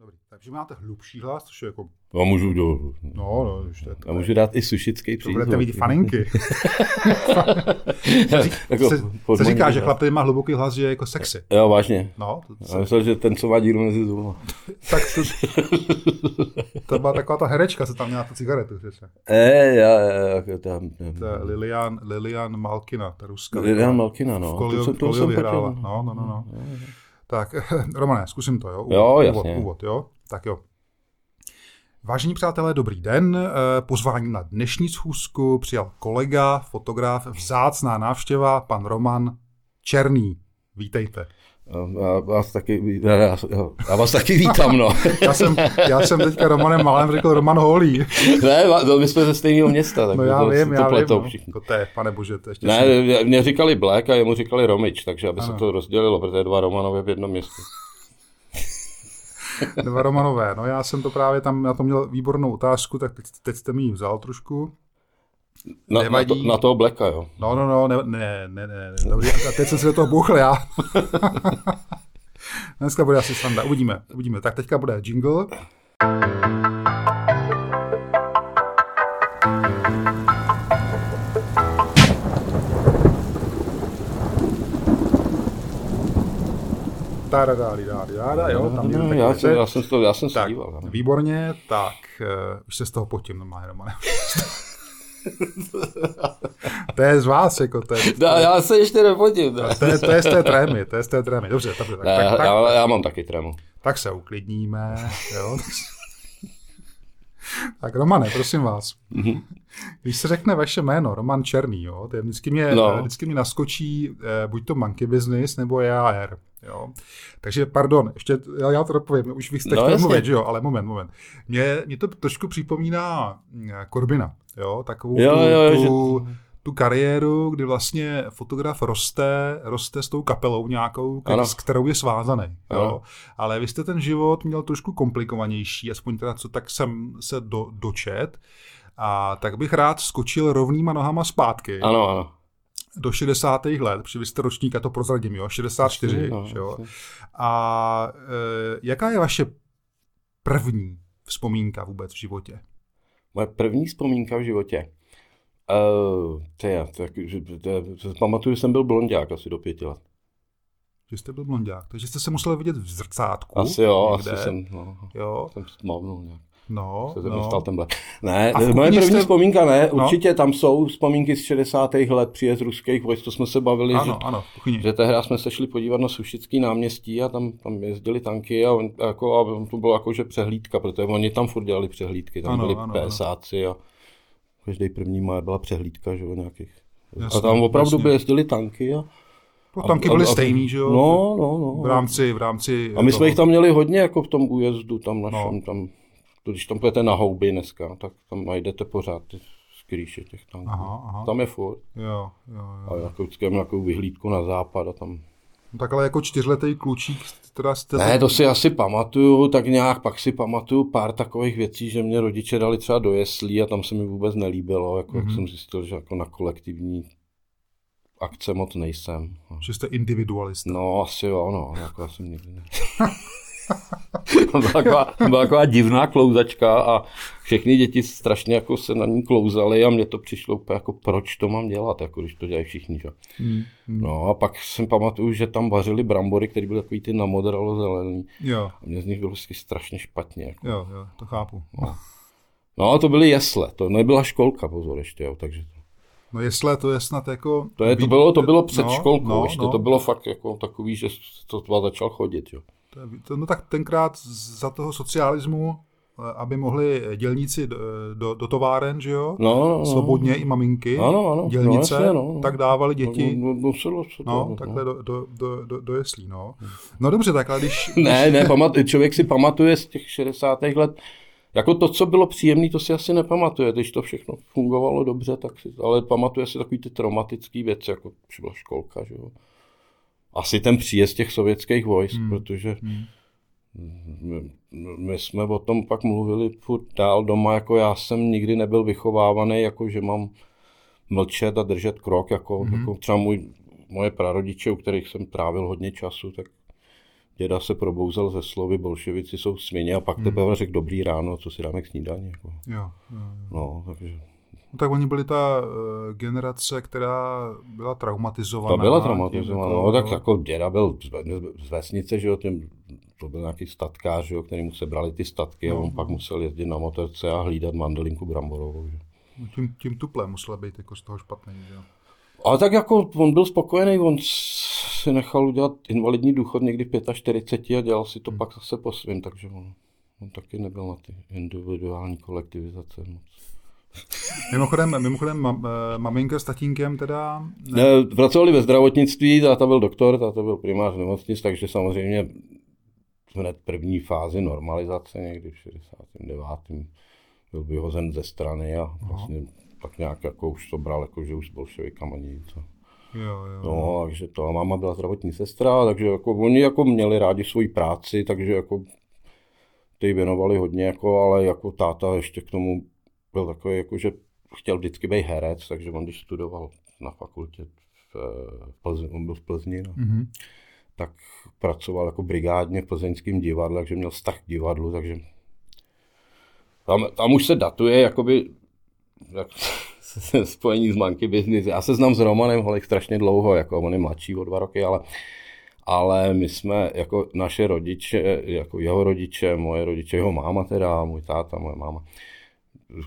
dobrý. Takže máte hlubší hlas, což je jako... No, můžu do... No, no, už to je A můžu dát i sušický To přízvuk. budete mít faninky. jako, se, se říká, že no. chlap, který má hluboký hlas, že je jako sexy. Jo, vážně. No, to, Já se, myslel, že ten, co má díru mezi zuby. tak to, to byla taková ta herečka, se tam měla tu cigaretu, přece. E, já, já, já, tam, To je Lilian, Lilian Malkina, ta ruská. Lilian Malkina, no. V Kolio, To jsem- to jsem vyhrála. taky- No, no, no, no. Tak, Romane, zkusím to, jo? Úvod, Jo, úvod, jasně. úvod, jo? Tak jo. Vážení přátelé, dobrý den. Eh, Pozvání na dnešní schůzku přijal kolega, fotograf, vzácná návštěva, pan Roman Černý. Vítejte. Já vás taky, já, já, já vás taky vítám, no. Já jsem, já jsem teďka Romanem Malem řekl Roman Holý. ne, no, my jsme ze stejného města, tak No já to, vím, to já vím. pletou No. všichni. To je, pane bože, to ještě Ne, mě říkali Black a jemu říkali Romič, takže aby Ano. se to rozdělilo, protože dva Romanové v jednom městě. Dva Romanové. No já jsem to právě tam, na to měl výbornou otázku, tak teď, teď jste mi ji vzal trošku. Na, na, to, na toho Blacka, jo. No, no, no, ne, ne, ne, ne, ne. Dobrý, a teď jsem si do toho bouchl já. Dneska bude asi sranda, uvidíme, uvidíme. Tak teďka bude jingle. Táda, dáda, dáda, dáda, jo, tam No, no, já, jsem, já jsem to, já jsem se tak, díval. ano. výborně, tak, uh, už se z toho potím normálně, Romane. to je z vás, jako, to je, No, já se ještě nepotím. Ne, to je, to je z té trémy, to je z té trémy. Dobře, dobře, tak, ne, tak, tak, já, já mám taky trému. tak se uklidníme, jo. Tak Romane, prosím vás. Když se řekne vaše jméno, Roman Černý, jo, to je vždycky mě, No. vždycky mě naskočí eh, buď to Monkey Business nebo EAR. Jo. Takže pardon, ještě já, já to dopovím, už vy jste No, chtěl mluvit, že jo, ale moment, moment. Mě, mě to trošku připomíná mm, Korbina, jo, takovou Jo, tu, jo, tu, tu kariéru, kdy vlastně fotograf roste, roste s tou kapelou nějakou, Ano. s kterou je svázaný. Jo. Ano. Ale vy jste ten život měl trošku komplikovanější, aspoň teda co tak jsem se do, dočet. A tak bych rád skočil rovnýma nohama zpátky Ano, ano. do 60. let, protože vy jste ročník, a to prozradím, jo, 64, No, že jo. A e, jaká je vaše první vzpomínka vůbec v životě? Moje první vzpomínka v životě. Uh, to je, tak, že, to, to, pamatuju, že jsem byl blondák asi do pěti let. Že jste byl blondák, takže jste se musel vidět v zrcátku. Asi jo, někde. asi jsem, no, Jo, jsem smavnul nějak. No, Se no. no. dostal ten blek. Ne, moje první jste- vzpomínka ne, No. určitě tam jsou vzpomínky z 60. let příjezd ruských vojsk, to jsme se bavili, že, Ano, ano, v kuchyni. že tehdy jsme se šli podívat na Sušický náměstí a tam, tam jezdili tanky a, on, jako, a to bylo jako, že přehlídka, protože oni tam furt dělali přehlídky, tam Ano, byli ano, ano. PSáci a každý první má byla přehlídka, že jo, nějakých. Jasně, a tam opravdu jasně. by jezdili tanky a, To tanky byly a- stejný, že jo? No, no, no. V rámci, v rámci A my jsme toho- jich tam měli hodně jako v tom újezdu, tam našem, No. no. tam, když tam půjdete na houby dneska, tak tam najdete pořád ty skrýše těch tanků. Aha, aha. Tam je furt. Jo, jo, A jo. jako vždycky mám nějakou vyhlídku na západ a tam... No, tak ale jako čtyřletý klučík, teda jste... Ne, to si asi pamatuju, tak nějak pak si pamatuju pár takových věcí, že mě rodiče dali třeba do jeslí a tam se mi vůbec nelíbilo, jako Mhm. mm-hmm. jak jsem zjistil, že jako na kolektivní akce moc nejsem. Že jste individualista. No, asi jo, no, jako já jsem nikdy ne. byla, taková, byla taková divná klouzačka a všechny děti strašně jako se na ní klouzaly a mně to přišlo úplně jako proč to mám dělat, jako když to dělají všichni, že? Hmm. hmm. No a pak jsem pamatuju, že tam vařili brambory, které byly takový ty namodralo zelený Jo, a mě z nich bylo vždycky strašně špatně. Jako. jo, jo, to chápu. No a to byly jesle, to nebyla školka, pozor ještě, jo, takže No jesle, to je snad jako... to, je, to, bylo, to bylo před No, školkou no, ještě, no. to bylo fakt jako takový, že to dva začal chodit, jo. To je- to- No tak tenkrát za toho socialismu, eh, aby mohli dělníci do, do, do továren, že jo? No, no, no. Svobodně i maminky, Ano, ano, dělnice, no, jasně, no, no. tak dávali děti, No, no, to, no, takhle do, do, do, do, do jeslí, no. No dobře, tak ale když... Ne, ne, pamat, člověk si pamatuje z těch 60. let, jako to, co bylo příjemné, to si asi nepamatuje, když to všechno fungovalo dobře, tak si, ale pamatuje si takový ty traumatické věci, jako třeba školka, že jo. Asi ten příjezd těch sovětských vojsk, hmm. protože Hmm. my, my jsme o tom pak mluvili furt dál doma, jako já jsem nikdy nebyl vychovávaný, jako že mám mlčet a držet krok, jako, mm-hmm. jako třeba můj, moje prarodiče, u kterých jsem trávil hodně času, tak děda se probouzel ze slovy bolševici jsou směně a pak hmm. teprve řekl dobrý ráno, co si dáme k snídani. Jako. Jo, jo, jo. No, takže... No, tak oni byli ta uh, generace, která byla traumatizovaná. Ta byla traumatizovaná, no, tak jako děda byl z, z vesnice, že jo, tím, to byl nějaký statkář, že jo, který mu sebrali ty statky no, a on no. pak musel jezdit na motorce a hlídat mandelinku bramborovou. Že? No, tím, tím tuplem musel být jako z toho špatný, že jo. Ale tak jako on byl spokojený, on si nechal udělat invalidní důchod někdy v 45 a dělal si to hmm. pak zase po svým, takže on, on taky nebyl na ty individuální kolektivizace moc. Mimochodem, mimochodem mam, eh, maminka s tatínkem teda... Ne... Pracovali ve zdravotnictví, táta byl doktor, táta byl primář nemocnic, takže samozřejmě hned první fázi normalizace, někdy v 69. byl vyhozen ze strany a vlastně Aha tak nějak jako už to bral, jako že už s bolševikama nic. Jo, jo. No, takže to. A máma byla zdravotní sestra, takže jako oni jako měli rádi svoji práci, takže jako ty věnovali hodně, jako, ale jako táta ještě k tomu byl takový, jako, že chtěl vždycky být herec, takže on když studoval na fakultě v, Plzni, on byl v Plzni, no, mm-hmm. tak pracoval jako brigádně v plzeňském divadle, takže měl vztah k divadlu, takže tam, tam už se datuje jakoby spojení s monkey business. Já se znám s Romanem Holek strašně dlouho, jako on je mladší o dva roky, ale, ale my jsme jako naše rodiče, jako jeho rodiče, moje rodiče, jeho máma teda, můj táta, moje máma,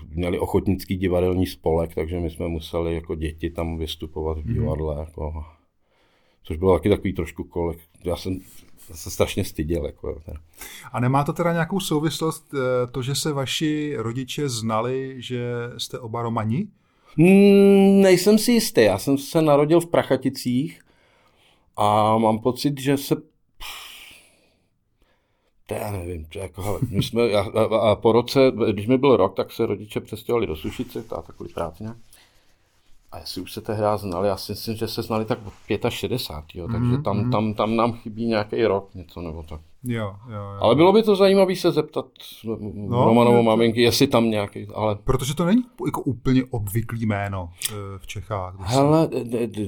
měli ochotnický divadelní spolek, takže my jsme museli jako děti tam vystupovat v mhm. divadle. Mm. Jako, což bylo taky takový trošku kolek. Já jsem se strašně styděl. Jako. A nemá to teda nějakou souvislost eh, to, že se vaši rodiče znali, že jste oba Romani? Hmm, nejsem si jistý. Já jsem se narodil v Prachaticích a mám pocit, že se to já nevím, to jako, hele, my jsme, a, a, a, po roce, když mi byl rok, tak se rodiče přestěhovali do Sušice, ta takový práce nějak. A jestli už se tehdy znali, já si myslím, že se znali tak od 65, jo, takže mm, tam, mm. tam, tam nám chybí nějaký rok něco nebo tak. Jo, jo, jo. Ale bylo by to zajímavé se zeptat no, Romanovo maminky, jestli tam nějaký, ale... Protože to není jako úplně obvyklý jméno eh, v Čechách. Hele,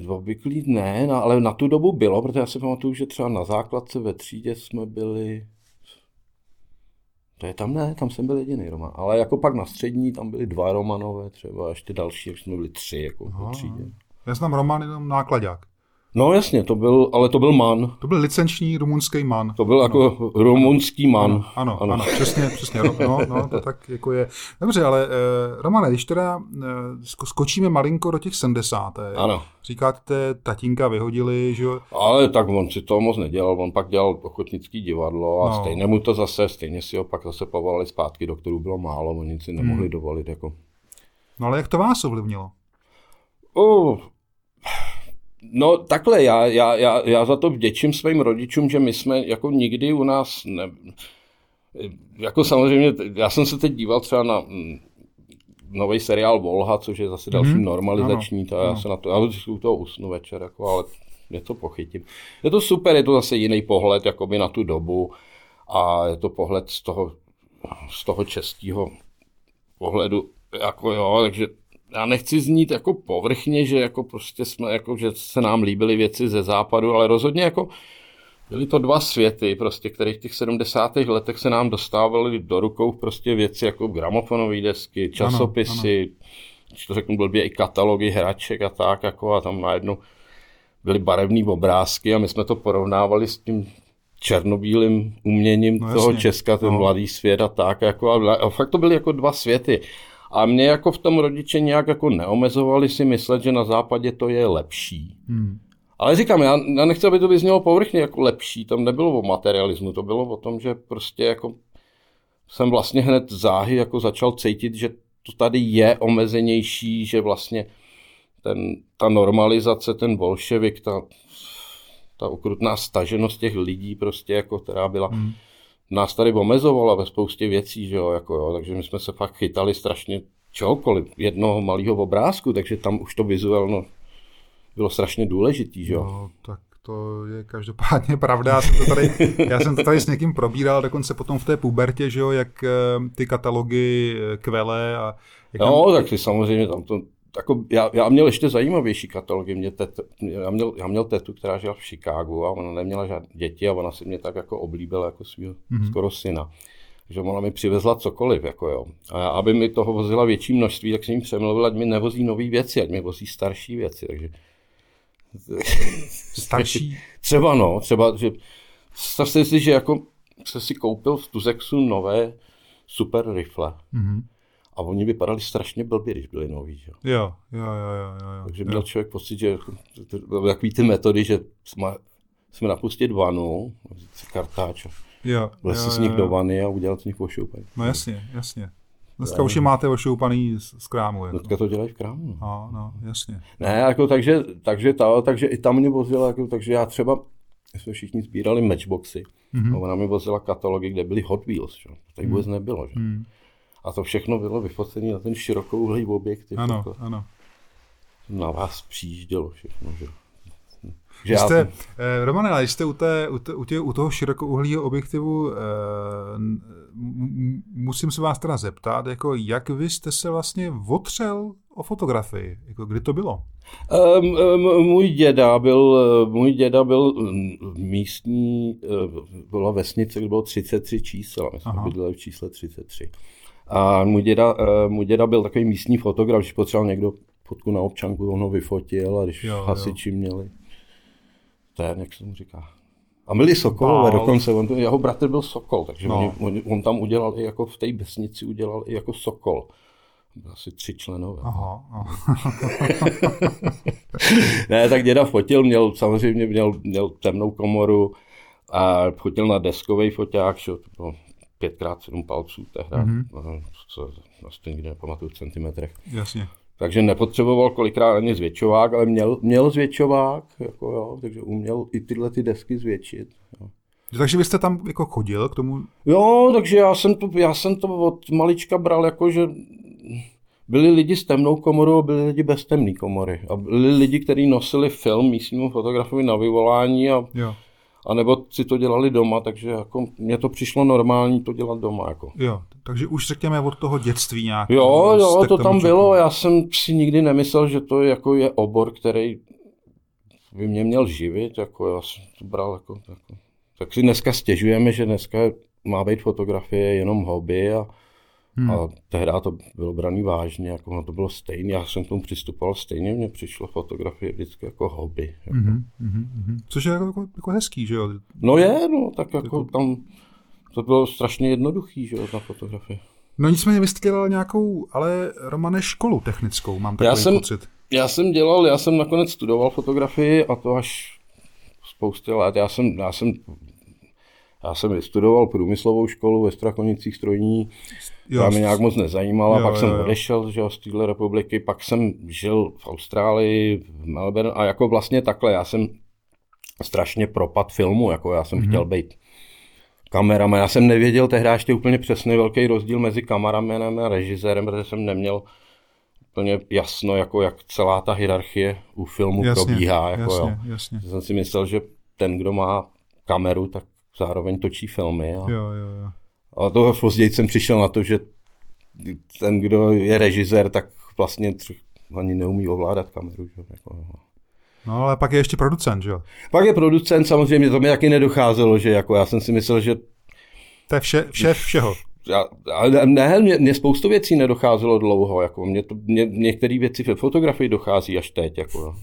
obvyklý ne, no, ale na tu dobu bylo, protože já si pamatuju, že třeba na základce ve třídě jsme byli to je tam ne, tam jsem byl jediný Roman. Ale jako pak na střední, tam byli dva Romanové třeba, ještě další, už jsme byli tři jako Aha. třídě. Já znám Roman jenom nákladák. No jasně, to byl, ale to byl man. To byl licenční rumunský man. To byl jako no. rumunský man. Ano, ano, ano. ano přesně, přesně. No, no, to tak jako je. Dobře, ale eh, Romane, když teda eh, skočíme malinko do těch 70. Ano. Říkáte, tatínka vyhodili, že jo? Ale tak on si to moc nedělal, on pak dělal ochotnický divadlo a no. stejně mu to zase, stejně si ho pak zase povolali zpátky, do kterou bylo málo, oni si nemohli hmm. dovolit. Jako. No ale jak to vás ovlivnilo? Oh, No takhle, já, já, já, já za to vděčím svým rodičům, že my jsme jako nikdy u nás, ne, jako samozřejmě, já jsem se teď díval třeba na mm, nový seriál Volha, což je zase další mm-hmm. normalizační, to já se na to, já u toho usnu večer, jako, ale něco pochytím. Je to super, je to zase jiný pohled jakoby na tu dobu a je to pohled z toho, z toho českého pohledu, jako jo, takže já nechci znít jako povrchně, že jako prostě jsme, jako, že se nám líbily věci ze západu, ale rozhodně jako byly to dva světy, prostě, které v těch 70. letech se nám dostávaly do rukou prostě věci jako gramofonové desky, časopisy, ano, ano. to řeknu blbě, i katalogy hraček a tak, jako a tam najednou byly barevné obrázky a my jsme to porovnávali s tím černobílým uměním no, toho jasně. Česka, ten no. mladý svět a tak, jako a, a fakt to byly jako dva světy. A mě jako v tom rodiče nějak jako neomezovali si myslet, že na západě to je lepší. Hmm. Ale říkám, já, já nechci, aby to vyznělo povrchně jako lepší, tam nebylo o materialismu, to bylo o tom, že prostě jako jsem vlastně hned záhy jako začal cítit, že to tady je omezenější, že vlastně ten, ta normalizace, ten bolševik, ta, ta ukrutná staženost těch lidí prostě jako, která byla, hmm nás tady omezovala ve spoustě věcí, že jo, jako jo, takže my jsme se fakt chytali strašně čehokoliv, jednoho malého obrázku, takže tam už to vizuálno bylo strašně důležitý, že jo. No, tak to je každopádně pravda. Já jsem, to tady, já jsem to tady s někým probíral, dokonce potom v té pubertě, že jo, jak eh, ty katalogy eh, kvele a... Jak no, tam... tak ty samozřejmě tam to, jako, já, já, měl ještě zajímavější katalogy. Mě tet, já, měl, já měl tetu, která žila v Chicagu a ona neměla žádné děti a ona si mě tak jako oblíbila jako svého mm-hmm. skoro syna. že ona mi přivezla cokoliv, jako jo. A aby mi toho vozila větší množství, tak jsem jim přemluvil, ať mi nevozí nové věci, ať mi vozí starší věci. Takže... Starší? třeba no, třeba, že Představte si, že jako se si koupil v Tuzexu nové super rifle. Mm-hmm. A oni vypadali strašně blbě, když byli noví. Že? Jo, jo, jo, jo, jo. Takže měl jo. člověk pocit, že takový ty metody, že jsme, jsme napustit vanu, kartáč, jo, vlez si z nich do vany a udělat z nich ošoupaný. No jasně, jasně. Dneska už je máte ošoupaný z, z krámu. Jako. Dneska to dělají v krámu. No, no, no jasně. Ne, jako takže, takže, ta, takže i tam mě vozila, jako, takže já třeba jsme všichni sbírali matchboxy. Mm-hmm. A ona mi vozila katalogy, kde byly Hot Wheels. Že? Tady vůbec nebylo. Že? Mm. A to všechno bylo vyfocené na ten širokouhlý objektiv. Ano, jako ano. Na vás přijíždělo všechno. Že? Že jste, já... eh, Romane, ale jste u, té, u, té, u, tě, u toho širokouhlého objektivu, eh, musím se vás teda zeptat, jako jak vy jste se vlastně otřel o fotografii? Jako kdy to bylo? Um, um, můj děda byl, můj děda byl místní, byla vesnice, kde bylo 33 čísel, my jsme bydleli v čísle 33. A můj děda, můj děda byl takový místní fotograf, když potřeboval někdo fotku na občanku, on ho vyfotil a když jo, hasiči jo. měli ten, jak se mu říká, a byli Sokolové dokonce, on, jeho bratr byl Sokol, takže no. on, on, tam udělal i jako v té vesnici udělal i jako Sokol. Asi tři členové. Aha, aha. ne, tak děda fotil, měl samozřejmě měl, měl temnou komoru a fotil na deskový foťák, že to bylo 5x7 palců tehdy, mm-hmm. co vlastně nikdy nepamatuju v centimetrech. Jasně. Takže nepotřeboval kolikrát ani zvětšovák, ale měl, měl zvětšovák, jako jo, takže uměl i tyhle ty desky zvětšit. Jo. Takže byste tam jako chodil k tomu? Jo, takže já jsem to, já jsem to od malička bral jako, že byli lidi s temnou komorou a byli lidi bez temné komory. A byli lidi, kteří nosili film místnímu fotografovi na vyvolání a, jo. A nebo si to dělali doma, takže jako mně to přišlo normální to dělat doma. Jako. Jo, takže už řekněme od toho dětství nějak. Jo, jo, to tam bylo. Já jsem si nikdy nemyslel, že to jako je obor, který by mě měl živit. Jako já jsem to bral jako, jako. Tak si dneska stěžujeme, že dneska má být fotografie jenom hobby a, Hmm. A tehdy to bylo braný vážně, jako no to bylo stejné, já jsem k tomu přistupoval stejně, mně přišlo fotografie vždycky jako hobby. Jako. Hmm, hmm, hmm. Což je jako, jako, jako hezký, že jo? No je, no, tak jako, jako... tam to bylo strašně jednoduchý, že jo, ta fotografie. No nicméně vy jste dělal nějakou, ale Romane, školu technickou, mám takový já jsem, pocit. Já jsem dělal, já jsem nakonec studoval fotografii a to až spousty let. Já jsem, já jsem já jsem vystudoval průmyslovou školu ve Strakonicích strojní, která mě nějak moc nezajímala, jo, pak jo, jsem odešel že, z téhle republiky, pak jsem žil v Austrálii, v Melbourne a jako vlastně takhle, já jsem strašně propad filmu, jako já jsem mm-hmm. chtěl být kamerama. Já jsem nevěděl tehdy ještě úplně přesně velký rozdíl mezi kameramenem a režisérem, protože jsem neměl úplně jasno, jako jak celá ta hierarchie u filmu jasně, probíhá. Jako, jasně, jo. jasně. Jsem si myslel, že ten, kdo má kameru, tak zároveň točí filmy. A, jo, jo, jo. a toho později jsem přišel na to, že ten, kdo je režisér, tak vlastně ani neumí ovládat kameru. Že? Jako, No ale pak je ještě producent, že jo? Pak je producent, samozřejmě, to mi taky nedocházelo, že jako já jsem si myslel, že... To je vše, vše všeho. Já, ne, mě, mě, spoustu věcí nedocházelo dlouho, jako mě, to, mě některé věci ve fotografii dochází až teď, jako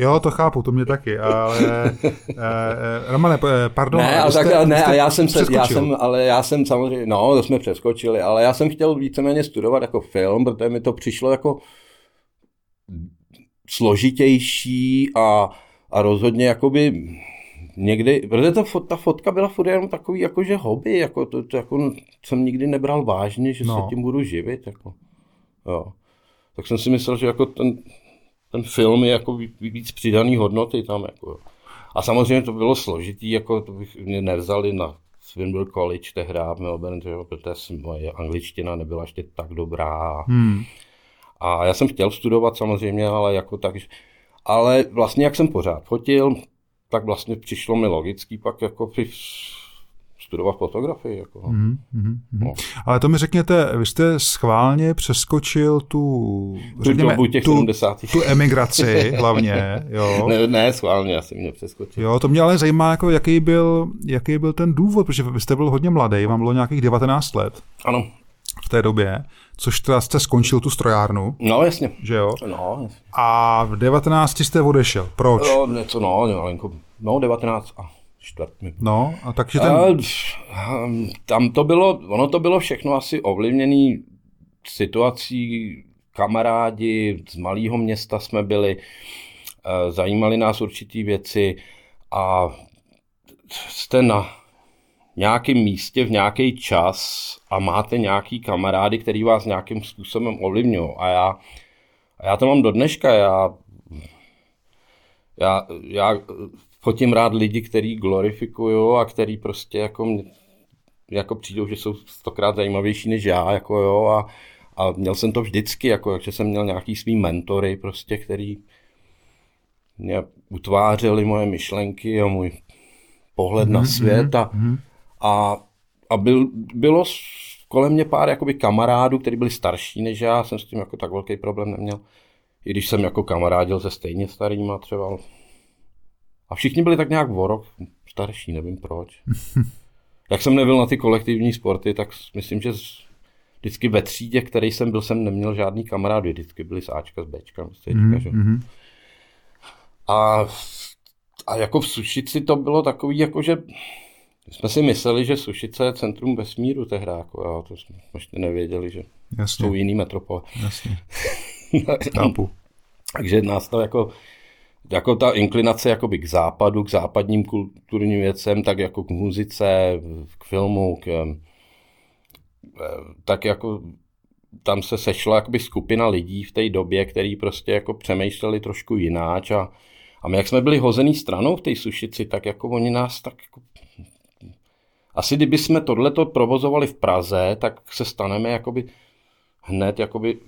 Jo, to chápu, to mě taky, ale eh, eh Romane, eh, pardon. Ne, a, tak, jste, ne, a já jsem, se, já jsem, ale já jsem samozřejmě, no, to jsme přeskočili, ale já jsem chtěl víceméně studovat jako film, protože mi to přišlo jako složitější a, a rozhodně jakoby někdy, protože to, ta fotka byla furt jenom takový jakože hobby, jako to, to jako jsem nikdy nebral vážně, že no. se tím budu živit, jako, jo. Tak jsem si myslel, že jako ten, ten film je jako víc přidaný hodnoty tam, jako. A samozřejmě to bylo složitý, jako to bych mě nevzali na Swinburne College tehdy v Melbourne, protože moje angličtina nebyla ještě tak dobrá. Hmm. A já jsem chtěl studovat samozřejmě, ale jako tak, ale vlastně jak jsem pořád fotil, tak vlastně přišlo mi logický pak jako studovat fotografii. Jako, no. Mm, no. Ale to mi řekněte, vy jste schválně přeskočil tu, řekněme, těch tu, 70. tu emigraci hlavně. Jo. Ne, ne, schválně, jsem mě přeskočil. Jo, to mě ale zajímá, jako, jaký, byl, jaký byl ten důvod, protože vy jste byl hodně mladý, vám bylo nějakých 19 let. Ano. V té době, což teda jste skončil tu strojárnu. No, jasně. Že jo? No, jasně. A v 19 jste odešel. Proč? No, něco, no, malinko. No, 19 a čtvrt. No, a takže ten... A, tam to bylo, ono to bylo všechno asi ovlivněné situací, kamarádi, z malého města jsme byli, eh, zajímali nás určitý věci a jste na nějakém místě v nějaký čas a máte nějaký kamarády, který vás nějakým způsobem ovlivňují. A já, a já to mám do dneška. Já, já, já fotím rád lidi, který glorifikují a který prostě jako, jako přijdou, že jsou stokrát zajímavější než já, jako jo, a, a měl jsem to vždycky, jako, že jsem měl nějaký svý mentory, prostě, který mě utvářeli moje myšlenky a můj pohled mm-hmm, na mhm, svět a, mm-hmm. a, a byl, bylo kolem mě pár jakoby kamarádů, kteří byli starší než já, jsem s tím jako tak velký problém neměl. I když jsem jako kamarádil se stejně starýma třeba. A všichni byli tak nějak o rok starší, nevím proč. Jak jsem nebyl na ty kolektivní sporty, tak myslím, že vždycky ve třídě, který jsem byl, jsem neměl žádný kamarády. Vždycky byli s Ačka, s Bčka, s Cčka, mm-hmm. že? Mhm. A, a jako v Sušici to bylo takový, jako že jsme si mysleli, že Sušice je centrum vesmíru tehdy, jako jo, to jsme ještě nevěděli, že Jasně. jsou jiný metropole. Jasně. Chápu. Takže nás to jako, jako ta inklinace jakoby k západu, k západním kulturním věcem, tak jako k muzice, k filmu, k, eh, tak jako tam se sešla jakoby skupina lidí v té době, který prostě jako přemýšleli trošku jináč a, a my jak jsme byli hozený stranou v té sušici, tak jako oni nás tak jako asi kdyby jsme tohleto provozovali v Praze, tak se staneme jakoby hned jakoby,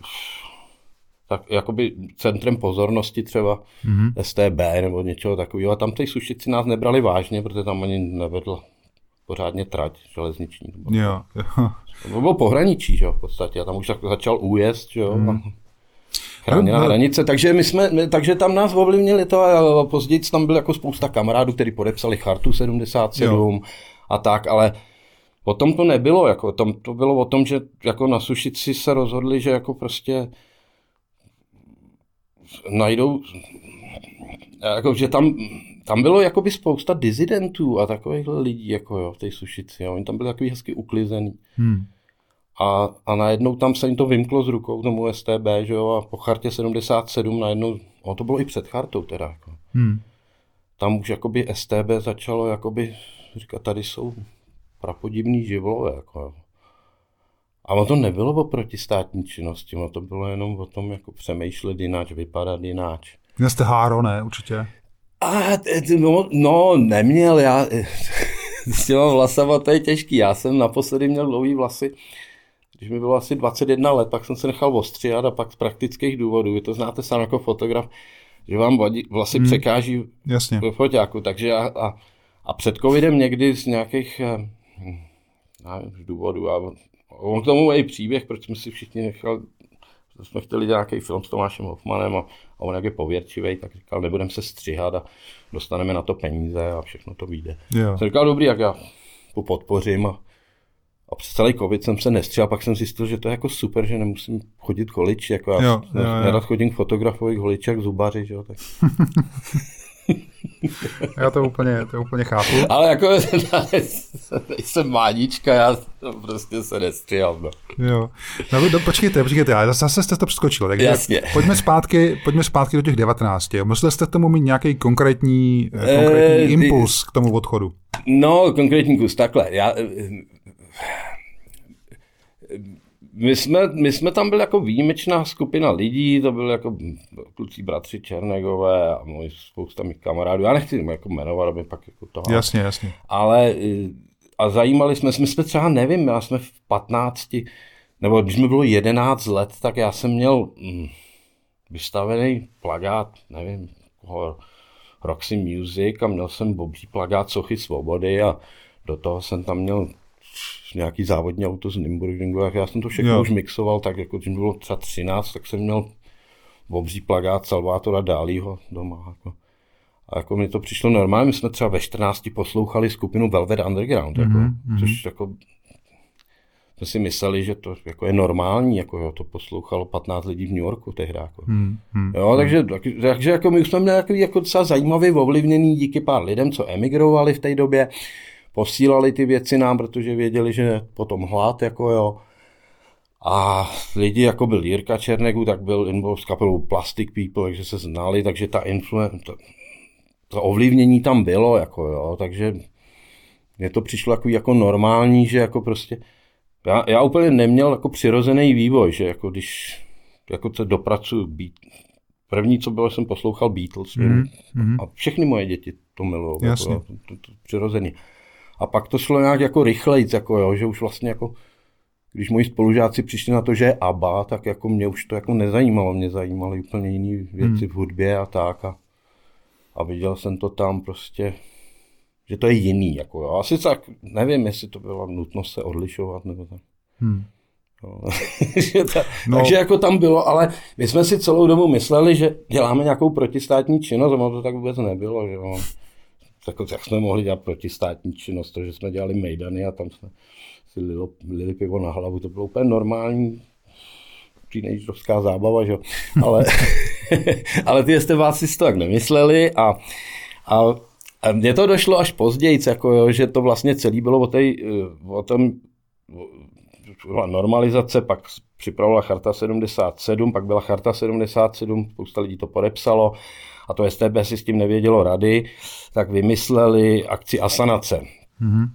tak, jakoby centrem pozornosti třeba mm-hmm. STB nebo něčeho takového. A tam ty sušici nás nebrali vážně, protože tam ani nevedl pořádně trať železniční. Jo, jo. To bylo pohraničí, že jo, v podstatě. A tam už tak začal újezd, že jo. Mm. Chráněná no, hranice, takže, my jsme, my, takže tam nás ovlivnili to a později tam bylo jako spousta kamarádů, kteří podepsali chartu 77 jo a tak, ale o tom to nebylo, jako tom, to bylo o tom, že jako na Sušici se rozhodli, že jako prostě najdou, jako, že tam, tam bylo jakoby spousta dizidentů a takových lidí jako jo, v té Sušici, jo. oni tam byli takový hezky uklizený. Hmm. A, a najednou tam se jim to vymklo z rukou tomu STB, že jo, a po chartě 77 najednou, o to bylo i před chartou teda, jako. Hmm. Tam už jakoby STB začalo jakoby říká, tady jsou prapodivný živlové. Jako. A ono to nebylo o protistátní činnosti, ono to bylo jenom o tom, jako přemýšlet jináč, vypadat jináč. Měl jste háro, ne, určitě? A, no, no, neměl, já, s těma vlasama to je těžký, já jsem naposledy měl dlouhý vlasy, když mi bylo asi 21 let, pak jsem se nechal ostříhat a pak z praktických důvodů, vy to znáte sám jako fotograf, že vám vlasy hmm. překáží Jasně. ve foťáku, takže já, a a před covidem někdy z nějakých eh, nevím, důvodů, a on k tomu je i příběh, proč jsme si všichni nechali, jsme chtěli nějaký film s Tomášem Hoffmanem a, a on jak je pověrčivý, tak říkal, nebudeme se stříhat a dostaneme na to peníze a všechno to vyjde. Jsem říkal, dobrý, jak já to podpořím a, a přes celý covid jsem se nestříhal, pak jsem zjistil, že to je jako super, že nemusím chodit k holiči, jako já jo, jo, jo. nerad chodím k fotografovi k holiči, jak zubaři, že jo, tak. Já to úplně, to úplně chápu. Ale jako jsem mánička, já prostě se nestříhám. No. Jo. No, no, počkejte, počkejte, ale zase jste to přeskočil. Takže Jasně. Pojďme zpátky, pojďme zpátky do těch 19. Museli jste tomu mít nějaký konkrétní, eh, konkrétní e, impuls k tomu odchodu? No, konkrétní kus, takhle. Já, my jsme, my jsme tam byli jako výjimečná skupina lidí, to byli jako kluci bratři Černegové a můj spousta mých kamarádů. Já nechci jako jmenovat, aby pak jako toho. Jasně, jasně. Ale a zajímali jsme, my jsme třeba, nevím, já jsme v 15, nebo když mi bylo 11 let, tak já jsem měl hm, vystavený plagát, nevím, koho, Roxy Music a měl jsem obří plagát Sochy svobody a do toho jsem tam měl nějaký závodní auto z Nürburgringu, já jsem to všechno Jo. už mixoval, tak jako když bylo třeba 13, tak jsem měl obří plagát Salvátora Dálího doma. Jako. A jako mi to přišlo normálně, my jsme třeba ve 14 poslouchali skupinu Velvet Underground, jako, Mhm, což jako jsme si mysleli, že to jako je normální, jako jo, to poslouchalo 15 lidí v New Yorku tehdy. Jako. Hmm, hmm. Jo, takže, tak- takže jako my jsme měli takový jako docela zajímavý ovlivněný díky pár lidem, co emigrovali v té době, posílali ty věci nám, protože věděli, že potom hlad, jako jo. A lidi, jako byl Jirka Černegu, tak byl involved s kapelou Plastic People, takže se znali, takže ta influence, to, to ovlivnění tam bylo, jako jo, takže mně to přišlo jako, jako normální, že jako prostě, já, já úplně neměl jako přirozený vývoj, že jako když jako se dopracuju Beat, první, co bylo, jsem poslouchal Beatles Mhm, mhm. a všechny moje děti to milují, jako, to, to, to, přirozený. A pak to šlo nějak jako rychlejc, jako jo, že už vlastně jako, když moji spolužáci přišli na to, že je ABBA, tak jako mě už to jako nezajímalo, mě zajímaly úplně jiné věci v hudbě a tak a, a viděl jsem to tam prostě, že to je jiný, jako jo. Asi tak, nevím, jestli to byla nutnost se odlišovat, nebo tak. Hmm. Jo. Že ta, No. Takže jako tam bylo, ale my jsme si celou dobu mysleli, že děláme nějakou protistátní činnost, a ono to tak vůbec nebylo, že jo. Tak, jak jsme mohli dělat protistátní činnost, to, že jsme dělali mejdany a tam jsme si lilo, lili pivo na hlavu, to bylo úplně normální teenagerovská zábava, že. Ale, ale ty jste vás si to tak nemysleli a, a, a mně to došlo až později, jako jo, že to vlastně celý bylo o, tej, eh, o tom, byla normalizace, pak připravovala Charta 77, pak byla Charta 77, spousta lidí to podepsalo a to STB si s tím nevědělo rady, tak vymysleli akci Asanace. Mhm.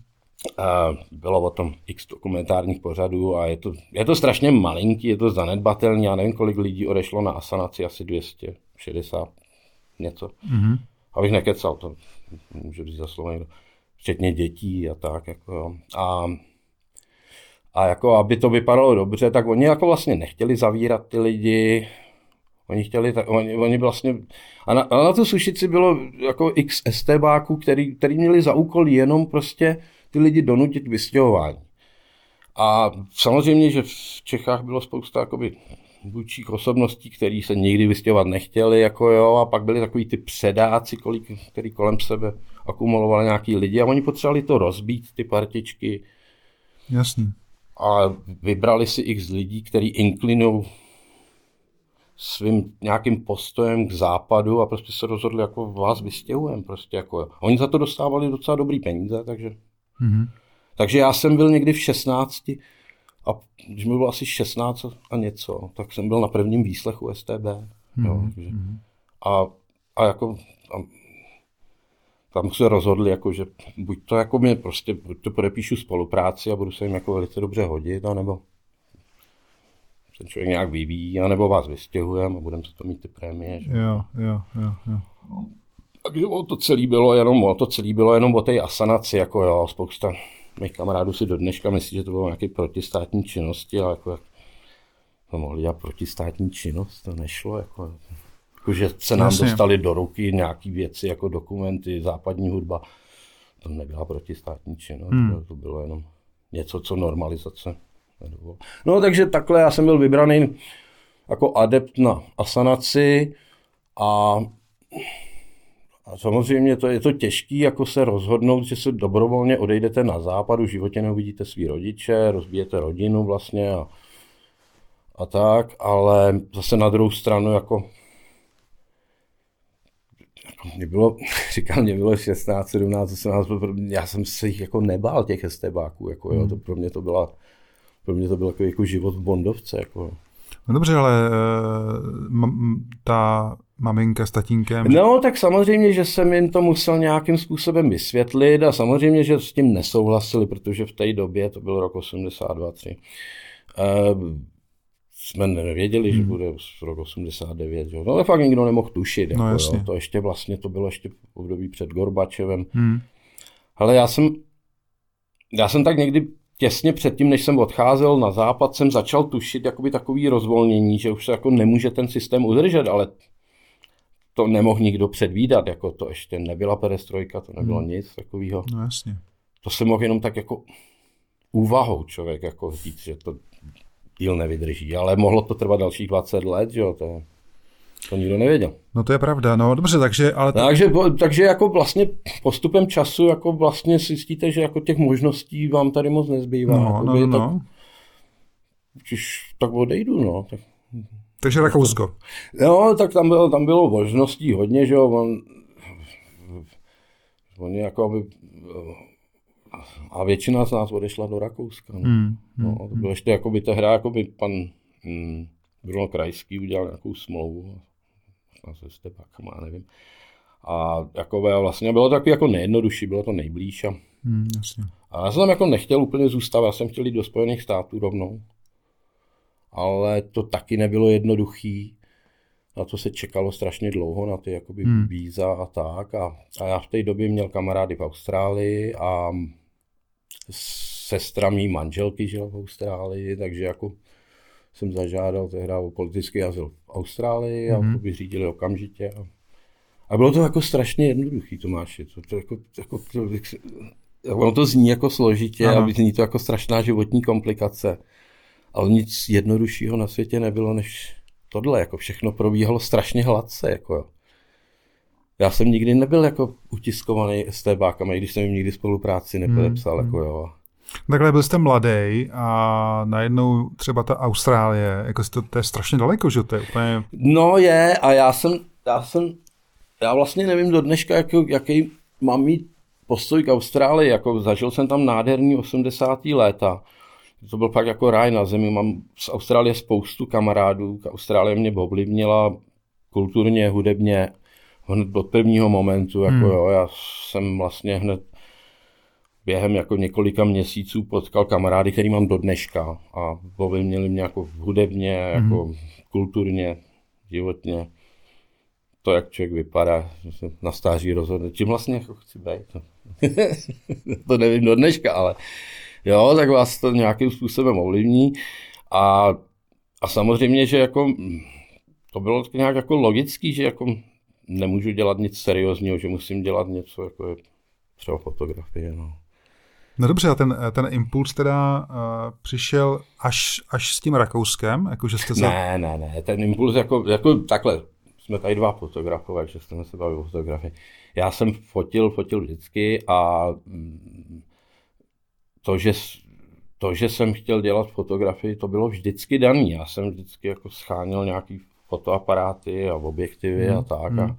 A bylo o tom x dokumentárních pořadů a je to, je to strašně malinký, je to zanedbatelný, já nevím, kolik lidí odešlo na Asanaci, asi 260 něco. Mhm. Abych nekecal, to může být za slovo někdo. Včetně dětí a tak. Jako, a, a jako, aby to vypadalo dobře, tak oni jako vlastně nechtěli zavírat ty lidi, Oni chtěli, tak, oni, oni vlastně, a na, a na tu sušici bylo jako x STBáků, který, který měli za úkol jenom prostě ty lidi donutit k vystěhování. A samozřejmě, že v Čechách bylo spousta jakoby vůdčích osobností, který se nikdy vystěhovat nechtěli, jako jo, a pak byli takový ty předáci, kolik, který kolem sebe akumulovali nějaký lidi a oni potřebovali to rozbít, ty partičky, Jasný. a vybrali si x lidí, který inklinují svým nějakým postojem k západu a prostě se rozhodli, jako vás vystěhujeme. Prostě jako. Oni za to dostávali docela dobrý peníze, takže, Mhm. takže já jsem byl někdy v 16 a když mi bylo asi 16 a něco, tak jsem byl na prvním výslechu STB. Jo, takže, a, a jako a, tam se rozhodli, jako, že buď to jako mě prostě, buď to podepíšu spolupráci a budu se jim jako velice dobře hodit, anebo ten člověk nějak vyvíjí, anebo vás vystěhujeme a budeme se to mít ty prémie. Že? Jo, jo, jo, jo. Takže o to celé bylo jenom o to celé bylo jenom o té asanaci, jako jo, spousta mých kamarádů si do dneška myslí, že to bylo nějaké protistátní činnosti, ale jako to mohli dělat protistátní činnost, to nešlo, jako, jako že se nám Jasně. dostali do ruky nějaké věci, jako dokumenty, západní hudba, to nebyla protistátní činnost, hmm. to bylo jenom něco, co normalizace. No takže takhle já jsem byl vybraný jako adept na asanaci a a samozřejmě to je to těžké jako se rozhodnout, že se dobrovolně odejdete na západ, v životě neuvidíte svý rodiče, rozbijete rodinu vlastně a, a tak, ale zase na druhou stranu jako jako mě bylo, říkám, mě bylo 16, 17, 18, já jsem se jich jako nebál těch STBáků, jako jo, to pro mě to byla, pro mě to byl jako, jako život v Bondovce, jako. No dobře, ale eh, ta maminka s tatínkem... No, tak samozřejmě, že jsem jim to musel nějakým způsobem vysvětlit a samozřejmě, že s tím nesouhlasili, protože v té době, to byl rok 82, 3, uh, jsme nevěděli, hmm. že bude rok 89, jo. No, ale fakt nikdo nemohl tušit, jako, No, jo. jasně. to ještě vlastně, to bylo ještě období před Gorbačevem. Hmm. Ale já jsem, já jsem tak někdy těsně předtím, než jsem odcházel na západ, jsem začal tušit jakoby takový rozvolnění, že už se jako nemůže ten systém udržet, ale to nemohl nikdo předvídat, jako to ještě nebyla perestrojka, to nebylo hmm. nic takového. No jasně. to se mohl jenom tak jako úvahou člověk jako říct, že to díl nevydrží, ale mohlo to trvat dalších 20 let, že jo, to, to nikdo nevěděl. No to je pravda, no dobře, takže... Ale to... takže, takže jako vlastně postupem času jako vlastně zjistíte, že jako těch možností vám tady moc nezbývá. No, jako no, no. Tak, když tak odejdu, no. Tak... Takže Rakousko. No, tak tam bylo, tam bylo možností hodně, že jo, on, oni jako aby, a většina z nás odešla do Rakouska. No. Hmm, hmm, no, to bylo ještě jako by ta hra, jako by pan hmm, Bruno Krajský udělal nějakou smlouvu se Stepákama, nevím. A takové vlastně bylo to takový jako nejjednodušší, bylo to nejblíž. A, hmm, jasně. a já jsem tam jako nechtěl úplně zůstat, já jsem chtěl jít do Spojených států rovnou. Ale to taky nebylo jednoduchý. Na to se čekalo strašně dlouho, na ty jakoby hmm. víza a tak. A, a já v té době měl kamarády v Austrálii a sestra mý manželky žila v Austrálii, takže jako jsem zažádal tehdy o politický azyl v Austrálii a mm-hmm. to vyřídili okamžitě. A, a bylo to jako strašně jednoduchý, Tomáši. To, to, jako, jako, to, ono to zní jako složitě ano. a zní to jako strašná životní komplikace. Ale nic jednoduššího na světě nebylo než tohle. Jako všechno probíhalo strašně hladce. Jako jo. Já jsem nikdy nebyl jako utiskovaný STBákama, i když jsem jim nikdy spolupráci nepodepsal. Hmm. Jako jo. Takhle byl jste mladý a najednou třeba ta Austrálie, jako to, to je strašně daleko, že to je úplně... No je a já jsem, já jsem, já vlastně nevím do dneška, jaký, jaký mám mít postoj k Austrálii, jako zažil jsem tam nádherný 80. léta. To byl pak jako ráj na zemi, mám z Austrálie spoustu kamarádů, Austrálie mě ovlivnila kulturně, hudebně, hned od prvního momentu, jako hmm. jo, já jsem vlastně hned během jako několika měsíců potkal kamarády, který mám do dneška a měli mě jako hudebně, jako mm. kulturně, životně. To, jak člověk vypadá, že se na stáří rozhodne, čím vlastně jako chci být. to nevím do dneška, ale jo, tak vás to nějakým způsobem ovlivní a, a samozřejmě, že jako to bylo nějak jako logický, že jako nemůžu dělat nic seriózního, že musím dělat něco jako je třeba fotografie. No. No dobře, a ten, ten impuls teda uh, přišel až, až s tím Rakouskem? Jako, že jste za... Ne, ne, ne, ten impuls jako, jako takhle, jsme tady dva fotografové, že jsme se bavili o fotografii. Já jsem fotil, fotil vždycky a mm, to, že, to, že jsem chtěl dělat fotografii, to bylo vždycky daný. Já jsem vždycky jako scháněl nějaký fotoaparáty a objektivy hmm, a tak. Hmm. A,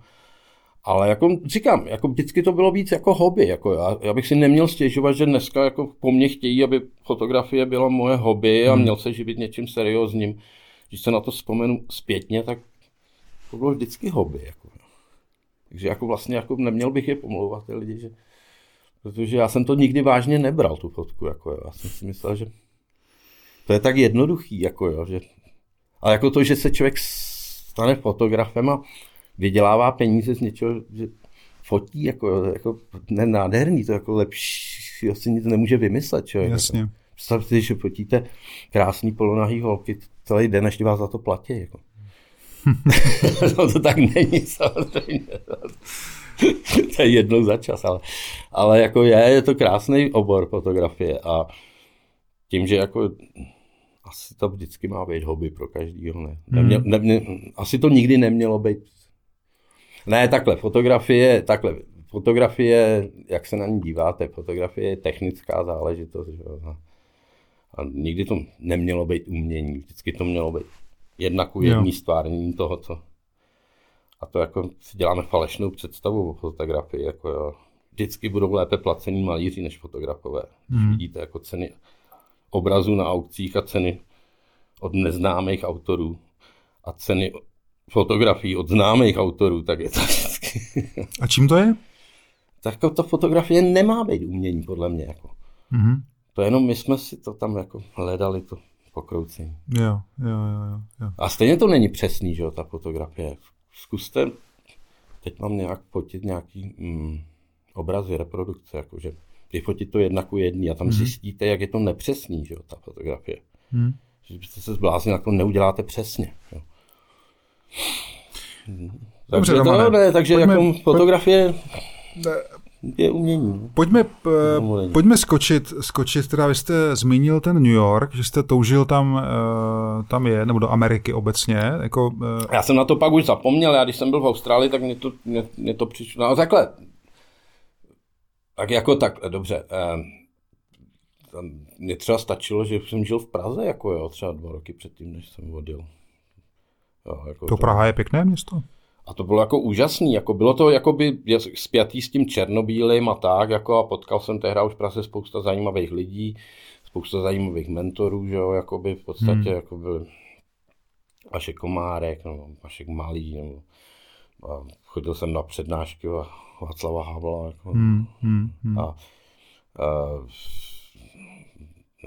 ale jako říkám, jako vždycky to bylo víc jako hobby. Jako já, já bych si neměl stěžovat, že dneska jako po mně chtějí, aby fotografie byla moje hobby a hmm. měl se živit něčím seriózním. Když se na to vzpomenu zpětně, tak to bylo vždycky hobby. Jako. Takže jako vlastně jako neměl bych je pomlouvat ty lidi, že, protože já jsem to nikdy vážně nebral, tu fotku. Jako, já jsem si myslel, že to je tak jednoduchý, jako, jo, že, ale jako to, že se člověk stane fotografem a vydělává peníze z něčeho, že fotí, jako, jako nádherný, to jako lepší, asi nic nemůže vymyslet. Člověk, Jasně. Jako. Představte si, že fotíte krásný polonahý holky celý den, než vás za to platí. Jako. no to tak není samozřejmě. to je jednou za čas, ale, ale jako je, je to krásný obor fotografie a tím, že jako asi to vždycky má být hobby pro každýho. Ne? Nemě, hmm. ne, ne, asi to nikdy nemělo být ne, takhle, fotografie, takhle, fotografie, jak se na ní díváte, fotografie je technická záležitost, že jo? A nikdy to nemělo být umění, vždycky to mělo být jednak u jedný stvárnění toho, co... A to jako si děláme falešnou představu o fotografii, jako jo. Vždycky budou lépe placení malíři než fotografové. Hmm. Vidíte jako ceny obrazů na aukcích a ceny od neznámých autorů a ceny fotografií od známých autorů, tak je to vždycky. A čím to je? Tak to fotografie nemá být umění, podle mě. Jako. Mm-hmm. To jenom my jsme si to tam jako hledali, to pokroucení. Jo, jo, jo, jo. A stejně to není přesný, že jo, ta fotografie. Zkuste, teď mám nějak fotit nějaký mm, obrazy, reprodukce, jakože vyfotit to jedna ku jedný a tam mm-hmm. zjistíte, jak je to nepřesný, že jo, ta fotografie. Mm. Že byste se zbláznili, jako neuděláte přesně. Jo. Dobře, takže, to, ne, takže pojďme, jako fotografie... je umění. Pojďme, Dovolení. pojďme skočit, skočit, teda vy jste zmínil ten New York, že jste toužil tam, eh, tam je, nebo do Ameriky obecně, jako, eh, Já jsem na to pak už zapomněl, já když jsem byl v Austrálii, tak mě to, mě, mě to přišlo, no takhle, tak jako tak, dobře, eh, tam mě třeba stačilo, že jsem žil v Praze, jako jo, třeba dva roky předtím, než jsem odjel. Jo, jako to Praha je pěkné město. A to bylo jako úžasný, jako bylo to jakoby spjatý s tím Černobílem a tak, jako a potkal jsem tehdy už v Praze spousta zajímavých lidí, spousta zajímavých mentorů, že jo, jakoby v podstatě, hmm. jako byl Vašek Komárek, nebo Vašek Malý, nebo a chodil jsem na přednášky a Václava Havla, jako, Hmm, hmm, hmm. a, a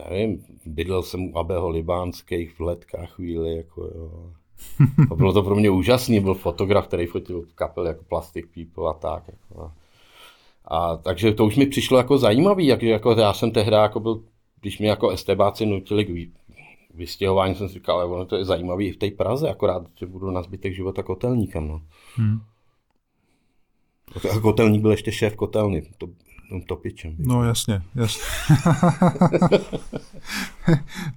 nevím, bydlel jsem u Abeho Libánských v letkách chvíli, jako jo. A bylo to pro mě úžasný, byl fotograf, který fotil kapely jako Plastic People a tak. Jako. A, a, takže to už mi přišlo jako zajímavý, jak, jako já jsem tehdy jako byl, když mě jako estebáci nutili k vý- vystěhování, jsem si říkal, ale ono to je zajímavý i v té Praze, akorát, že budu na zbytek života kotelníkem. No. Hmm. A kotelník byl ještě šéf kotelny, to, tom topičem. No jasně, jasně.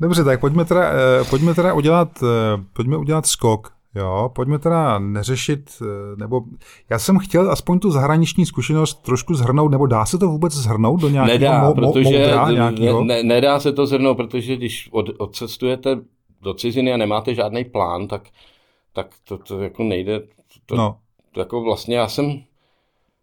Dobře, tak pojďme teda, eh, pojďme teda udělat, eh, pojďme udělat skok. Jo, pojďme teda neřešit, eh, nebo já jsem chtěl aspoň tu zahraniční zkušenost trošku zhrnout, nebo dá se to vůbec zhrnout do nějakého Nedá, mo- protože moudra nějakého? ne, ne, nedá se to zhrnout, protože když od, odcestujete do ciziny a nemáte žádný plán, tak, tak to, to jako nejde. To, No, to jako vlastně já jsem,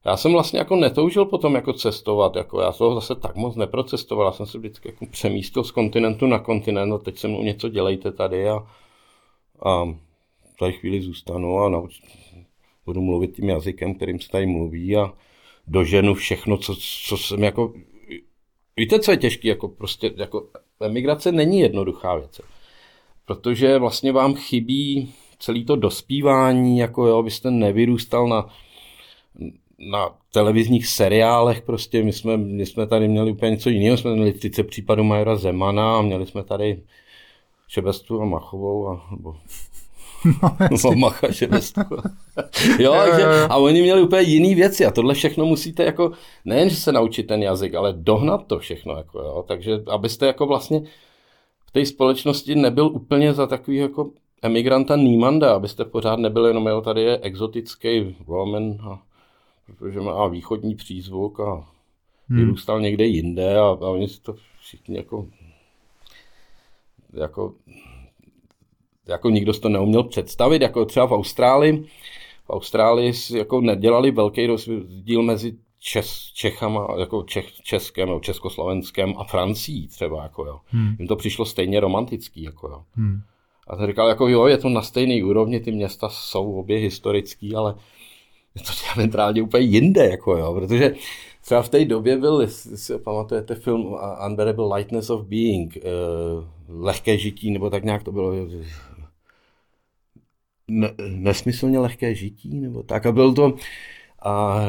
já jsem vlastně jako netoužil potom jako cestovat, jako já toho zase tak moc neprocestoval, já jsem se vždycky jako přemístil z kontinentu na kontinent a teď se mnou něco dělejte tady a, a tady chvíli zůstanu a nauč, budu mluvit tím jazykem, kterým se tady mluví a doženu všechno, co, co jsem jako... Víte, co je těžké? Jako prostě, jako emigrace není jednoduchá věc. Protože vlastně vám chybí celý to dospívání, jako jo, byste nevyrůstal na, na televizních seriálech, prostě. My jsme, my jsme tady měli úplně něco jiného, jsme měli 30 případů Majora Zemana a měli jsme tady Šebestu a Machovou a, nebo no, Macha Šebestu. jo, že, a oni měli úplně jiný věci a tohle všechno musíte jako, nejen, že se naučit ten jazyk, ale dohnat to všechno, jako jo, takže abyste jako vlastně v té společnosti nebyl úplně za takový jako emigranta Nímanda, abyste pořád nebyli jenom, jo, tady je exotický Roman, a, protože má východní přízvuk a vyrůstal někde jinde a, a oni si to všichni jako jako jako nikdo si to neuměl představit, jako třeba v Austrálii. V Austrálii si jako nedělali velký rozdíl mezi Čes, Čechama, jako Čech, Českém, nebo Československém a Francií třeba, jako jo. Hmm. Jim to přišlo stejně romantický, jako jo. Hmm. A jsem říkal, jako jo, je to na stejné úrovni, ty města jsou obě historický, ale je to diametrálně úplně jinde, jako jo, protože třeba v té době byl, jestli si pamatujete film Unbearable Lightness of Being, uh, lehké žití, nebo tak nějak to bylo, ne, nesmyslně lehké žití, nebo tak, a byl to, a,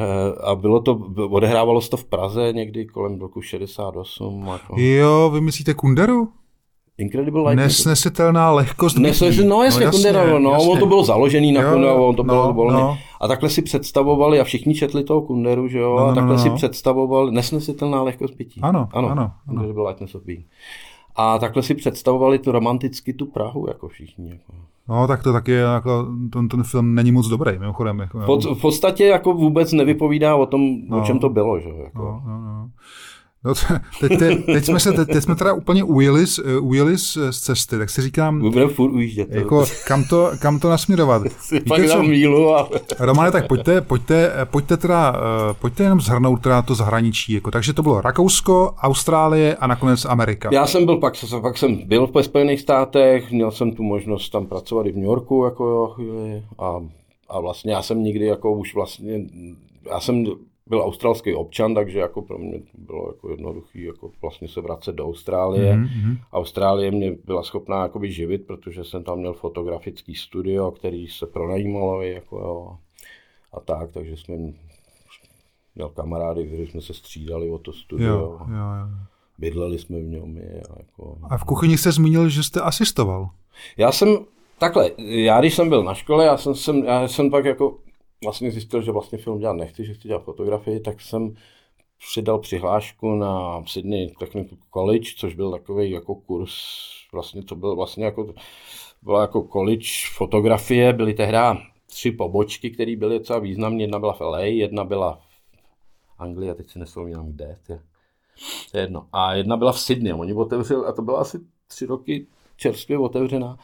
a bylo to, odehrávalo se to v Praze někdy kolem roku 68. Jako. Jo, vy myslíte Kunderu? Incredible Lightness. Nesnesitelná lehkost Nesnesitelná, no jasně, no, jasně, Kundera, no, jasně. on to bylo založený na Kunderu, on to bylo no, volný. No. A takhle si představovali, a všichni četli toho Kunderu, že jo, No, no, a takhle no, si no. představovali, nesnesitelná lehkost bytí. Ano, ano, ano. Incredible Lightness of Being. A takhle si představovali tu romanticky tu Prahu, jako všichni. Jako. No, tak to taky, jako, ten, ten film není moc dobrý, mimochodem. Jako, Pod, v podstatě jako vůbec nevypovídá o tom, no. o čem to bylo, že jako. No, no, no. No teď, teď, teď, jsme se, teď, teď jsme teda úplně ujeli z, ujeli z, z cesty, tak si říkám, Budeme furt ujíždět. jako, kam, to, kam to nasměrovat. si pak dám mílu a... Romane, tak pojďte, pojďte, pojďte, teda, pojďte jenom zhrnout teda to zahraničí. Jako. Takže to bylo Rakousko, Austrálie a nakonec Amerika. Já jsem byl pak, pak jsem byl v Spojených státech, měl jsem tu možnost tam pracovat i v New Yorku jako a, a vlastně já jsem nikdy jako už vlastně, já jsem byl australský občan, takže jako pro mě bylo jako jednoduchý jako vlastně se vracet do Austrálie. Mm-hmm. Austrálie mě byla schopná jakoby živit, protože jsem tam měl fotografický studio, který se pronajímalo jako jo, a tak, takže jsme měl kamarády, kteří jsme se střídali o to studio. Jo, jo, jo. Bydleli jsme v něm. A, jako... a v kuchyni jste zmínil, že jste asistoval. Já jsem, takhle, já když jsem byl na škole, já jsem, jsem, já jsem pak jako vlastně zjistil, že vlastně film dělat nechci, že chci dělat fotografii, tak jsem přidal přihlášku na Sydney Technical College, což byl takový jako kurz, vlastně to byl vlastně jako, byla jako college fotografie, byly tehdy tři pobočky, které byly docela významné, jedna byla v LA, jedna byla v Anglii, a teď si neslovím kde, tě. to je jedno. A jedna byla v Sydney, oni otevřeli, a to byla asi tři roky čerstvě otevřená,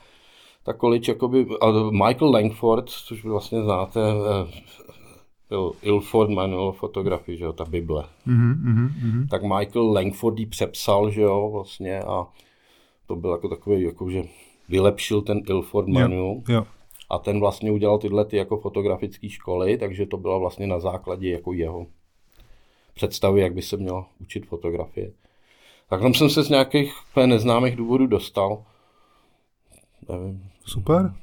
ta college, jakoby, a Michael Langford, což vy vlastně znáte, eh, byl Ilford Manual Photography, že jo, ta Bible. Mm-hmm, mm-hmm. Tak Michael Langford ji přepsal, že jo, vlastně a to byl jako takový, jako že vylepšil ten Ilford Manual. Jo, jo. A ten vlastně udělal tyhle ty jako fotografické školy, takže to bylo vlastně na základě jako jeho představy, jak by se mělo učit fotografie. Tak tam jsem se z nějakých neznámých důvodů dostal. Nevím. Super.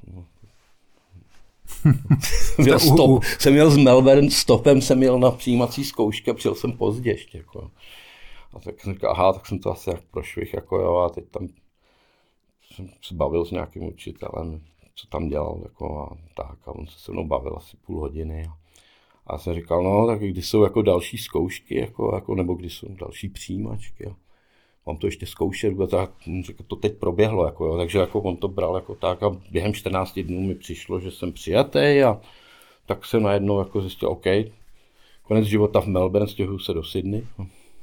měl stop, jsem měl z Melbourne, stopem jsem měl na přijímací zkoušky a přijel jsem pozdě ještě. Jako. A tak jsem říkal, aha, tak jsem to asi jak prošvih, jako jo, a teď tam jsem se bavil s nějakým učitelem, co tam dělal, jako a tak, a on se se mnou bavil asi půl hodiny. A, a já jsem říkal, no, tak kdy jsou jako další zkoušky, jako, jako nebo kdy jsou další přijímačky. A mám to ještě zkoušet, a tak on říkal, to teď proběhlo, jako, jo, takže jako on to bral jako tak a během 14 dnů mi přišlo, že jsem přijatý a tak jsem najednou jako zjistil, OK, konec života v Melbourne, stěhuju se do Sydney.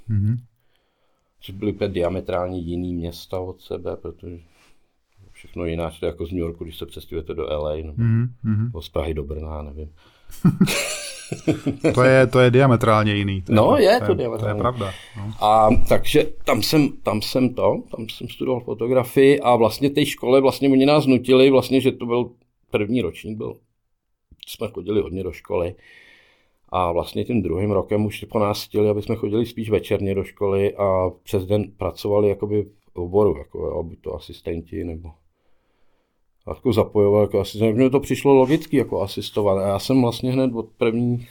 Mhm. Což byly úplně diametrálně jiný města od sebe, protože všechno je jako z New Yorku, když se přestěhujete do LA, nebo Mhm, mhm. z Prahy do Brna, nevím. To, je, to je diametrálně jiný. To No, je to to je diametrálně. pravda. No. A takže tam jsem, tam jsem to, tam jsem studoval fotografii a vlastně té škole vlastně oni nás nutili, vlastně, že to byl první ročník, byl, jsme chodili hodně do školy a vlastně tím druhým rokem už po nás chtěli, aby jsme chodili spíš večerně do školy a přes den pracovali jakoby v oboru, jako buď to asistenti nebo jako zapojoval jako asistent. Mně to přišlo logicky jako asistovat a já jsem vlastně hned od prvních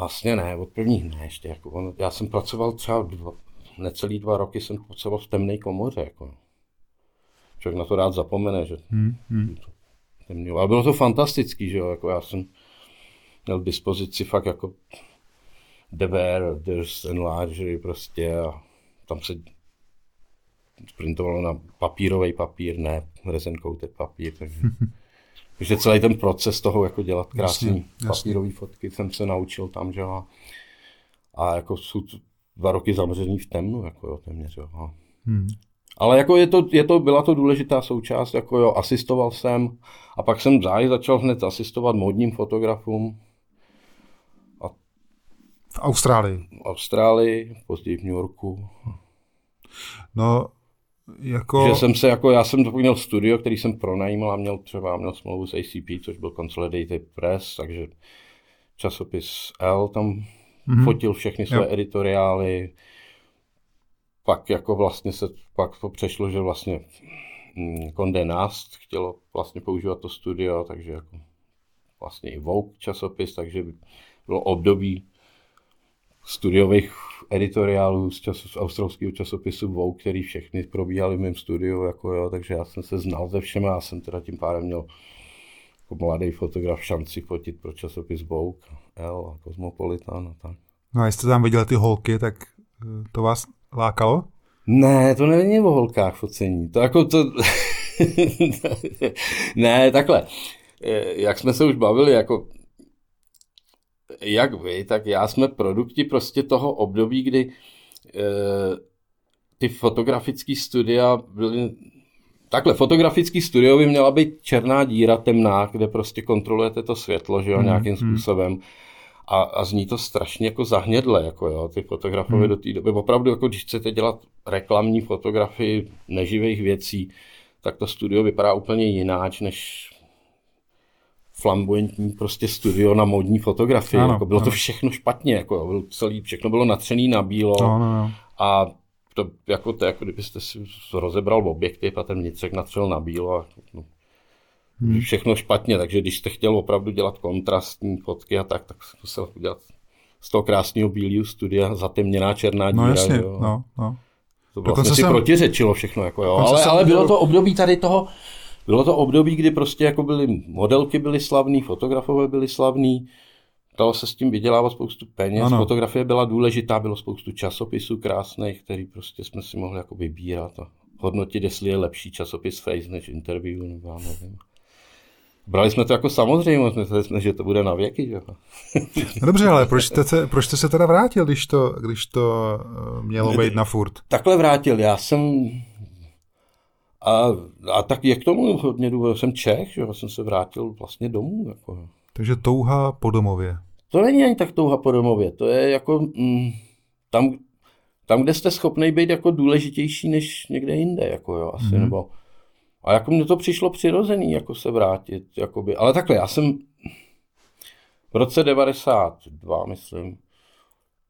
Vlastně ne, od prvních ne ještě. Jako on, já jsem pracoval třeba dva, necelý dva roky jsem pracoval v temné komoře. Jako. Člověk na to rád zapomene, že Hmm, hmm. Ale bylo to fantastický, že jo. Jako já jsem měl k dispozici fakt jako DVR, Durst Enlargery prostě a tam se printovalo na papírový papír, ne resin coated papír, takže, takže celý ten proces toho jako dělat jasně. papírové fotky jsem se naučil tam, že a- A jako jsou dva roky zamřený v temnu, jako jo, téměř, jo. a- Hmm. ale jako je to, je to, byla to důležitá součást, jako jo, asistoval jsem a pak jsem záhy začal hned asistovat modním fotografům V Austrálii. v Austrálii, později v New Yorku. No, jako... Že jsem se jako, já jsem to měl studio, který jsem pronajímal a měl třeba měl smlouvu s ACP, což byl Consolidated Press, takže časopis L tam Mhm. fotil všechny své Jo. editoriály. Pak jako vlastně se, pak to přešlo, že vlastně mm, Condé Nast chtělo vlastně používat to studio, takže jako vlastně i Vogue časopis, takže bylo období studiových editoriálů z, čas, z australského časopisu Vogue, který všechny probíhaly v mém studiu, jako jo, takže já jsem se znal ze všema, já jsem teda tím pádem měl jako mladý fotograf šanci fotit pro časopis Vogue, L a Cosmopolitan a tak. No a jestli jste tam viděli ty holky, tak eh, to vás lákalo? Ne, to není o holkách focení. To jako to... ne, takhle. Eh, Jak jsme se už bavili, jako jak vy, tak já jsme produkti prostě toho období, kdy eh, ty fotografické studia byly Takhle, fotografický studio by měla být černá díra temná, kde prostě kontrolujete to světlo, že jo, Hmm, nějakým hmm. způsobem. A, a zní to strašně jako zahnědle, jako jo, ty fotografové Hmm. do té doby. Opravdu, jako když chcete dělat reklamní fotografii neživých věcí, tak to studio vypadá úplně jináč, než flamboyantní prostě studio na modní fotografii. Ano, jako bylo to ano. všechno špatně, jako jo, byl celý, všechno bylo natřený na bílo. No, no, no. A to jako, to, jako kdybyste si rozebral objektiv a ten vnitřek natřel na bílo a no, Hmm. všechno špatně, takže když jste chtěl opravdu dělat kontrastní fotky a tak, tak se musel udělat z toho krásného bílého studia zatemněná černá díra. No jasně, jo. no, no. To vlastně si jsem- protiřečilo všechno, jako jo. Ale, ale bylo to období tady toho, bylo to období, kdy prostě jako byly, modelky byly slavný, fotografové byli slavní, dalo se s tím vydělávat spoustu peněz. Ano. Fotografie byla důležitá, bylo spoustu časopisů krásných, který prostě jsme si mohli jako vybírat a hodnotit, jestli je lepší časopis Face než interview, nebo já nevím. Brali jsme to jako samozřejmost, mysleli jsme, že to bude na věky. Že? No dobře, ale proč jste, se, proč jste se teda vrátil, když to, když to eh, mělo být na furt? Takhle vrátil, já jsem... A, a tak je k tomu hodně důvod, jsem Čech, že jsem se vrátil vlastně domů. Jako. Takže touha po domově. To není ani tak touha po domově, to je jako mm, tam, tam, kde jste schopný být jako důležitější než někde jinde, jako jo, asi, mm-hmm. nebo a jako mně to přišlo přirozený, jako se vrátit, jakoby, ale takhle, já jsem v roce 92, myslím,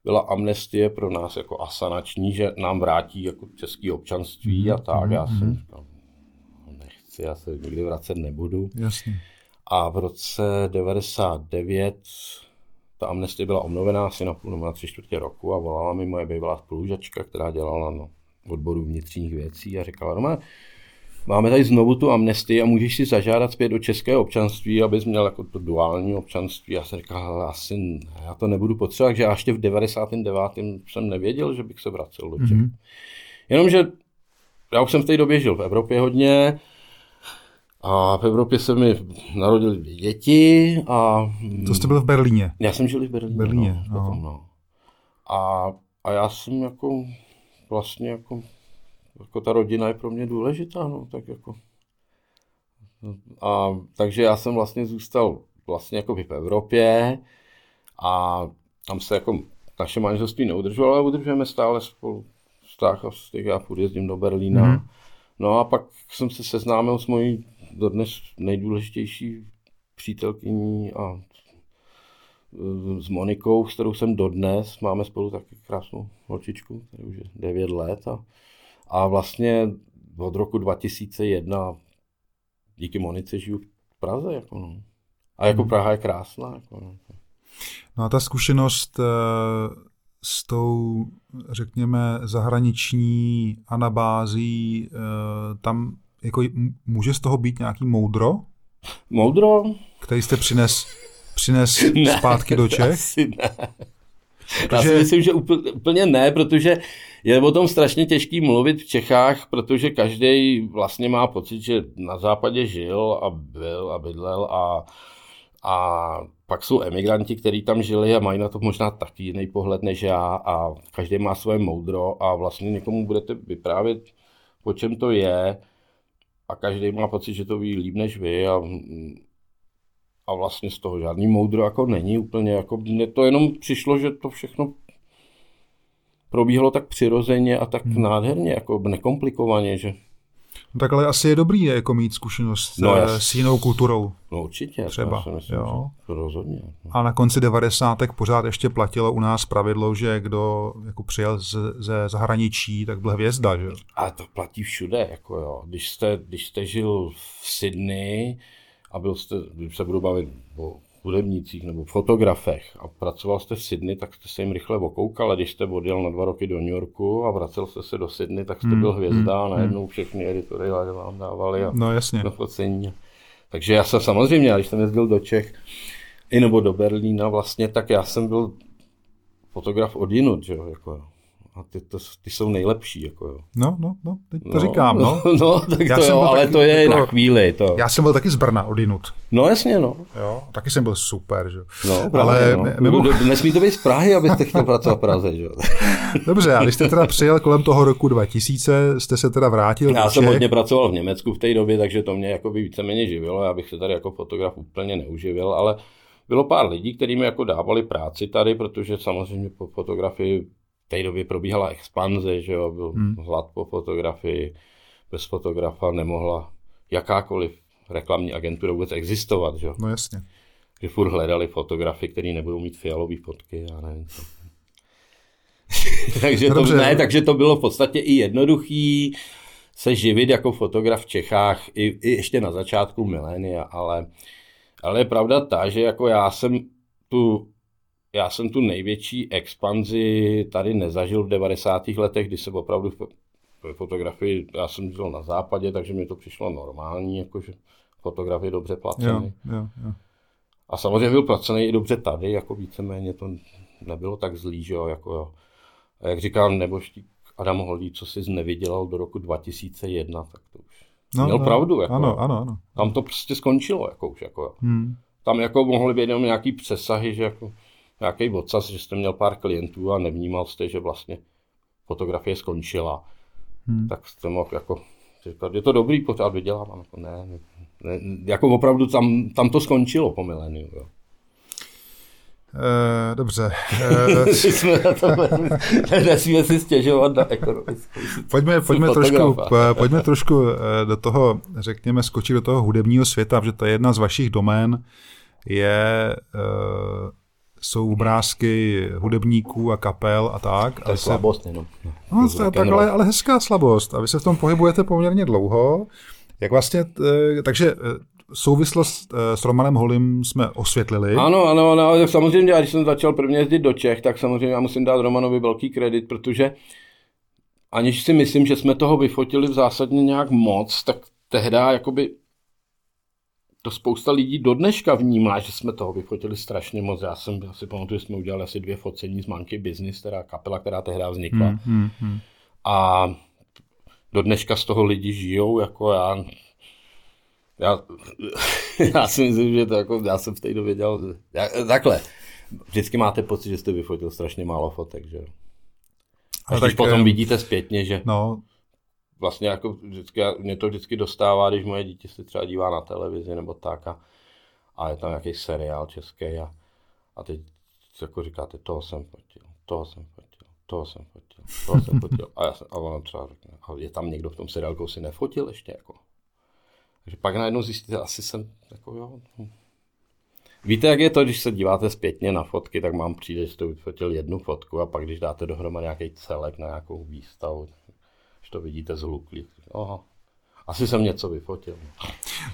byla amnestie pro nás jako asanační, že nám vrátí jako český občanství a tak, já jsem říkal, "No, nechci, já se nikdy vracet nebudu. Jasně. A v roce 99 ta amnestie byla obnovená asi na půl nebo na tři čtvrtě roku a volala mi moje bývalá spolužačka, která dělala na odboru vnitřních věcí a říkala, Roman, máme tady znovu tu amnestii a můžeš si zažádat zpět do českého občanství, abys měl jako to duální občanství. Já jsem říkal, "Hele, asi já to nebudu potřebovat, takže já ještě v 99. jsem nevěděl, že bych se vracel do Čech. Mhm. Mm-hmm. Jenomže já už jsem v té době žil v Evropě hodně, a v Evropě se mi narodily dvě děti a To jste byl v Berlíně. já jsem žil v Berlíně. Berlíně, no, potom, no. A, a já jsem jako vlastně jako, jako ta rodina je pro mě důležitá, no, tak jako. A, takže já jsem vlastně zůstal vlastně jako v Evropě a tam se jako naše manželství neudržovalo, ale udržujeme stále spolu vztah a styk. Já furt jezdím do Berlína. Mm-hmm. No a pak jsem se seznámil s mojí dodnes nejdůležitější přítelkyní a e, s Monikou, s kterou jsem dodnes, máme spolu taky krásnou holčičku, která už je 9 let a, a vlastně od roku 2001 díky Monice žiju v Praze. Jako no. A jako Praha je krásná. Jako no. No a ta zkušenost eh, s tou, řekněme, zahraniční anabází, eh, tam jako může z toho být nějaký moudro, Moudro? který jste přines, přines zpátky do Čech? Asi ne. Já Protože- si myslím, že úplně, úplně ne, protože je o tom strašně těžký mluvit v Čechách, protože každý vlastně má pocit, že na západě žil a byl a bydlel a, a pak jsou emigranti, kteří tam žili a mají na to možná taky jiný pohled než já a každý má svoje moudro a vlastně někomu budete vyprávět, po čem to je a každý má pocit, že to ví líp než vy a, a vlastně z toho žádný moudro jako není úplně, jako mně to jenom přišlo, že to všechno probíhalo tak přirozeně a tak hmm. nádherně, jako nekomplikovaně, že No tak ale asi je dobrý jako mít zkušenost No, no, jas- s jinou kulturou. no určitě, Třeba, to si myslím, jo. že rozhodně. No. A na konci 90. pořád ještě platilo u nás pravidlo, že kdo jako přijel z, ze zahraničí, tak byl hvězda, že? Ale to platí všude, jako jo. Když jste, když jste žil v Sydney a byl jste, když se budu bavit o hudebnících nebo fotografech a pracoval jste v Sydney, tak jste se jim rychle okoukal, ale když jste odjel na dva roky do New Yorku a vracel jste se do Sydney, tak jste Hmm, byl hvězda a najednou všechny editoriály vám dávali a No jasně. na focení. Takže já jsem samozřejmě, když jsem jezdil do Čech, i nebo do Berlína vlastně, tak já jsem byl fotograf od jinut, že jo, jako. A ty, to, ty jsou nejlepší, jako jo. No, no, no, teď to říkám, no. no tak Já to jsem jo, ale taky to je jako- na chvíli, to. Já jsem byl taky z Brna odinut. No jasně, no. Jo, taky jsem byl super, že? jo. No, Ale právě, no. mi- mimo- D- Nesmí to být z Prahy, abyste chtěl pracovat v Praze, že jo. Dobře, a když jste teda přijel kolem toho roku 2000, jste se teda vrátil Já jsem hodně pracoval v Německu v té době, takže to mě jako by víceméně živilo. Já bych se tady jako fotograf úplně neuživil, ale bylo pár lidí, kteří mi jako dávali práci tady, protože samozřejmě po fotografii té době probíhala expanze, že jo, byl hmm. hlad po fotografii, bez fotografa nemohla jakákoliv reklamní agentura vůbec existovat, že jo. No jasně. Že furt hledali fotografy, který nebudou mít fialové fotky, já nevím co. takže, No to, dobře. ne, takže to bylo v podstatě i jednoduchý se živit jako fotograf v Čechách, i, i ještě na začátku milénia, ale, ale je pravda ta, že jako já jsem tu já jsem tu největší expanzi tady nezažil v 90. letech, kdy se opravdu v ve fotografii, já jsem žil na západě, takže mi to přišlo normální, jakože fotograf je dobře placený. Jo, jo, jo. A samozřejmě byl placený i dobře tady, jako víceméně to nebylo tak zlý, že jo, jako jo. A jak říkám neboštík Adam Holý, co si nevydělal do roku 2001, tak to už no, měl no, pravdu. Jako, ano, ano, ano. Tam to prostě skončilo, jako už, jako hmm. Tam jako mohly být jenom nějaký přesahy, že jako nějaký odsaz, že jste měl pár klientů a nevnímal jste, že vlastně fotografie skončila. Hmm. Tak jste mohl jako říkat, je to dobrý, pořád vydělávám. Jako ne, ne, ne, jako opravdu tam, tam to skončilo po miléniu. Jo. Uh, dobře. Nesmíme si stěžovat na ekonomickou Pojďme, pojďme, trošku, pojďme trošku do toho, řekněme, skočit do toho hudebního světa, protože to je jedna z vašich domén, je, jsou obrázky hudebníků a kapel a tak. To je slabost jenom. No, to, tak, ale, ale hezká slabost. A vy se v tom pohybujete poměrně dlouho. Jak vlastně, takže souvislost eh, s Romanem Holim jsme osvětlili. Ano, ano, ano, samozřejmě, když jsem začal prvně jezdit do Čech, tak samozřejmě já musím dát Romanovi velký kredit, protože aniž si myslím, že jsme toho vyfotili v zásadně nějak moc, tak tehdy jakoby to spousta lidí do dneška vnímá, že jsme toho vyfotili strašně moc. Já jsem já si pamatuju, že jsme udělali asi dvě focení z Monkey Business, teda kapela, která tehdy vznikla. Hmm, hmm, hmm. A do dneška z toho lidi žijou, jako já já, já si myslím, že to jako, já jsem v té době dělal, já, takhle, vždycky máte pocit, že jste vyfotil strašně málo fotek, že jo. A když potom vidíte zpětně, že no. Vlastně jako vždycky, mě to vždycky dostává, když moje dítě se třeba dívá na televizi nebo tak a, a je tam nějaký seriál český a, a teď jako říkáte, toho jsem fotil, toho jsem fotil, toho jsem fotil, toho jsem fotil. A, já jsem, a ono třeba řekne, a je tam někdo v tom seriálku, si nefotil ještě jako. Takže pak najednou zjistíte, asi jsem jako jo. Víte, jak je to, když se díváte zpětně na fotky, tak mám přijde, že jste vyfotil jednu fotku a pak, když dáte dohromady nějaký celek na nějakou výstavu, to vidíte zhluklý. Aha, asi jsem něco vyfotil.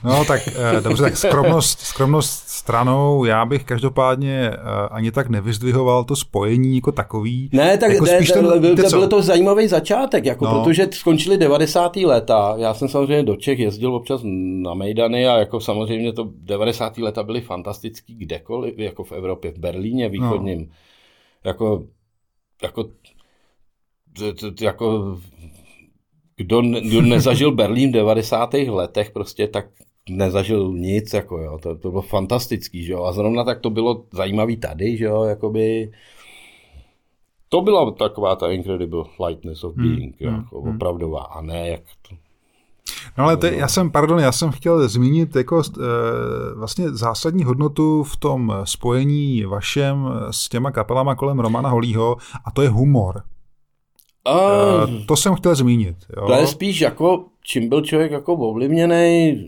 No tak eh, dobře, tak skromnost, skromnost stranou, já bych každopádně eh, ani tak nevyzdvihoval to spojení jako takový. Ne, tak jako ne, spíš ten, byl, to byl to zajímavý začátek, jako no. protože skončili 90. léta, já jsem samozřejmě do Čech jezdil občas na Mejdany a jako samozřejmě to 90. léta byly fantastický kdekoliv, jako v Evropě, v Berlíně východním. No. Jako, jako jako kdo, kdo nezažil Berlín v 90. letech, prostě tak nezažil nic, jako jo, to, to bylo fantastický, že jo, a zrovna tak to bylo zajímavý tady, že jo, jakoby, to byla taková ta incredible lightness of hmm, being, hmm, jako hmm. opravdová, a ne jak to, No ale te, já jsem, pardon, já jsem chtěl zmínit jako e, vlastně zásadní hodnotu v tom spojení vašem s těma kapelama kolem Romana Holího a to je humor. Uh, to jsem chtěl zmínit. Jo. To je spíš jako, čím byl člověk jako ovlivněný,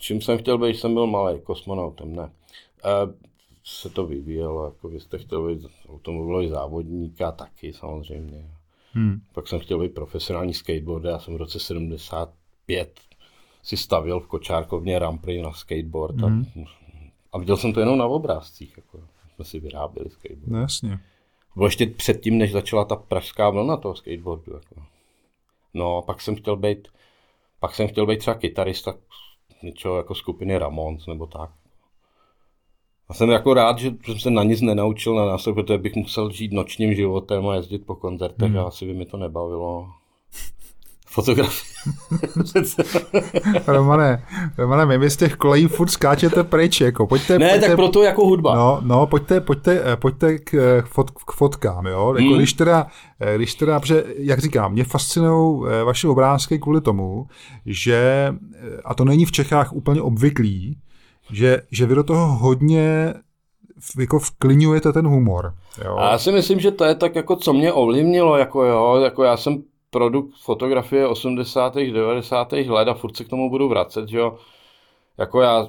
čím jsem chtěl být, jsem byl malý, kosmonautem, ne. Uh, se to vyvíjelo, jako vy jste chtěl být automobilový závodníka, taky samozřejmě. Hmm. Pak jsem chtěl být profesionální skateboard, já jsem v roce 75 si stavil v Kočárkovně rampy na skateboard hmm. a, a viděl jsem to jenom na obrázcích, jako jsme si vyráběli skateboard. No, jasně. Bylo ještě předtím, než začala ta pražská vlna toho skateboardu. Jako. No, pak jsem chtěl být, pak jsem chtěl být třeba kytarista něčeho jako skupiny Ramones nebo tak. A jsem jako rád, že jsem se na nic nenaučil na nástroj, protože bych musel žít nočním životem a jezdit po koncertech hmm. a asi by mi to nebavilo fotografii. Romane, Romane, my z těch kolejí furt skáčete pryč, jako pojďte, Ne, pojďte, tak proto jako hudba. No, no pojďte, pojďte, eh, pojďte k, eh, fot, k fotkám, jo, jako hmm. když teda, eh, když teda, protože, jak říkám, mě fascinují vaše obrázky kvůli tomu, že, a to není v Čechách úplně obvyklý, že, že vy do toho hodně jako vklinujete ten humor. Jo? A já si myslím, že to je tak, jako co mě ovlivnilo, jako jo, jako já jsem produkt fotografie 80. 90. let a furt se k tomu budu vracet, že jo. Jako já,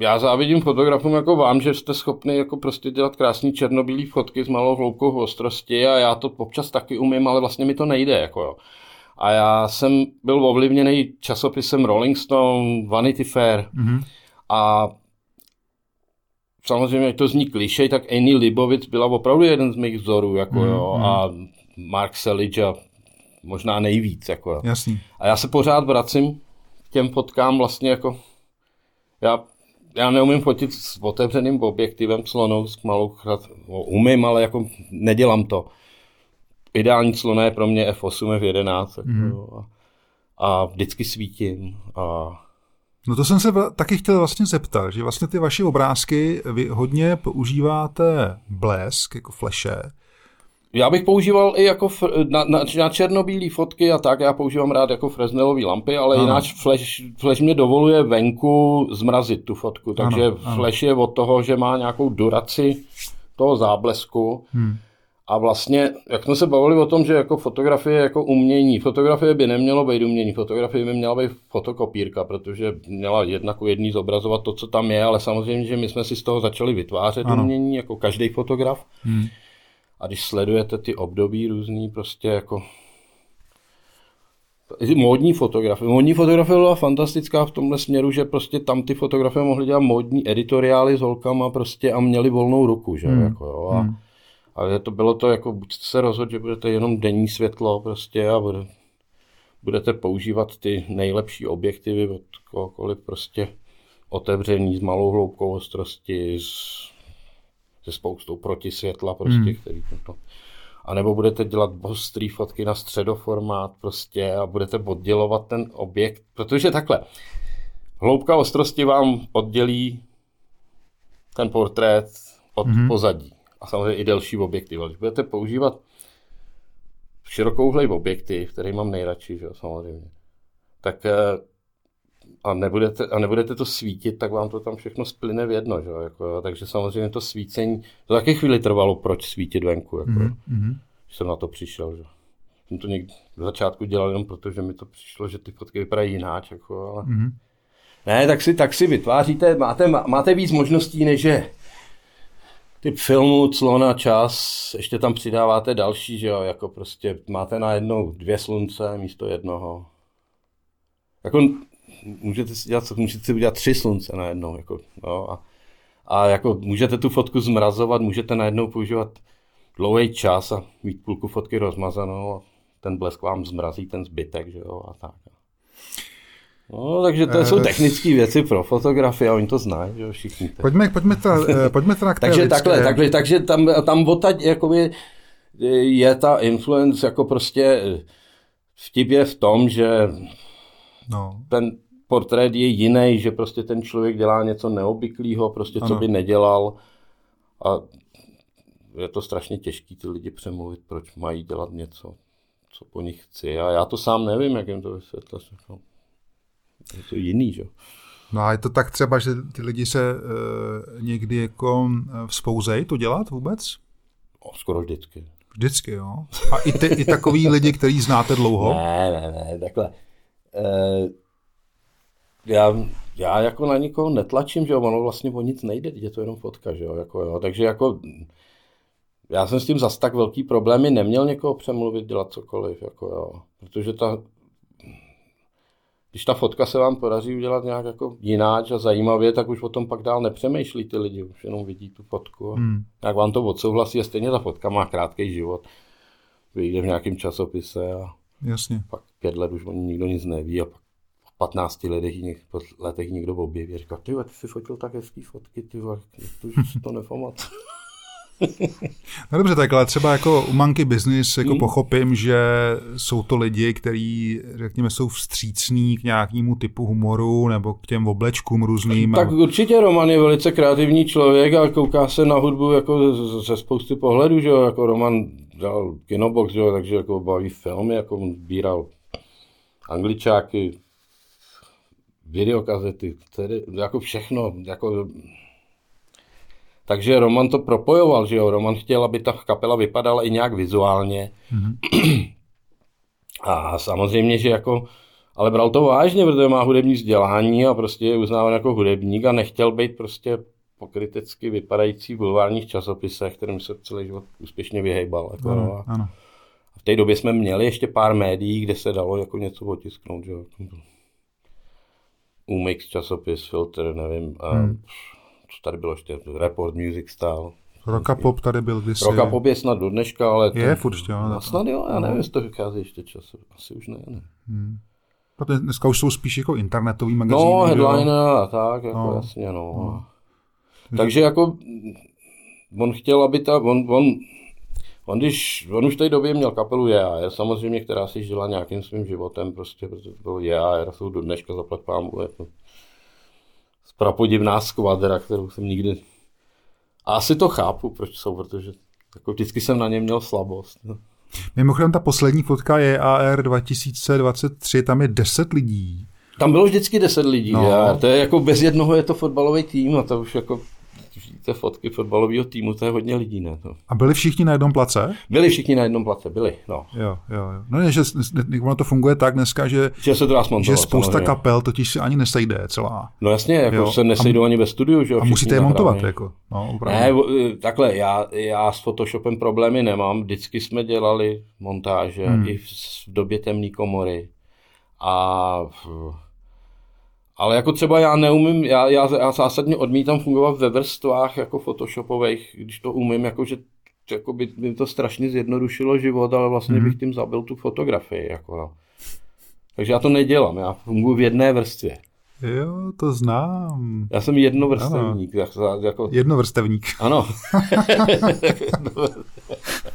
já závidím fotografům jako vám, že jste schopni jako prostě dělat krásný černobílý fotky s malou hloubkou ostrosti a já to občas taky umím, ale vlastně mi to nejde, jako jo. A já jsem byl ovlivněný časopisem Rolling Stone, Vanity Fair mm-hmm. a samozřejmě, jak to zní klišej, tak Annie Libovic byla opravdu jeden z mých vzorů, jako mm-hmm. jo, a Mark Selig a možná nejvíc. Jako. Jasný. A já se pořád vracím k těm fotkám vlastně jako, já já neumím fotit s otevřeným objektivem slonou, s malou chrát, no, umím, ale jako nedělám to. Ideální slona je pro mě F8, F11 jako, mm. a, a vždycky svítím a No to jsem se taky chtěl vlastně zeptat, že vlastně ty vaše obrázky, vy hodně používáte blesk jako fleše. Já bych používal i jako fr- na, na, na černobílé fotky a tak, já používám rád jako Fresnelové lampy, ale ano. jinak flash, flash mě dovoluje venku zmrazit tu fotku, takže ano, ano. flash je od toho, že má nějakou duraci toho záblesku. Hmm. A vlastně, jak jsme se bavili o tom, že jako fotografie je jako umění, fotografie by nemělo být umění, fotografie by měla být fotokopírka, protože měla jednak jedný zobrazovat to, co tam je, ale samozřejmě, že my jsme si z toho začali vytvářet ano. umění, jako každý fotograf. Hmm. A když sledujete ty období různý, prostě jako módní fotografie. Módní fotografie byla fantastická v tomhle směru, že prostě tam ty fotografie mohly dělat módní editoriály s holkama prostě a měli volnou ruku, že hmm. jako jo. A, hmm ale to bylo to, jako buď se rozhodl, že budete jenom denní světlo prostě a bude, budete používat ty nejlepší objektivy od kohokoliv prostě otevřený s malou hloubkou ostrosti, s, se spoustou protisvětla prostě, hmm. který to, a nebo budete dělat ostrý fotky na středoformát prostě a budete oddělovat ten objekt, protože takhle, hloubka ostrosti vám oddělí ten portrét od hmm. pozadí a samozřejmě i delší objektiv. Ale když budete používat širokouhlej objektiv, který mám nejradši, že, samozřejmě, tak eh, a nebudete, a nebudete to svítit, tak vám to tam všechno splyne v jedno. Že? Jako, takže samozřejmě to svícení, to taky chvíli trvalo, proč svítit venku. Jako, mm-hmm. Když jsem na to přišel. Že? Jsem to někdy v začátku dělal jenom proto, že mi to přišlo, že ty fotky vypadají jináč. Jako, ale... mm-hmm. Ne, tak si, tak si vytváříte, máte, máte víc možností, než je typ filmu Clona čas, ještě tam přidáváte další, že jo, jako prostě máte najednou dvě slunce místo jednoho. Jako můžete si dělat, můžete si udělat tři slunce najednou, jako, no, a, a jako můžete tu fotku zmrazovat, můžete najednou používat dlouhý čas a mít půlku fotky rozmazanou a ten blesk vám zmrazí ten zbytek, že jo, a tak. No, takže to jsou eh, technické věci pro fotografii a oni to znají, že všichni. Pojďme, pojďme, ta, eh, pojďme teda k takže, takhle, takhle, takže tam, tam odtaď jakoby je ta influence jako prostě vtip je v tom, že no. ten portrét je jiný, že prostě ten člověk dělá něco neobvyklého, prostě ano. co by nedělal a je to strašně těžké ty lidi přemluvit, proč mají dělat něco, co po nich chci a já to sám nevím, jak jim to vysvětlit je to jiný, že? No a je to tak třeba, že ty lidi se e, někdy jako eh, vzpouzejí to dělat vůbec? O, skoro vždycky. Vždycky, jo. A i, ty, i takový lidi, který znáte dlouho? Ne, ne, ne, takhle. E, já, já jako na nikoho netlačím, že jo, ono vlastně o nic nejde, je to jenom fotka, že jo, jako jo. takže jako já jsem s tím zas tak velký problémy neměl někoho přemluvit, dělat cokoliv, jako jo, protože ta když ta fotka se vám podaří udělat nějak jako jináč a zajímavě, tak už o tom pak dál nepřemýšlí ty lidi, už jenom vidí tu fotku a hmm. jak vám to odsouhlasí a stejně ta fotka má krátký život. Vyjde v nějakém časopise a Jasně. pak pět let už o ní nikdo nic neví a pak 15 letech, letech někdo objeví a říká, ty ty jsi fotil tak hezký fotky, ty to už to nepamatuje. No dobře, tak ale třeba jako u Monkey Business jako hmm. pochopím, že jsou to lidi, kteří, řekněme, jsou vstřícní k nějakému typu humoru nebo k těm oblečkům různým. Tak určitě Roman je velice kreativní člověk a kouká se na hudbu jako ze spousty pohledů, že jo, jako Roman dal kinobox, že jo, takže jako baví filmy, jako sbíral angličáky, videokazety, tedy jako všechno, jako takže Roman to propojoval, že jo. Roman chtěl, aby ta kapela vypadala i nějak vizuálně. Mm-hmm. A samozřejmě, že jako, ale bral to vážně, protože má hudební vzdělání a prostě je uznáván jako hudebník a nechtěl být prostě pokrytecky vypadající v bulvárních časopisech, kterým se celý život úspěšně vyhejbal. Jako, ano, no. ano. A v té době jsme měli ještě pár médií, kde se dalo jako něco otisknout. Že? Umix časopis, filter, nevím. A hmm co tady bylo ještě, Report Music Style. Rockapop tady byl kdysi. Rockapop je snad do dneška, ale... Je, to, furt ještě, jo. No, snad jo, já nevím, jestli to vychází ještě čas. Asi už ne, ne. Hmm. Protože dneska už jsou spíš jako internetový magazíny. No, headliner a tak, jako No. jasně, no. Takže jako on chtěl, aby ta, on, on, on, když, on už v té době měl kapelu JAR, samozřejmě, která si žila nějakým svým životem, prostě, protože to bylo JAR, jsou do dneška zaplat pámu, jako prapodivná skvadra, kterou jsem nikdy... A asi to chápu, proč jsou, protože jako vždycky jsem na ně měl slabost. No. Mimochodem ta poslední fotka je AR 2023, tam je 10 lidí. Tam bylo vždycky 10 lidí, No. JAR. to je jako bez jednoho je to fotbalový tým a to už jako vidíte fotky fotbalového týmu, to je hodně lidí, ne? To. A byli všichni na jednom place? Byli všichni na jednom place, byli, no. Jo, jo, jo. No ne, že ono to funguje tak dneska, že, Že se to dá že spousta samozřejmě. kapel totiž se ani nesejde celá. No jasně, jako Jo. se nesejdou ani ve studiu, že jo? A musíte je montovat, jako. No, opravdu. Ne, eh, takhle, já, já s Photoshopem problémy nemám, vždycky jsme dělali montáže, hmm. i v, v době temné komory. A ale jako třeba já neumím, já, já, já zásadně odmítám fungovat ve vrstvách jako photoshopových, když to umím, jakože jako by mi to strašně zjednodušilo život, ale vlastně bych tím zabil tu fotografii. Jako, no. Takže já to nedělám, já funguji v jedné vrstvě. Jo, to znám. Já jsem jednovrstevník. Jak, jako, Jednovrstevník. ano.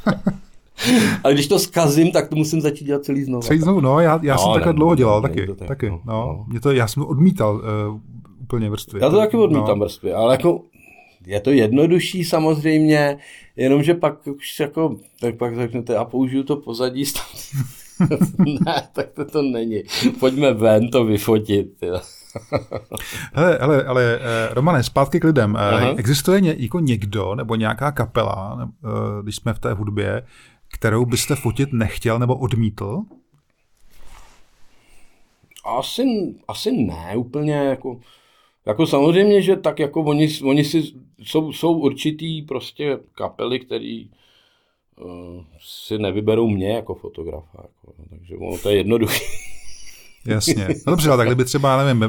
Ale když to zkazím, tak to musím začít dělat celý znovu. Celý znovu, no, já, já No, jsem takhle ne, dlouho dělal ne, taky. to tak, taky no, no, no. Mě to, já jsem odmítal uh, úplně vrstvy. Já to taky odmítám No. vrstvy, ale jako je to jednodušší samozřejmě, jenomže pak už jako, tak pak řeknete, a použiju to pozadí ne, tak to, to není. Pojďme ven to vyfotit. Jo. Hele, hele, ale eh, Romane, zpátky k lidem. Eh, Aha. existuje ně, jako někdo nebo nějaká kapela, ne, eh, když jsme v té hudbě, kterou byste fotit nechtěl nebo odmítl? Asi, asi ne úplně, jako, jako samozřejmě, že tak jako oni, oni si, jsou, jsou určitý prostě kapely, který uh, si nevyberou mě jako fotografa, jako, takže ono to je jednoduché. Jasně. No dobře, ale tak kdyby třeba, nevím, eh,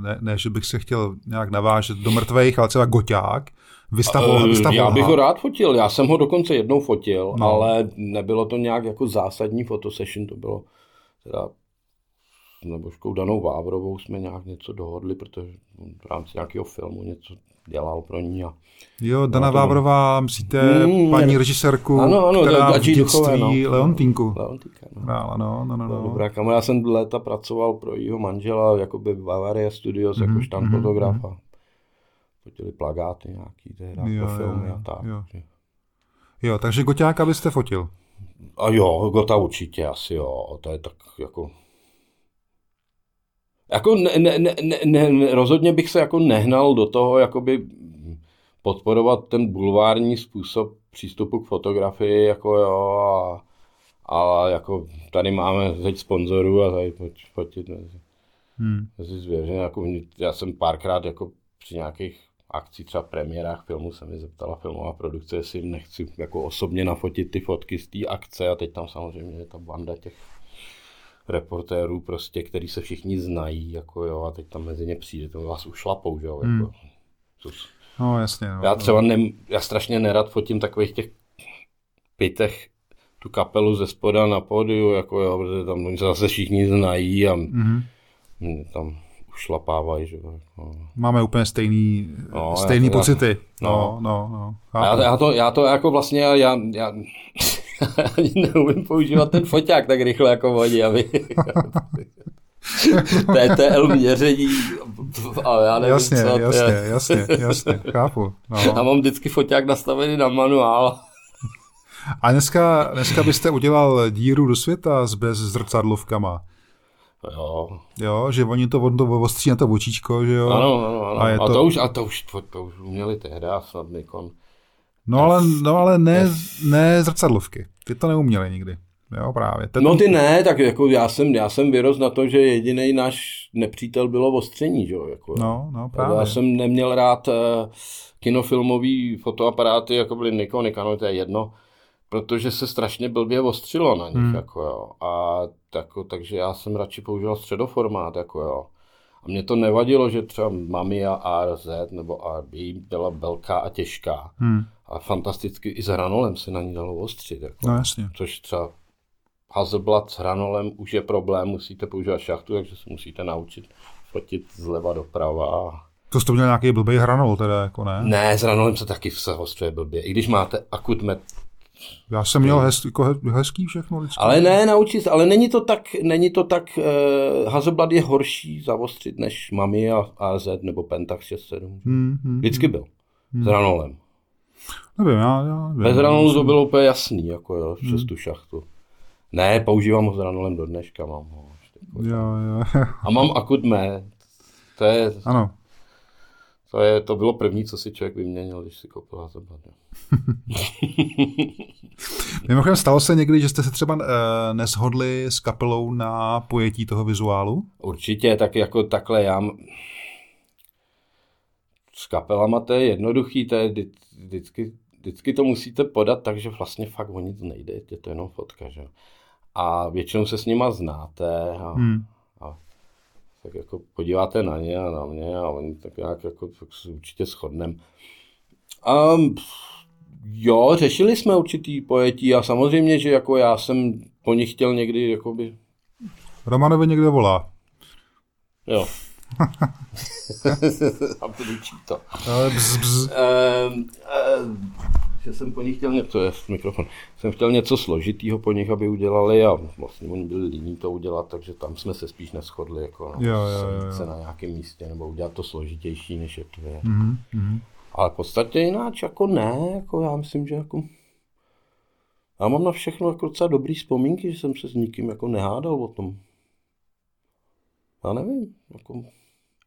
ne, ne, že bych se chtěl nějak navážet do mrtvejch, ale třeba Goťák, vystavoval, Eh, vystavoval Já bych ho rád fotil, já jsem ho dokonce jednou fotil, No. ale nebylo to nějak jako zásadní fotosession, to bylo teda s nebožkou Danou Vávrovou jsme nějak něco dohodli, protože v rámci nějakého filmu něco dělal pro ní a Jo, Dana No, to- Vávrová, myslíte Mm, paní ne. režisérku, Ano, ano, která v dětství Duchové, no. Leontýnku Leontíka, no. no, no, no, No. no. Dobrá kamera, já jsem léta pracoval pro jeho manžela jakoby v Bavaria Studios Mhm, jako štand mhm, fotograf a fotili plagáty nějaký tehdy Jo, pro filmy jo, a tak. jo. že- Jo, takže Goťáka byste fotil. A jo, Gota určitě asi jo, to je tak jako... Jako ne, ne, ne, ne, ne, rozhodně bych se jako nehnal do toho, jakoby podporovat ten bulvární způsob přístupu k fotografii, jako jo, a, a jako tady máme teď sponzorů a tady pojď fotit mezi, Hmm. mezi zvěře. Jako, já jsem párkrát jako při nějakých akcích, třeba premiérách filmu se mi zeptala filmová produkce, jestli jim nechci jako osobně nafotit ty fotky z té akce a teď tam samozřejmě je ta banda těch reportérů prostě, který se všichni znají, jako jo, a teď tam mezi ně přijde, to vás ušlapou, že jo, Hmm. jako. Sus. No, jasně. No, Já třeba ne, já strašně nerad fotím takových těch pitech tu kapelu ze spoda na pódiu, jako jo, protože tam oni se zase všichni znají a Mhm. mě tam ušlapávají, že jako. Máme úplně stejný, No, stejný já- já- pocity. No, no. no, no. A já, já, to, já to jako vlastně, já, já, já ani neumím používat ten foťák tak rychle jako oni, aby TTL měření a já nevím Jasně, co, jasně, je. jasně, jasně, chápu. Já No. mám vždycky foťák nastavený na manuál. A dneska, dneska byste udělal díru do světa s bez zrcadlovkama. Jo, Jo, že oni to, on to ostří na to očičko, že jo? ano, ano, ano. A je A, to- to... už, a to už, to, to už uměli tehdy a snad Nikon. No ale, no, ale ne, ne zrcadlovky. Ty to neuměli nikdy. Jo, právě. Ten, No ty ne, tak jako já jsem, já jsem vyrost na to, že jediný náš nepřítel bylo ostření, že jo. Jako, No, no, Já právě. jsem neměl rád uh, kinofilmový fotoaparáty, jako byly Nikon, Nikon, to je jedno, protože se strašně blbě ostřilo na nich, Hmm. jako jo. A tako, takže já jsem radši používal středoformát, jako jo. A mě to nevadilo, že třeba Mamiya ARZ nebo RB byla velká a těžká. Hmm. A fantasticky i s hranolem se na ní dalo ostřit, jako. No jasně. Což třeba Hazelblad s hranolem už je problém, musíte používat šachtu, takže se musíte naučit fotit zleva doprava. To jste měl nějaký blbý hranol teda, jako ne? Ne, s hranolem se taky se hostuje blbě. I když máte akut met, Já jsem měl hez, jako he- hezký všechno vždycky. Ale ne, naučit se, ale není to tak, není to tak, uh, Hazelblad je horší zavostřit než Mami a AZ nebo Pentax 6.7. Hmm, hmm. Vždycky byl. S ranolem. Nevím, já, já nevím. Bez ranolu to bylo úplně jasný, jako jo, přes tu šachtu. Ne, používám ho s ranolem do dneška, mám ho. Jo, jo. A mám akut mé. To je, ano. To je, to bylo první, co si člověk vyměnil, když si koupil jo. Mimochodem, stalo se někdy, že jste se třeba e, neshodli s kapelou na pojetí toho vizuálu? Určitě, tak jako takhle já... S kapelama to je jednoduchý, to je vždy- vždycky, vždycky to musíte podat, takže vlastně fakt o nic nejde, je to jenom fotka, že. A většinou se s nima znáte a, Hmm. a tak jako podíváte na ně a na mě a oni tak nějak jako tak se určitě shodnem. A jo, řešili jsme určitý pojetí a samozřejmě, že jako já jsem po nich chtěl někdy jakoby Romanovi někde volá. Jo. A to. Bz, bz. Ehm, ehm, že jsem po nich chtěl něco, je mikrofon, jsem chtěl něco složitýho po nich, aby udělali a vlastně oni byli líní to udělat, takže tam jsme se spíš neschodli, jako no, Jo, jo, jo, jo. se na nějakém místě, nebo udělat to složitější, než je to je. Mhm, mhm. Ale v podstatě jináč jako ne, jako já myslím, že jako já mám na všechno jako docela dobrý vzpomínky, že jsem se s nikým jako nehádal o tom. Já nevím, jako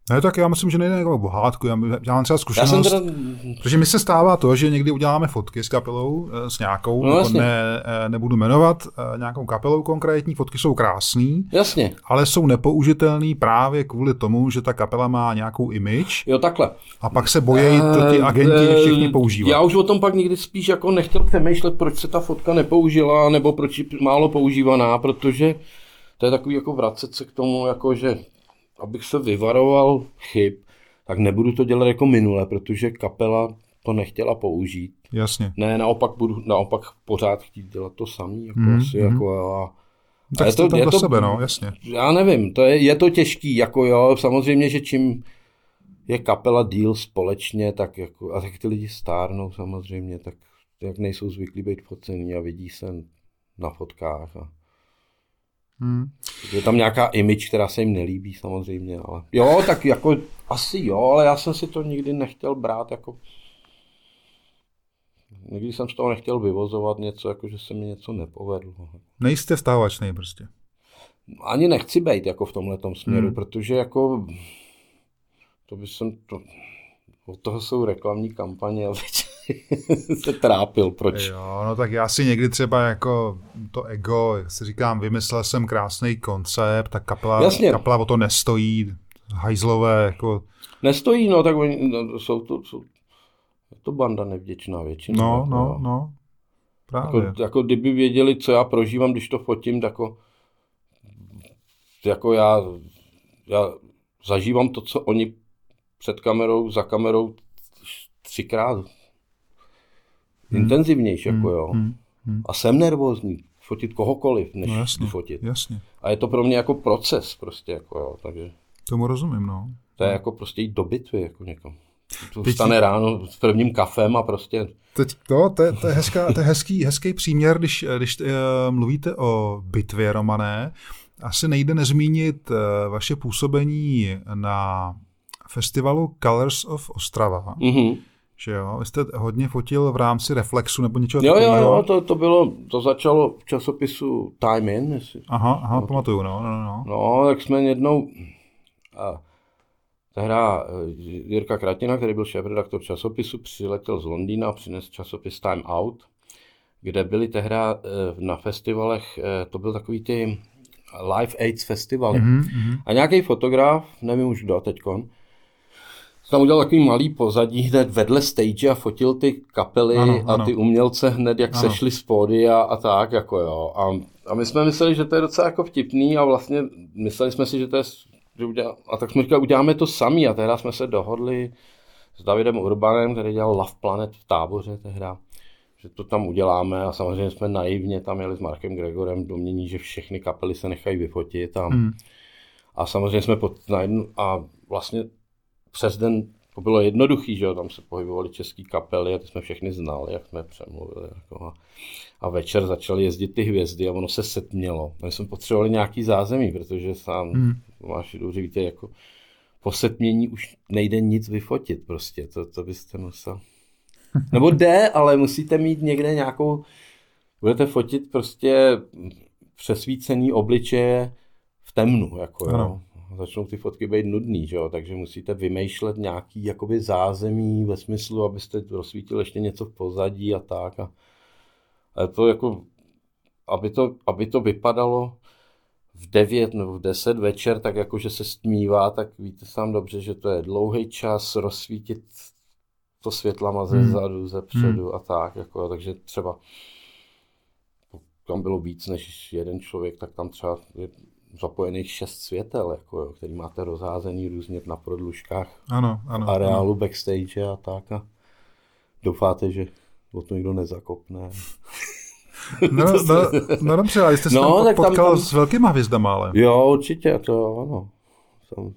Ne, tak já myslím, že nejde jako bohátku. Já, já mám třeba já zkušenost, jsem teda, protože mi se stává to, že někdy uděláme fotky s kapelou, e, s nějakou, No, jako ne, e, nebudu jmenovat, e, nějakou kapelou konkrétní, fotky jsou krásné, jasně, ale jsou nepoužitelné právě kvůli tomu, že ta kapela má nějakou image jo takhle. a pak se bojí to ty Eh, agenti eh, všichni používat. Já už o tom pak nikdy spíš jako nechtěl přemýšlet, proč se ta fotka nepoužila, nebo proč je málo používaná, protože to je takový jako vracet se k tomu, jako že abych se vyvaroval chyb, tak nebudu to dělat jako minule, protože kapela to nechtěla použít. Jasně. Ne, naopak budu naopak pořád chtít dělat to samý, jako Mhm, asi, mhm. jako a, Tak je to- tam je do to- sebe, no, jasně. já nevím, to je, je to těžký, jako jo, samozřejmě, že čím je kapela díl společně, tak jako, a tak ty lidi stárnou samozřejmě, tak jak nejsou zvyklí být focený a vidí se na fotkách. A Hmm. je tam nějaká image, která se jim nelíbí samozřejmě, ale jo, tak jako asi jo, ale já jsem si to nikdy nechtěl brát jako Nikdy jsem z toho nechtěl vyvozovat něco, jako že se mi něco nepovedlo. Nejste vztahovačný prostě. ani nechci být jako v tomhle směru, Hmm. protože jako to by jsem to, od toho jsou reklamní kampaně a teď se trápil, proč. Jo, no tak já si někdy třeba jako to ego, jak si říkám, vymyslel jsem krásný koncept, tak kapela, Jasně. kapela o to nestojí, hajzlové, jako, Nestojí, no tak oni, no, jsou to, jsou, je to banda nevděčná většina. no, jako, no, no, právě. Jako, jako kdyby věděli, co já prožívám, když to fotím, tak jako, jako já, já zažívám to, co oni před kamerou, za kamerou třikrát Hmm. intenzivnější, jako jo. Hmm, hmm. A jsem nervózní fotit kohokoliv, než No jasně, fotit. jasně, A je to pro mě jako proces prostě, jako jo, takže tomu rozumím, no. to je jako prostě jít do bitvy, jako někam. To Teď- vstane ráno s prvním kafem a prostě Teď to, to, je, to je, hezká, to je hezký, hezký příměr, když, když uh, mluvíte o bitvě, Romané. Asi nejde nezmínit uh, vaše působení na festivalu Colors of Ostrava, mhm. Že jo? Vy jste hodně fotil v rámci Reflexu nebo něčeho Jo, jo, takového. jo, to, to bylo, to začalo v časopisu Time In, jestli, Aha, aha, pamatuju, no, no, no. no, tak jsme jednou, a, tehda eh, Jirka Kratina, který byl šéf-redaktor časopisu, přiletěl z Londýna a přinesl časopis Time Out, kde byly tehda eh, na festivalech, eh, to byl takový ty Live AIDS festivaly. Mhm, mhm. A nějaký fotograf, nevím už kdo teďkon, tam udělal takový malý pozadí hned vedle stage a fotil ty kapely Ano, ano, ano. a ty umělce hned, jak Ano. sešli z pódia a tak, jako jo. A, a my jsme mysleli, že to je docela jako vtipný a vlastně mysleli jsme si, že to je, že udělá, a tak jsme říkali, uděláme to sami a tehda jsme se dohodli s Davidem Urbanem, který dělal Love Planet v táboře tehda, že to tam uděláme a samozřejmě jsme naivně tam jeli s Markem Gregorem domění, že všechny kapely se nechají vyfotit a, hmm. a samozřejmě jsme pod, na jednu, a vlastně přes den to bylo jednoduchý, že jo, tam se pohybovaly české kapely a ty jsme všechny znali, jak jsme přemluvili. Jako a, a, večer začaly jezdit ty hvězdy a ono se setmělo. My jsme potřebovali nějaký zázemí, protože sám hmm. máš dobře víte, jako po setmění už nejde nic vyfotit prostě, to, to byste musel. Nebo jde, ale musíte mít někde nějakou, budete fotit prostě přesvícený obličeje v temnu, jako jo začnou ty fotky být nudný, že jo? takže musíte vymýšlet nějaký jakoby zázemí ve smyslu, abyste rozsvítili ještě něco v pozadí a tak. A, a to jako, aby to, aby to vypadalo v 9 nebo v 10 večer, tak jako, že se stmívá, tak víte sám dobře, že to je dlouhý čas rozsvítit to světlama ze hmm. zadu, ze předu hmm. a tak, jako, takže třeba tam bylo víc než jeden člověk, tak tam třeba zapojených šest světel, jako jo, který máte rozházený různě na prodlužkách ano, ano, areálu, ano. backstage a tak. A doufáte, že o to nikdo nezakopne. No, no, no dobře, ale jste se no, tam potkal tam, tam... s velkýma hvězdama, ale. Jo, určitě, to ano. Jsem...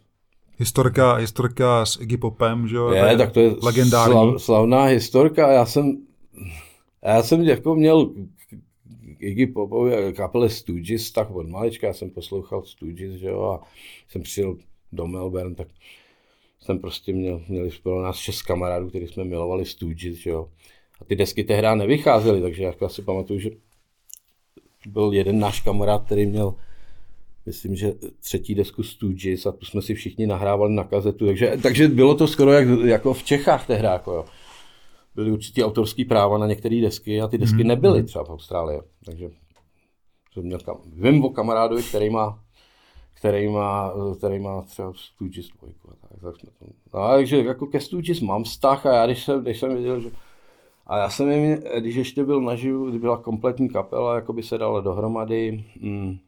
Historka, historka s Iggy Popem, že jo? Je, tak to je legendární. Slav, slavná historka. Já jsem, já jsem jako měl Iggy Popovi kapele Stooges, tak od malička jsem poslouchal Stooges, že jo, a jsem přijel do Melbourne, tak jsem prostě měl, měli spolu nás šest kamarádů, který jsme milovali Stooges, že jo. A ty desky tehdy nevycházely, takže já si pamatuju, že byl jeden náš kamarád, který měl myslím, že třetí desku Stooges a tu jsme si všichni nahrávali na kazetu, takže, takže bylo to skoro jak, jako v Čechách tehdy, jako jo byly určitě autorský práva na některé desky a ty desky mm-hmm. nebyly mhm. třeba v Austrálii. Takže jsem měl kam, vím o kamarádovi, který má, který má, který má třeba Stooges dvojku. Tak, tak jsme to, no, takže jako ke Stooges mám vztah a já když jsem, když jsem viděl, že a já jsem jim, když ještě byl naživu, kdy byla kompletní kapela, jako by se dala dohromady mm,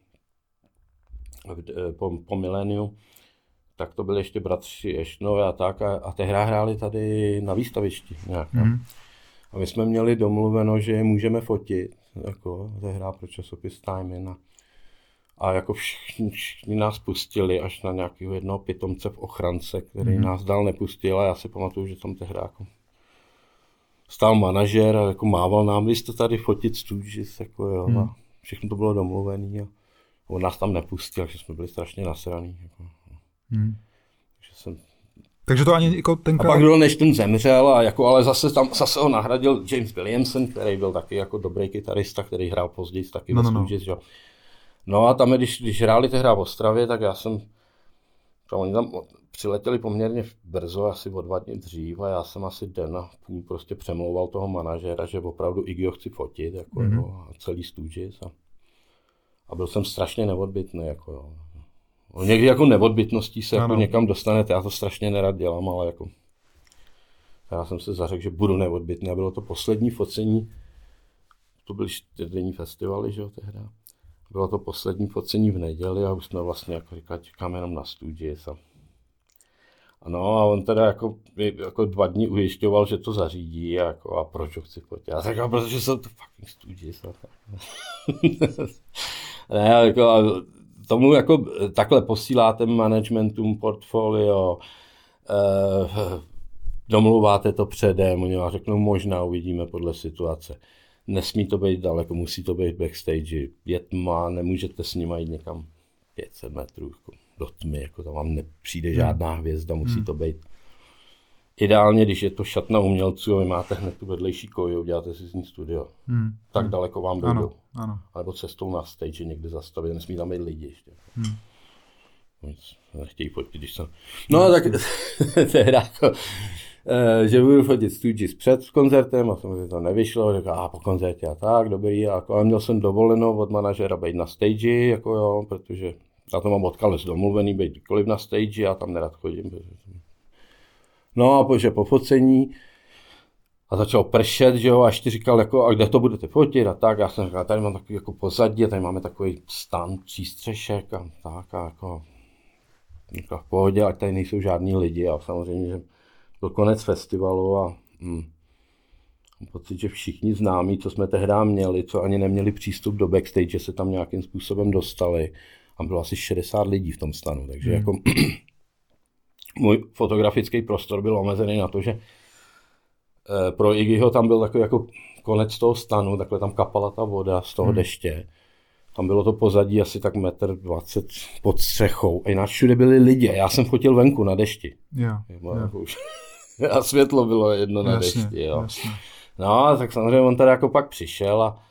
po, po miléniu, tak to byli ještě bratři Ešnové a tak a, a tehdy hráli tady na výstavišti nějak. Mm. A my jsme měli domluveno, že je můžeme fotit, jako tehdy pro časopis Time In. A, a jako všichni, všichni nás pustili až na nějakého jednoho pitomce v ochrance, který mm. nás dál nepustil a já si pamatuju, že tam tehdy jako stál manažer a jako mával nám, vy jste tady fotit Stooges, jako jo, mm. a všechno to bylo domluvené a on nás tam nepustil, že jsme byli strašně nasraný. Jako. Hmm. Takže, jsem... Takže to ani jako tenkrát... A pak byl, než ten zemřel, a jako, ale zase tam zase ho nahradil James Williamson, který byl taky jako dobrý kytarista, který hrál později taky no, no, no. že? no a tam, když, když hráli hra v Ostravě, tak já jsem, tam oni tam přiletěli poměrně brzo, asi o dva dny dřív a já jsem asi den a půl prostě přemlouval toho manažera, že opravdu Iggy chci fotit, jako, mm-hmm. jo, a celý stůžis a, a byl jsem strašně neodbitný, jako jo. Někdy jako neodbytností se jako někam dostanete, já to strašně nerad dělám, ale jako já jsem se zařekl, že budu neodbytný a bylo to poslední focení, to byly čtyřdenní festivaly, že jo, tehda. Bylo to poslední focení v neděli a už jsme vlastně jako říkali, čekáme jenom na studii. A, no a on teda jako, jako dva dny ujišťoval, že to zařídí a, jako, a proč ho chci fotit. Já říkal, protože jsou to fucking studii. ne, jako, tomu jako takhle posíláte managementům portfolio, eh, domluváte to předem, oni vám řeknou možná, uvidíme podle situace. Nesmí to být daleko, musí to být backstage. Je tma, nemůžete s nimi jít někam 500 metrů jako do tmy, jako tam vám nepřijde hmm. žádná hvězda, musí hmm. to být Ideálně, když je to šatna umělců a vy máte hned tu vedlejší koju, uděláte si z ní studio. Hmm. Tak hmm. daleko vám dojdou. Ano, ano. Alebo cestou na stage někde zastavit, nesmí tam být lidi ještě. Hmm. Nic nechtějí fotit, když jsem... No hmm. tak tehdy jako, eh, že budu fotit Stooges před koncertem a samozřejmě to nevyšlo, řekl, a po koncertě a tak, dobrý, jako, a měl jsem dovolenou od manažera být na stage, jako jo, protože já to mám odkales domluvený, být kdykoliv na stage, já tam nerad chodím, protože No a protože po focení a začal pršet, že jo, a ještě říkal, jako, a kde to budete fotit a tak. Já jsem říkal, tady mám takový jako pozadí, tady máme takový stan, přístřešek a tak a jako, jako v pohodě, ať tady nejsou žádní lidi a samozřejmě, že byl konec festivalu a, hm, Mám pocit, že všichni známí, co jsme tehdy měli, co ani neměli přístup do backstage, že se tam nějakým způsobem dostali. A bylo asi 60 lidí v tom stanu, takže hmm. jako můj fotografický prostor byl omezený na to, že eh, pro Iggyho tam byl takový jako konec toho stanu, takhle tam kapala ta voda z toho hmm. deště. Tam bylo to pozadí asi tak metr dvacet pod střechou. A jinak všude byli lidi. Já jsem fotil venku na dešti. Jo, jo. Jako už. a světlo bylo jedno na jasně, dešti. Jo. Jasně. No, tak samozřejmě on tady jako pak přišel a,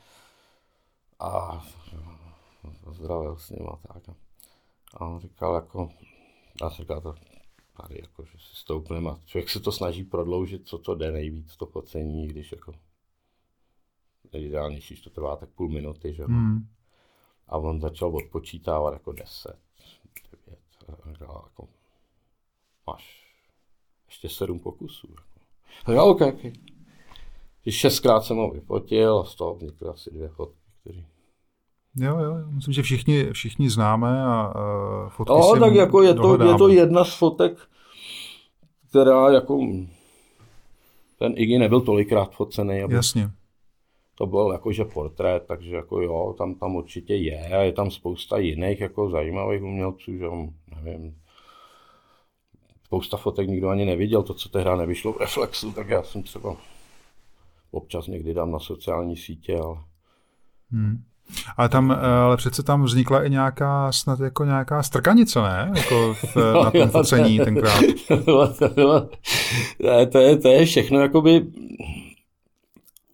a zdravil s ním a tak. A on říkal jako, já jsem říkal to tady jako, že si stoupneme a člověk se to snaží prodloužit, co to jde nejvíc, to pocení, když jako nejideálnější, když to trvá tak půl minuty, že hmm. A on začal odpočítávat jako 10, 9, a říkal jako, máš ještě sedm pokusů. Jako. A já, OK, OK. Šestkrát jsem ho vyfotil a z toho vznikly asi dvě fotky, které Jo, jo, myslím, že všichni, všichni známe a uh, fotky No, tak jako je to, je to jedna z fotek, která jako ten Iggy nebyl tolikrát focený. Aby Jasně. To byl jakože portrét, takže jako jo, tam, tam určitě je a je tam spousta jiných jako zajímavých umělců, že nevím, spousta fotek nikdo ani neviděl, to, co tehdy nevyšlo v Reflexu, tak já jsem třeba občas někdy dám na sociální sítě, ale... Hmm. Ale tam, ale přece tam vznikla i nějaká, snad jako nějaká strkanice, ne? Jako v, no, na tom focení tenkrát. to, bylo, to, je, to je všechno, jakoby,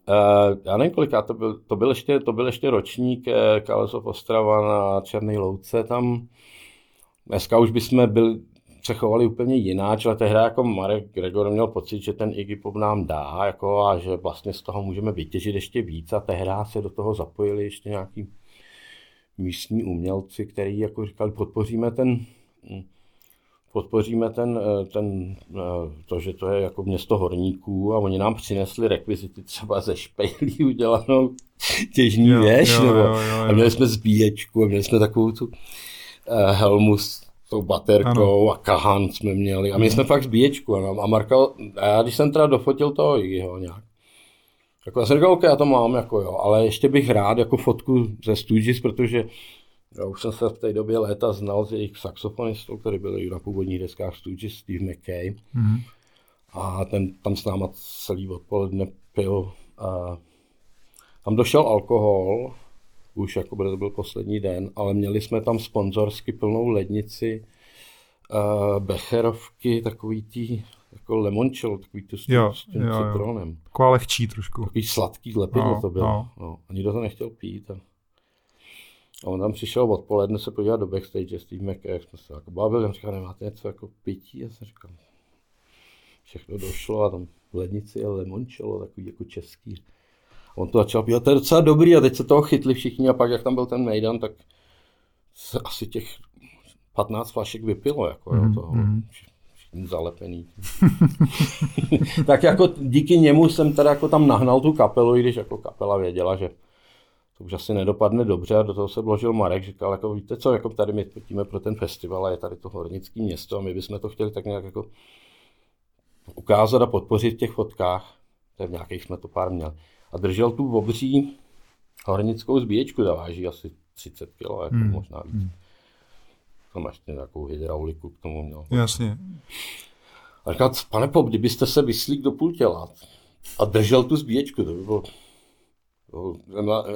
Uh, já nevím, koliká to byl, to byl ještě, to byl ještě ročník uh, Kalesov Ostrava na Černé louce tam. Dneska už bychom byli, se chovali úplně jináč, ale tehdy jako Marek Gregor měl pocit, že ten Iggy Pop nám dá jako, a že vlastně z toho můžeme vytěžit ještě víc a tehdy se do toho zapojili ještě nějaký místní umělci, který jako říkali, podpoříme ten, podpoříme ten, ten, to, že to je jako město horníků a oni nám přinesli rekvizity třeba ze špejlí udělanou těžní jo, věž, jo, nebo, jo, jo, jo. a měli jsme zbíječku a měli jsme takovou tu uh, helmu s tou baterkou ano. a kahan jsme měli. A my jsme fakt zbíječku. A Marka, a já když jsem teda dofotil toho jeho nějak, jako já jsem říkal, OK, já to mám, jako jo, ale ještě bych rád jako fotku ze Stooges, protože já už jsem se v té době léta znal s jejich saxofonistou, který byl na původních deskách Stooges, Steve McKay. Mm-hmm. A ten tam s náma celý odpoledne pil. A tam došel alkohol už jako by to byl poslední den, ale měli jsme tam sponzorsky plnou lednici uh, becherovky, takový tý jako lemoncello, takový tu s tím, jo, s tím jo, citronem. Jo. Taková lehčí trošku. Takový sladký lepidlo no, to bylo. No. No. A nikdo to nechtěl pít. A... a on tam přišel odpoledne se podívat do backstage s tím jak jsme se jako bavili, on říkal, nemáte něco jako pití? Já jsem říkal, všechno došlo a tam v lednici je lemoncello, takový jako český on to začal pít, to je docela dobrý a teď se toho chytli všichni a pak, jak tam byl ten Mejdan, tak se asi těch 15 flašek vypilo, jako mm, jo, mhm, toho, mm. všichni zalepený. tak jako díky němu jsem teda jako tam nahnal tu kapelu, i když jako kapela věděla, že to už asi nedopadne dobře a do toho se vložil Marek, říkal, jako víte co, jako tady my potíme pro ten festival a je tady to hornické město a my bychom to chtěli tak nějak jako ukázat a podpořit v těch fotkách, to v nějakých jsme to pár měli a držel tu obří hornickou zbíječku, ta váží asi 30 kg, jako hmm. možná víc. Hmm. Tam ještě nějakou hydrauliku k tomu měl. Jasně. A říkal, pane Pop, kdybyste se vyslík do půl těla a držel tu zbíječku, to by bylo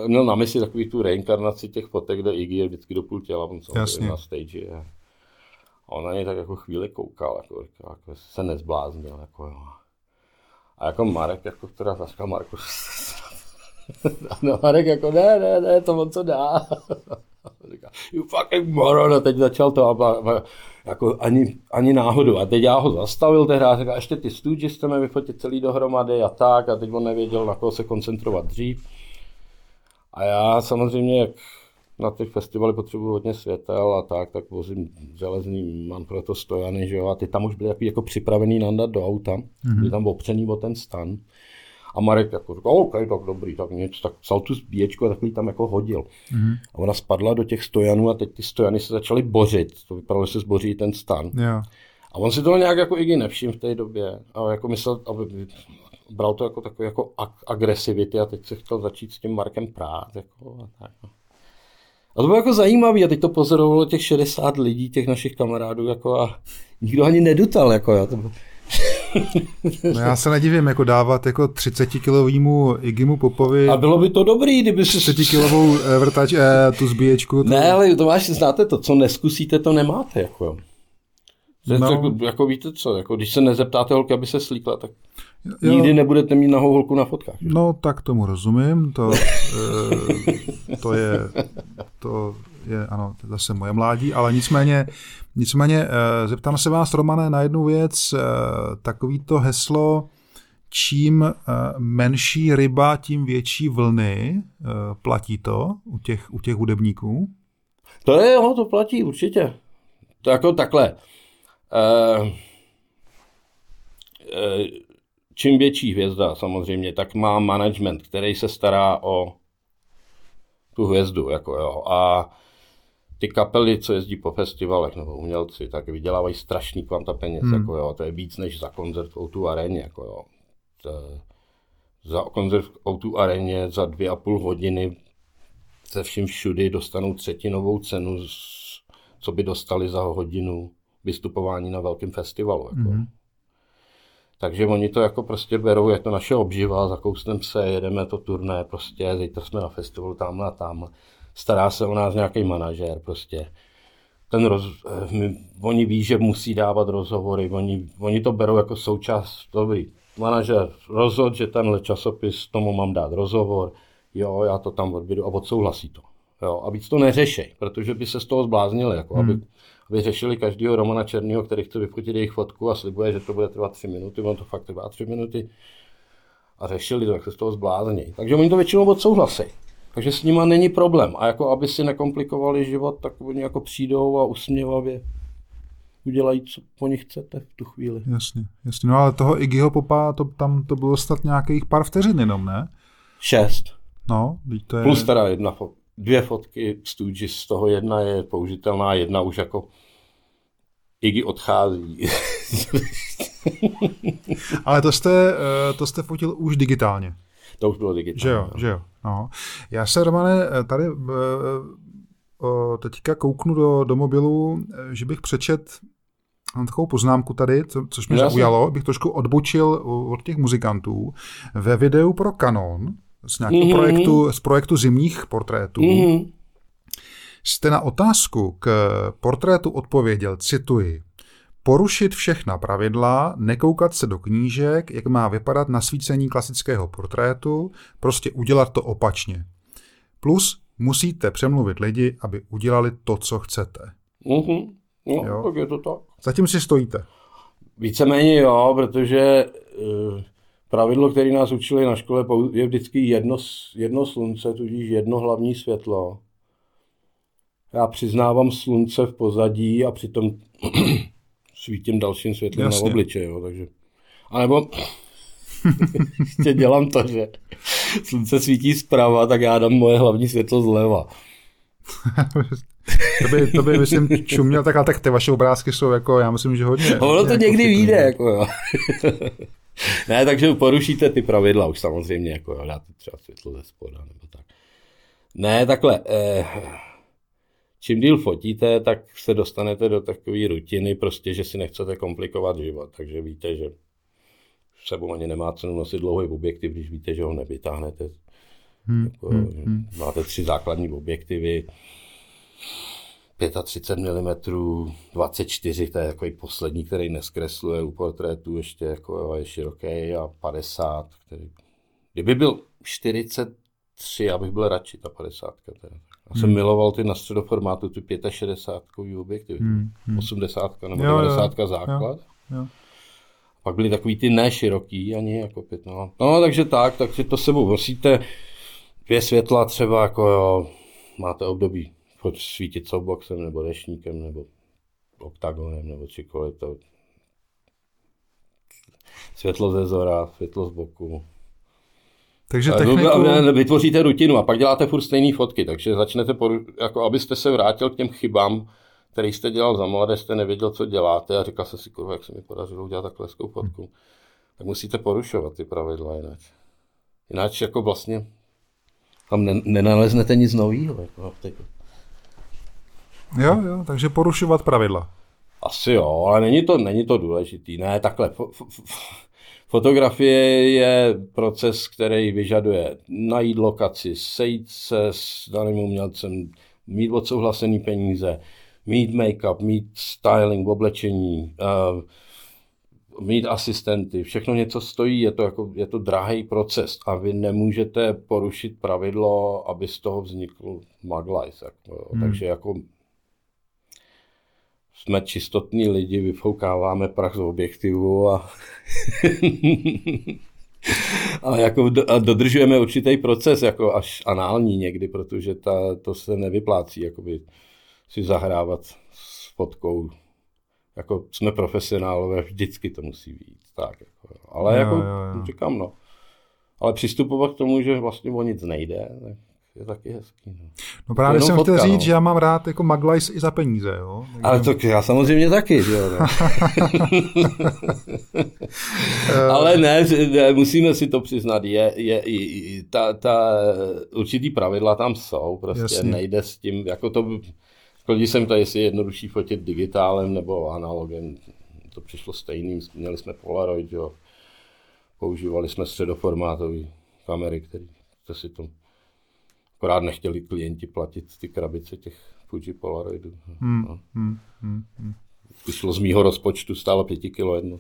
Měl na mysli takový tu reinkarnaci těch fotek, kde Iggy je vždycky do půl těla, on na stage. A on na něj tak jako chvíli koukal, jako, jako se nezbláznil. Jako, jo. A jako Marek, jako která zašla Marku, no Marek jako ne, ne, ne, to on co dá. Říká, you fucking moron, a teď začal to a, a, jako ani, ani náhodou. A teď já ho zastavil tehdy a říká, ještě ty Stooges chceme vyfotit celý dohromady a tak. A teď on nevěděl, na koho se koncentrovat dřív. A já samozřejmě, jak na těch festivaly potřebuji hodně světel a tak, tak vozím železný, to stojany, že jo, a ty tam už byly jako, připravený nandat do auta, mm-hmm. byly tam opřený o ten stan. A Marek jako říkal, OK, tak dobrý, tak nic, tak vzal tu zbíječku a takový tam jako hodil. Mm-hmm. A ona spadla do těch stojanů a teď ty stojany se začaly bořit, to vypadalo, že se zboří ten stan. Yeah. A on si toho nějak jako i nevšiml v té době. A jako myslel, aby bral to jako takový jako ag- agresivity a teď se chtěl začít s tím Markem prát. Jako, a, tak, no. A to bylo jako zajímavé a teď to pozorovalo těch 60 lidí, těch našich kamarádů jako a nikdo ani nedutal. Jako, jo. To bylo... No já se nedivím, jako dávat jako 30 kilovýmu Igimu Popovi A bylo by to dobrý, kdyby si... 30 kilovou eh, vrtač, eh, tu zbíječku. To... Ne, ale to máš, znáte to, co neskusíte, to nemáte. Jako. jo. No. jako, jako, víte co, jako, když se nezeptáte holky, aby se slíkla, tak Jo. nikdy nebudete mít nahou holku na fotkách. že? No, tak tomu rozumím. To, eh, to je, to je, ano, zase moje mládí, ale nicméně, nicméně eh, zeptám se vás, Romane, na jednu věc. eh, Takový to heslo, čím eh, menší ryba, tím větší vlny, eh, platí to u těch, u těch hudebníků? To je, jo, to platí určitě. To jako takhle. E, e, čím větší hvězda samozřejmě, tak má management, který se stará o tu hvězdu. Jako jo. A ty kapely, co jezdí po festivalech nebo umělci, tak vydělávají strašný kvanta peněz. Hmm. Jako jo. To je víc než za koncert v O2 aréně. Jako jo. To, za koncert v O2 aréně za dvě a půl hodiny se vším všudy dostanou třetinovou cenu, co by dostali za hodinu vystupování na velkém festivalu. Jako. Mm-hmm. Takže oni to jako prostě berou, je to naše obživa, zakousneme se, jedeme to turné, prostě, zítra jsme na festivalu tamhle a tam. Stará se o nás nějaký manažer, prostě. Ten roz, eh, oni ví, že musí dávat rozhovory, oni, oni to berou jako součást, dobrý, manažer rozhod, že tenhle časopis, tomu mám dát rozhovor, jo, já to tam odbědu a odsouhlasí to. Jo, a víc to neřešej, protože by se z toho zbláznili, jako hmm. aby, aby řešili každého Romana Černýho, který chce vyfotit jejich fotku a slibuje, že to bude trvat tři minuty, on to fakt trvá tři minuty a řešili to, jak se z toho zblázní. Takže oni to většinou odsouhlasí. Takže s nima není problém. A jako aby si nekomplikovali život, tak oni jako přijdou a usměvavě udělají, co po nich chcete v tu chvíli. Jasně, jasně. No ale toho Iggyho Popa, to, tam to bylo snad nějakých pár vteřin jenom, ne? Šest. No, to je... Plus teda jedna fot, dvě fotky Stooges, z toho jedna je použitelná, jedna už jako Iggy odchází. Ale to jste, eh, to jste fotil už digitálně. to už bylo digitální. Že jo, že jo. No. Já se, Romane, tady eh, eh, teďka kouknu do, do mobilu, že bych přečet Mám takovou poznámku tady, co, což mě Jasně. zaujalo, bych trošku odbočil od těch muzikantů. Ve videu pro Canon z nějakého Mhm. mm-hmm. projektu, z projektu zimních portrétů Mm-hmm. jste na otázku k portrétu odpověděl, cituji, porušit všechna pravidla, nekoukat se do knížek, jak má vypadat nasvícení klasického portrétu, prostě udělat to opačně. Plus musíte přemluvit lidi, aby udělali to, co chcete. Mm-hmm. No, Jo. jo. tak je to tak. Zatím si stojíte. Víceméně jo, protože uh, pravidlo, které nás učili na škole, je vždycky jedno, jedno slunce, tudíž jedno hlavní světlo. Já přiznávám slunce v pozadí a přitom svítím dalším světlem Jasně. na obličej. Jo, takže... A nebo ještě dělám to, že slunce svítí zprava, tak já dám moje hlavní světlo zleva. to by, to by myslím, čuměl, tak, ale tak ty vaše obrázky jsou jako, já myslím, že hodně. Ono to někdy jako vyjde, jako jo. ne, takže porušíte ty pravidla už samozřejmě, jako jo, dáte třeba světlo ze spoda, nebo tak. Ne, takhle, eh, čím díl fotíte, tak se dostanete do takové rutiny, prostě, že si nechcete komplikovat život, takže víte, že sebou ani nemá cenu nosit dlouhý objektiv, když víte, že ho nevytáhnete. Hmm, Jako, hmm, hmm. Máte tři základní objektivy, 35 mm, 24, to je takový poslední, který neskresluje u portrétu, ještě jako jo, je široký a 50, který... Kdyby byl 43, já bych byl radši ta 50. Teda. Já jsem miloval ty na středoformátu, ty 65 objektivy, Hmm, hmm. 80 nebo Jo, jo, 90 základ. jo. Pak byly takový ty ne široký, ani jako pět. No. no, takže tak, tak si to sebou nosíte. Dvě světla třeba, jako jo, máte období choď svítit softboxem, nebo dešníkem, nebo oktagonem, nebo čikoliv to. Světlo ze zora, světlo z boku. Takže A techniku... vy- Vytvoříte rutinu a pak děláte furt stejné fotky, takže začnete, poru, jako abyste se vrátil k těm chybám, který jste dělal za mladé, jste nevěděl, co děláte a říkal jste si, kurva, jak se mi podařilo udělat takhle hezkou fotku. tak musíte porušovat ty pravidla jinak. Jinak jako vlastně tam nenaleznete nic nového. Jako jo, jo, takže porušovat pravidla. Asi jo, ale není to, není to důležitý. Ne, takhle. Fotografie je proces, který vyžaduje najít lokaci, sejít se s daným umělcem, mít odsouhlasený peníze, mít make-up, mít styling, oblečení, uh, mít asistenty, všechno něco stojí, je to, jako, je to drahý proces a vy nemůžete porušit pravidlo, aby z toho vznikl maglife. Jako, hmm. Takže jako jsme čistotní lidi, vyfoukáváme prach z objektivu a, a, jako a dodržujeme určitý proces, jako až anální někdy, protože ta, to se nevyplácí jakoby si zahrávat s fotkou. Jako jsme profesionálové, vždycky to musí být. Tak, jako, ale jo, jako jo, jo. říkám, no. Ale přistupovat k tomu, že vlastně o nic nejde, tak je taky hezký. No, no právě jsem fotka, chtěl říct, no. že já mám rád jako Maglajs i za peníze. Jo? Ale to já samozřejmě taky. Že jo, no. Ale ne, ne, musíme si to přiznat. Je, je, je, ta, ta, určitý pravidla tam jsou. Prostě Jasně. nejde s tím, jako to, když jsem to, jestli je jednodušší fotit digitálem nebo analogem. To přišlo stejným. Měli jsme Polaroid, jo. používali jsme středoformátové kamery, které to si to Akorát nechtěli klienti platit ty krabice těch Fuji Polaroidů. Hmm, no. hmm, hmm, hmm. Vyšlo z mýho rozpočtu, stálo 5 kilo jedno,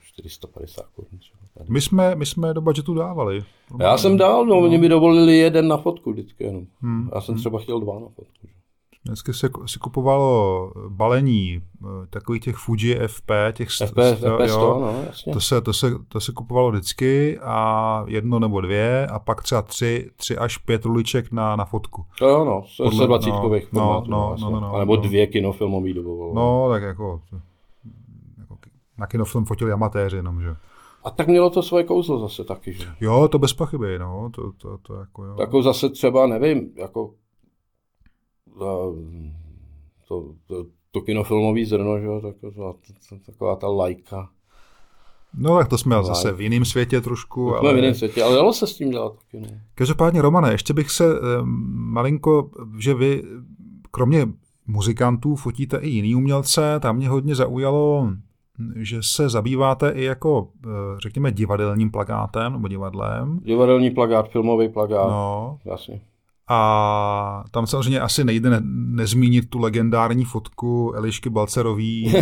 450 korun. My jsme, my jsme do budžetu dávali. Já jsem dal, no, no. oni mi dovolili jeden na fotku vždycky jenom. Hmm, Já jsem hmm. třeba chtěl dva na fotku. Že? Dneska se, se kupovalo balení eh, takových těch Fuji FP, těch FP, FP jo, 100, no, jasně. To, se, to, se, to se kupovalo vždycky a jedno nebo dvě a pak třeba tři, tři až pět ruliček na, na fotku. To jo, no, se 20 no, no, no, no, no, no, nebo no. dvě kinofilmový dobovalo. No, tak jako, jako na kinofilm fotili amatéři jenom, že? A tak mělo to svoje kouzlo zase taky, že? Jo, to bez pochyby, no, to, to, to jako jo. Tak jako zase třeba, nevím, jako to, to, to kinofilmový zrno, že jo, taková, taková ta lajka. No tak to jsme Like. zase v jiném světě trošku. To ale... v jiném světě, ale dalo se s tím dělat taky. No. Každopádně, Romane, ještě bych se malinko, že vy kromě muzikantů fotíte i jiný umělce, tam mě hodně zaujalo, že se zabýváte i jako, eh, řekněme, divadelním plagátem nebo divadlem. Divadelní plagát, filmový plagát, no. jasně. A tam samozřejmě asi nejde ne, nezmínit tu legendární fotku Elišky Balcerový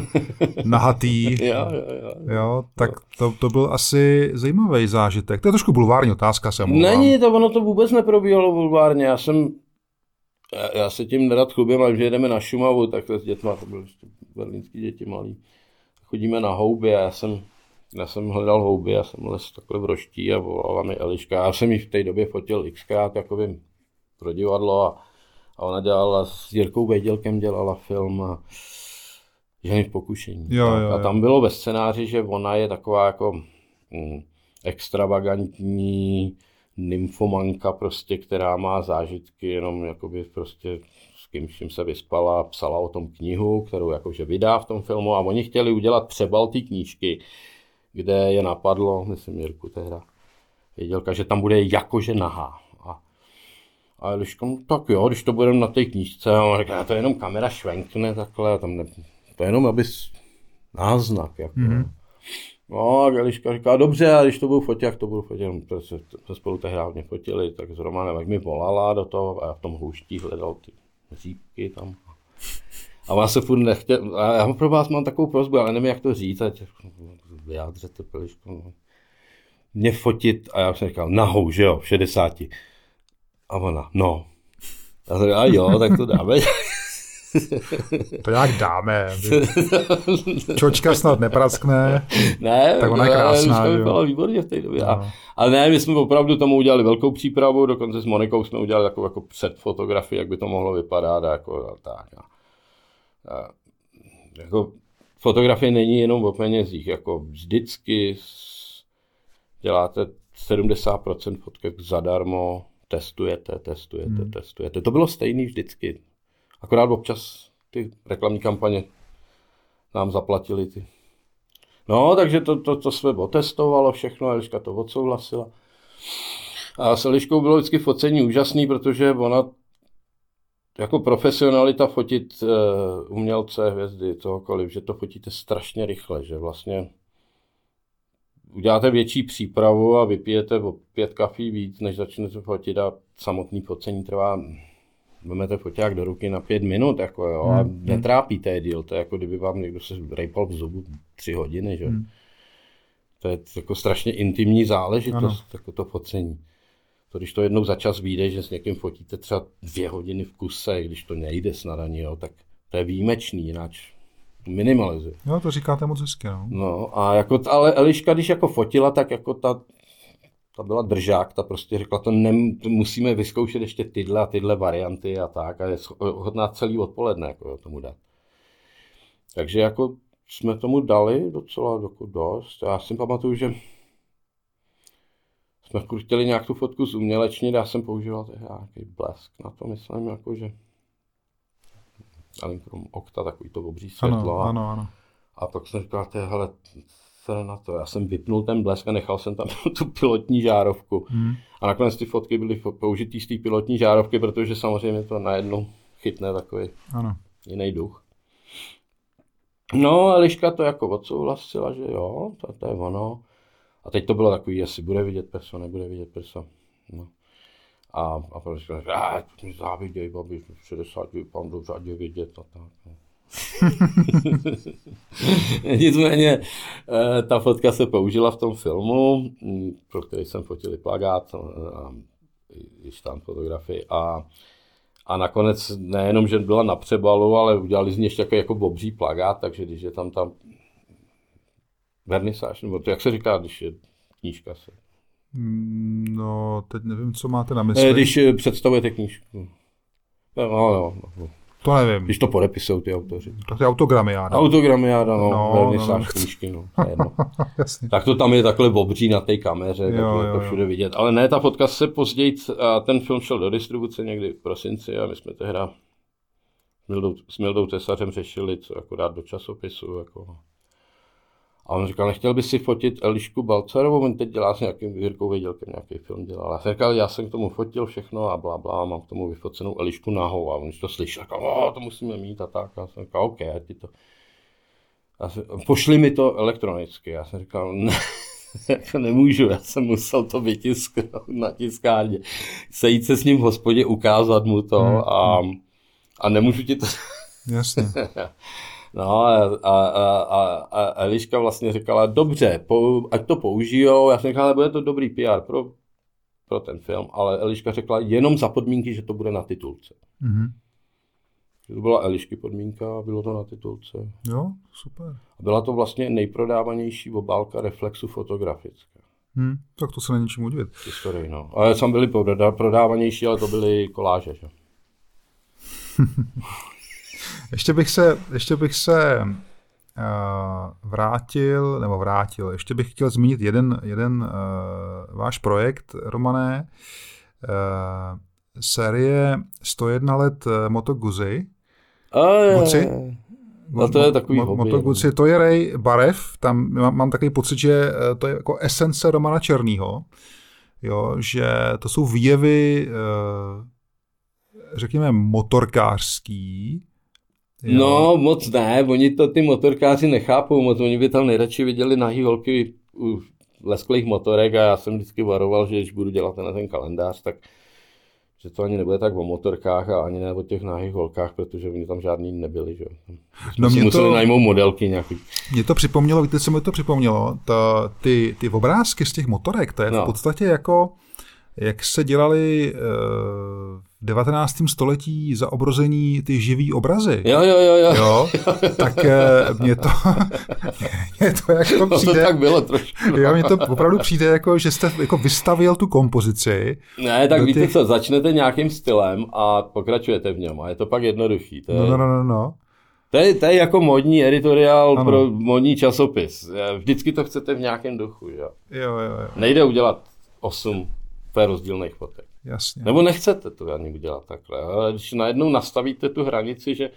nahatý. jo, jo, jo. jo, tak to, to byl asi zajímavý zážitek. To je trošku bulvární otázka, se Není, to ono to vůbec neprobíhalo bulvárně. Já jsem, já, já se tím nerad chlubím, ale že jedeme na Šumavu, takhle s dětma, to byly berlínský děti malí. Chodíme na houby a já jsem já jsem hledal houby, já jsem les takhle v roští a volala mi Eliška. Já jsem ji v té době fotil xkrát takovým pro divadlo a, a ona dělala s Jirkou Vědělkem dělala film ženy v pokušení. Jo, jo, jo. A tam bylo ve scénáři, že ona je taková jako mm, extravagantní nymfomanka prostě, která má zážitky jenom jakoby prostě s kým, čím se vyspala, psala o tom knihu, kterou jakože vydá v tom filmu a oni chtěli udělat přebal té knížky, kde je napadlo, myslím Jirku tehda, vědělka, že tam bude jakože nahá. A když no, tak jo, když to budeme na té knížce, a on říká, to je jenom kamera švenkne takhle, tam ne, to je jenom abys náznak. Jako. Mm-hmm. No a Eliška říká, dobře, a když to budu fotit, jak to budu fotit, protože se spolu tehdy hodně fotili, tak s Romanem, jak mi volala do toho a já v tom houští hledal ty řípky tam. A vás se furt nechtěl, a já pro vás mám takovou prozbu, ale nevím, jak to říct, ať vyjádřete, Eliško. No. Mě fotit, a já jsem říkal, nahou, že jo, v 60. A ona, no. A to a jo, tak to dáme. To jak dáme. Čočka snad nepraskne. Ne, tak ona je krásná. To vypadala výborně v té době. No. Ale ne, my jsme opravdu tomu udělali velkou přípravu, dokonce s Monikou jsme udělali takovou jako předfotografii, jak by to mohlo vypadat. Jako, tak, a, a, jako, fotografie není jenom o penězích. Jako vždycky děláte 70% fotek zadarmo, testujete, testujete, hmm. testujete. To bylo stejný vždycky. Akorát občas ty reklamní kampaně nám zaplatili ty No, takže to, to, to jsme otestovalo všechno, Eliška to odsouhlasila. A s Eliškou bylo vždycky focení úžasný, protože ona jako profesionalita fotit uh, umělce, hvězdy, tohokoliv, že to fotíte strašně rychle, že vlastně uděláte větší přípravu a vypijete o pět kafí víc, než začnete fotit a samotný focení trvá vezmete foťák do ruky na pět minut, jako jo, hmm. a netrápíte je díl, to je jako kdyby vám někdo se rejpal v zubu tři hodiny, že? Hmm. To je jako strašně intimní záležitost, ano. jako to focení. To, když to jednou za čas vyjde, že s někým fotíte třeba dvě hodiny v kuse, když to nejde snad ani, jo, tak to je výjimečný, jinak minimalizuje. Jo, to říkáte moc hezky, no. No, a jako, ale Eliška, když jako fotila, tak jako ta, ta byla držák, ta prostě řekla, to, nem, to musíme vyzkoušet ještě tyhle a tyhle varianty a tak, a je hodná celý odpoledne jako tomu dát. Takže jako jsme tomu dali docela jako dost. Já si pamatuju, že jsme chtěli nějak tu fotku zumělečnit, já jsem používal nějaký blesk na to, myslím, jako že Alinkrom okta, takový to obří světlo. Ano, ano, ano. A pak jsem říkal, hele, se na to. Já jsem vypnul ten blesk a nechal jsem tam tu pilotní žárovku. Hmm. A nakonec ty fotky byly použitý z té pilotní žárovky, protože samozřejmě to najednou chytne takový ano. jiný duch. No a Liška to jako odsouhlasila, že jo, to, to je ono. A teď to bylo takový, jestli bude vidět prso, nebude vidět prso. No. A, a prostě říkal, že mi záviděj, babi, 60 vypadám dobře, ať je vidět a tak. No. Nicméně eh, ta fotka se použila v tom filmu, mm, pro který jsem fotil plagát eh, a i tam fotografii a a nakonec nejenom, že byla na přebalu, ale udělali z ní ještě takový jako bobří plagát, takže když je tam ta vernisáž, nebo to jak se říká, když je knížka se. Mm, no, teď nevím, co máte na mysli. Eh, když představujete knížku. No, no, no. To nevím. Když to podepisují ty autoři. To je autogramy, já Autogramy, já no, no, no, no. knížky, no. Jasně. Tak to tam je takhle obří na té kameře, jo, tak jo, je to všude jo. vidět. Ale ne, ta fotka se později, a ten film šel do distribuce někdy v prosinci a my jsme tehda s Mildou, s Mildou Tesařem řešili, co jako dát do časopisu, jako a on říkal, nechtěl by si fotit Elišku Balcarovou, on teď dělá s nějakým Jirkou Vědělkem, nějaký film dělal. A jsem říkal, já jsem k tomu fotil všechno a bla, bla, mám k tomu vyfocenou Elišku nahou. A on to slyšel, říkal, to musíme mít a tak. A jsem říkal, OK, ti to. A jsem, pošli mi to elektronicky. Já jsem říkal, ne, jako nemůžu, já jsem musel to vytisknout na tiskárně. Sejít se s ním v hospodě, ukázat mu to hmm. a, a nemůžu ti to... Jasně. No a, a, a, a Eliška vlastně říkala, dobře, po, ať to použijou, já jsem říkal, ale bude to dobrý PR pro, pro ten film, ale Eliška řekla jenom za podmínky, že to bude na titulce. Mm-hmm. To byla Elišky podmínka a bylo to na titulce. Jo, super. A byla to vlastně nejprodávanější obálka Reflexu fotografická. Hmm, tak to se není čemu udivit. Historii, no. Ale tam byly prodávanější, ale to byly koláže, že? Ještě bych se, ještě bych se uh, vrátil, nebo vrátil, ještě bych chtěl zmínit jeden, jeden uh, váš projekt, Romané, uh, série 101 let Moto Guzzi. Gucci. No to je takový mo, Moto Guzzi, to je Ray Barev, tam mám, mám takový pocit, že to je jako esence Romana Černýho, jo, že to jsou výjevy, řekněme, motorkářský, Jo. No, moc ne, oni to ty motorkáři nechápou moc, oni by tam nejradši viděli nahý holky u lesklých motorek a já jsem vždycky varoval, že když budu dělat na ten kalendář, tak že to ani nebude tak o motorkách a ani ne o těch nahých holkách, protože oni tam žádný nebyli. Že? No mě museli to, najmout modelky nějaký. Mě to připomnělo, víte, co mi to připomnělo? To, ty, ty obrázky z těch motorek, to je no. v podstatě jako, jak se dělali uh, 19. století za obrození ty živý obrazy. Jo, jo, jo. jo. jo tak eh, mě to, mě to jako no, přijde... to tak bylo trošku. Jo, mě to opravdu přijde jako, že jste jako vystavil tu kompozici. Ne, tak víte těch... co, začnete nějakým stylem a pokračujete v něm a je to pak jednoduchý. To je... No, no, no, no. no. To je, to je jako modní editoriál ano. pro modní časopis. Vždycky to chcete v nějakém duchu. Jo, jo, jo. jo. Nejde udělat osm rozdílných fotek. Jasně. Nebo nechcete to ani udělat takhle. Ale když najednou nastavíte tu hranici, že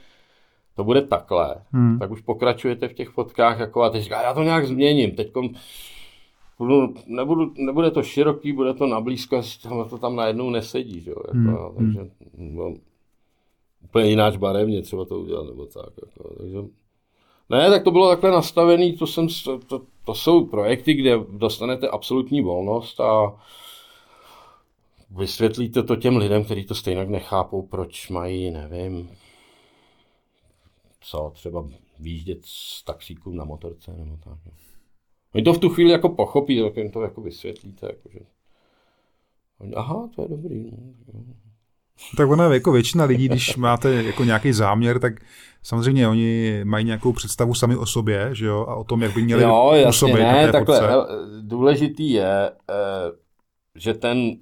to bude takhle, hmm. tak už pokračujete v těch fotkách jako a teď říká, já to nějak změním, teď budu, nebudu, nebude to široký, bude to nablízko, to tam najednou nesedí, že? Jako, hmm. takže no, úplně jináč barevně třeba to udělat, nebo tak. Jako, takže, ne, tak to bylo takhle nastavené, to, jsem, to, to jsou projekty, kde dostanete absolutní volnost a vysvětlíte to těm lidem, kteří to stejně nechápou, proč mají, nevím, co, třeba výjíždět z taxíku na motorce nebo tak. Oni to v tu chvíli jako pochopí, tak jim to jako vysvětlíte. Jako, že... Aha, to je dobrý. No. Tak ona jako většina lidí, když máte jako nějaký záměr, tak samozřejmě oni mají nějakou představu sami o sobě, že jo, a o tom, jak by měli jo, jasně, ne, takhle, důležitý je, eh, že ten,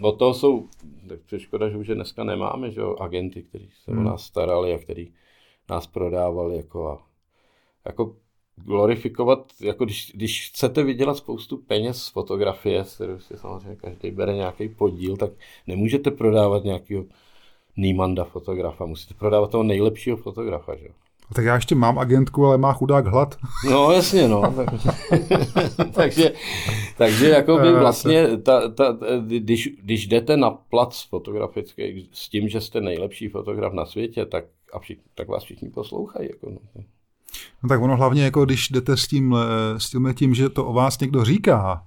o toho jsou, tak škoda, že už dneska nemáme, že jo, agenty, kteří se hmm. o nás starali a kteří nás prodávali jako a jako glorifikovat, jako když, když chcete vydělat spoustu peněz z fotografie, z kterou si samozřejmě každý bere nějaký podíl, tak nemůžete prodávat nějakého Nýmanda fotografa, musíte prodávat toho nejlepšího fotografa, že tak já ještě mám agentku, ale má chudák hlad. No jasně, no. takže, takže jako by vlastně, ta, ta, když, když jdete na plac fotografický s tím, že jste nejlepší fotograf na světě, tak, a všichni, tak vás všichni poslouchají. Jako no. No tak ono hlavně, jako když jdete s tím, s tím, tím, že to o vás někdo říká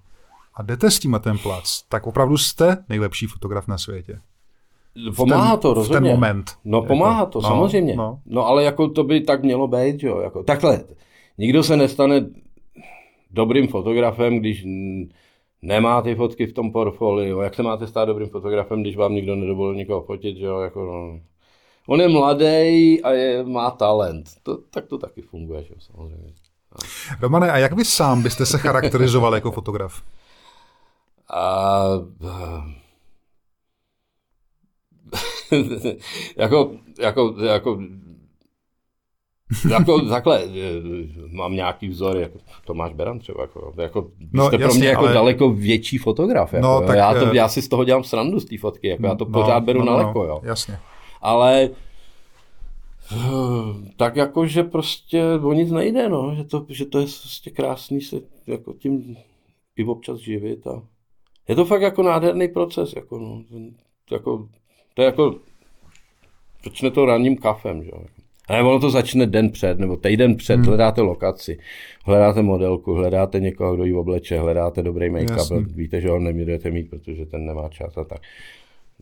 a jdete s tím na ten plac, tak opravdu jste nejlepší fotograf na světě. Pomáhá ten, to, rozhodně. V ten moment. No pomáhá jako, to, no, samozřejmě. No. no ale jako to by tak mělo být, jo. Jako, takhle, nikdo se nestane dobrým fotografem, když nemá ty fotky v tom portfoliu. Jak se máte stát dobrým fotografem, když vám nikdo nedovolil nikoho fotit, jo, jako no. On je mladý a je, má talent. To, tak to taky funguje, že samozřejmě. No. Romane, a jak vy sám byste se charakterizoval jako fotograf? A, jako, jako, jako, jako takhle, mám nějaký vzor, jako Tomáš Beran třeba, jako, jako no, jste jasně, pro mě jako ale... daleko větší fotograf, jako, no, tak, já, to, eh, já si z toho dělám srandu z té fotky, jako, já to no, pořád beru no, na leko, no, jo. Jasně. Ale tak jako, že prostě o nic nejde, no, že to, že to je prostě krásný se jako tím i občas živit a je to fakt jako nádherný proces, jako no, jako, to je jako, začne to ranním kafem, že jo. Ale ono to začne den před, nebo týden před, hmm. hledáte lokaci, hledáte modelku, hledáte někoho, kdo ji obleče, hledáte dobrý make-up, víte, že ho nebudete mít, protože ten nemá čas a tak.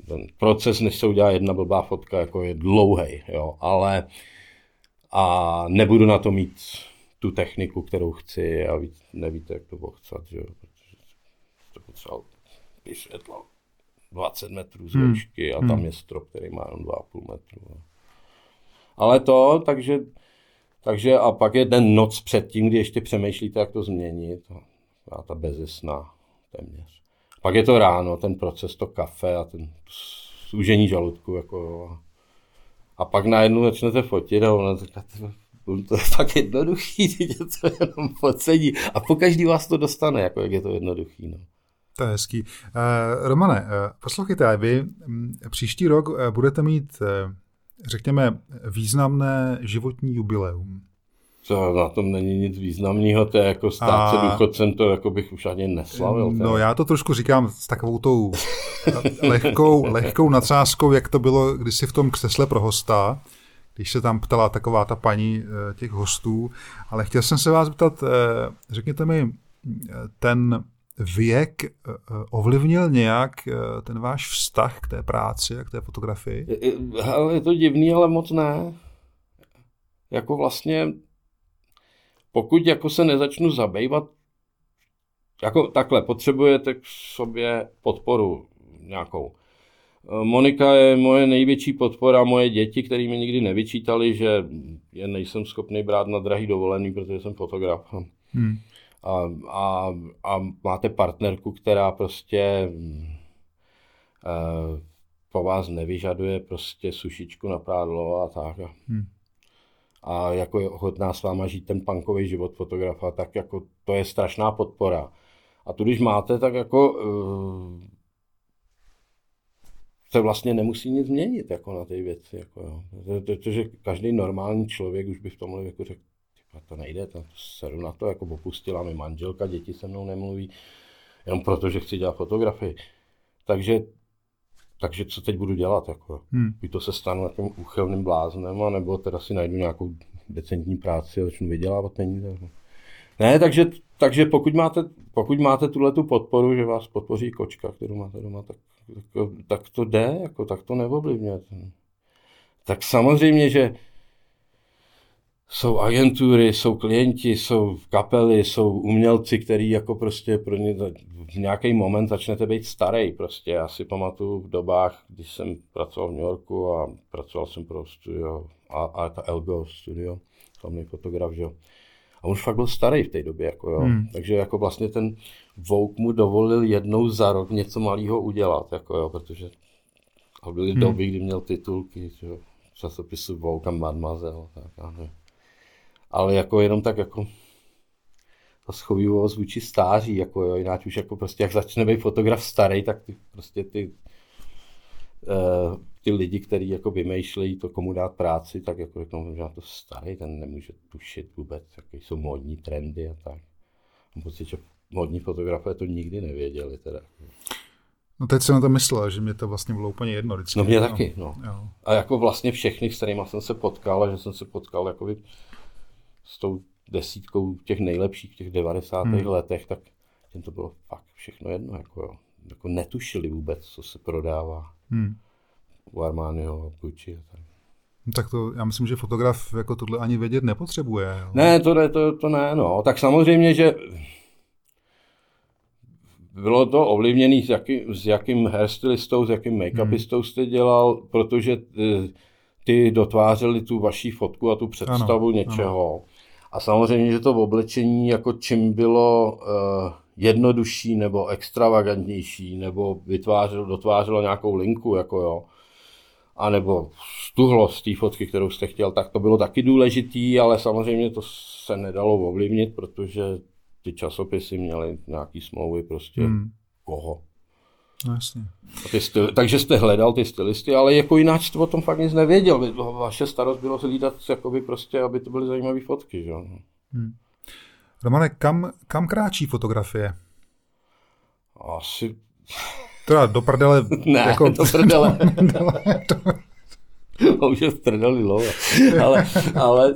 Ten proces, než se udělá jedna blbá fotka, jako je dlouhý, jo, ale a nebudu na to mít tu techniku, kterou chci a nevíte, jak to bochcat, že jo, protože to potřeba vysvětlo 20 metrů z výšky hmm. a tam hmm. je strop, který má jenom 2,5 metru. Jo. Ale to, takže, takže a pak je den noc předtím, kdy ještě přemýšlíte, jak to změnit. A ta bezesná téměř. Pak je to ráno, ten proces, to kafe a ten služení žaludku. Jako, a pak najednou začnete fotit a ono říkáte, to je fakt jednoduchý, to jenom focení. A po každý vás to dostane, jako jak je to jednoduchý. No. To je hezký. Uh, Romane, uh, poslouchejte, vy um, příští rok uh, budete mít, uh, řekněme, významné životní jubileum. To na tom není nic významného, to je jako stát se důchodcem, to jako bych už ani neslavil. No já to trošku říkám s takovou tou lehkou, lehkou nadsázkou, jak to bylo kdysi v tom křesle pro hosta, když se tam ptala taková ta paní eh, těch hostů, ale chtěl jsem se vás ptat, eh, řekněte mi, ten věk eh, ovlivnil nějak ten váš vztah k té práci a k té fotografii? Je, je to divný, ale moc ne. Jako vlastně pokud jako se nezačnu zabývat, jako takhle, potřebujete k sobě podporu nějakou. Monika je moje největší podpora, moje děti, které mi nikdy nevyčítali, že je nejsem schopný brát na drahý dovolený, protože jsem fotograf. Hmm. A, a, a máte partnerku, která prostě e, po vás nevyžaduje prostě sušičku na prádlo a tak. Hmm a jako je ochotná s váma žít ten punkový život fotografa, tak jako to je strašná podpora. A tu, když máte, tak jako uh, se vlastně nemusí nic změnit jako na té věci. Jako, jo. Protože každý normální člověk už by v tomhle jako řekl, to nejde, to seru na to, jako opustila mi manželka, děti se mnou nemluví, jenom proto, že chci dělat fotografii. Takže, takže co teď budu dělat? Jako? Hmm. to se stanu nějakým úchylným bláznem, nebo teda si najdu nějakou decentní práci a začnu vydělávat peníze. Ne, takže, takže pokud máte, pokud máte tuhle tu podporu, že vás podpoří kočka, kterou máte doma, tak, tak, tak to jde, jako, tak to neovlivňujete. Tak samozřejmě, že jsou agentury, jsou klienti, jsou kapely, jsou umělci, který jako prostě pro ně v nějaký moment začnete být starý. Prostě já si pamatuju v dobách, když jsem pracoval v New Yorku a pracoval jsem pro studio a, a ta Elgo studio, slavný fotograf, že jo. A on už fakt byl starý v té době, jako jo. Hmm. Takže jako vlastně ten Vogue mu dovolil jednou za rok něco malého udělat, jako jo, protože a byly hmm. doby, kdy měl titulky, že jo, časopisu Vogue a Mademoiselle, tak já nevím ale jako jenom tak jako ta schovývost vůči stáří, jako jo, jinak už jako prostě, jak začne být fotograf starý, tak ty, prostě ty, uh, ty lidi, kteří jako vymýšlejí to, komu dát práci, tak jako řeknou, že to starý, ten nemůže tušit vůbec, jaké jsou módní trendy a tak. Mám pocit, že modní fotografové to nikdy nevěděli teda. No teď jsem na to myslel, že mě to vlastně bylo úplně jedno vždycky. No mě no. taky, no. Jo. A jako vlastně všechny, s kterými jsem se potkal, a že jsem se potkal jako s tou desítkou těch nejlepších v těch 90. Hmm. letech, tak těm to bylo fakt všechno jedno. Jako, jo. jako netušili vůbec, co se prodává hmm. u Armaniho, Gucci a tak. No, tak to, já myslím, že fotograf jako tohle ani vědět nepotřebuje. Jo. Ne, to, ne, to, to ne, no. Tak samozřejmě, že bylo to ovlivněné, s, jaký, s jakým hairstylistou, s jakým make-upistou hmm. jste dělal, protože ty, ty dotvářeli tu vaší fotku a tu představu ano, něčeho. Ano. A samozřejmě, že to v oblečení jako čím bylo uh, jednodušší nebo extravagantnější, nebo vytvářelo, dotvářelo nějakou linku, jako jo, a nebo stuhlost té fotky, kterou jste chtěl, tak to bylo taky důležitý, ale samozřejmě to se nedalo ovlivnit, protože ty časopisy měly nějaký smlouvy prostě hmm. koho. No, jasně. Ty styl, takže jste hledal ty stylisty, ale jako jinak jste o tom fakt nic nevěděl. Vaše starost bylo hlídat, jakoby prostě, aby to byly zajímavé fotky. Že? Hmm. Romane, kam, kam kráčí fotografie? Asi... Teda do prdele... ne, jako... do prdele. to už je v prdeli ale, ale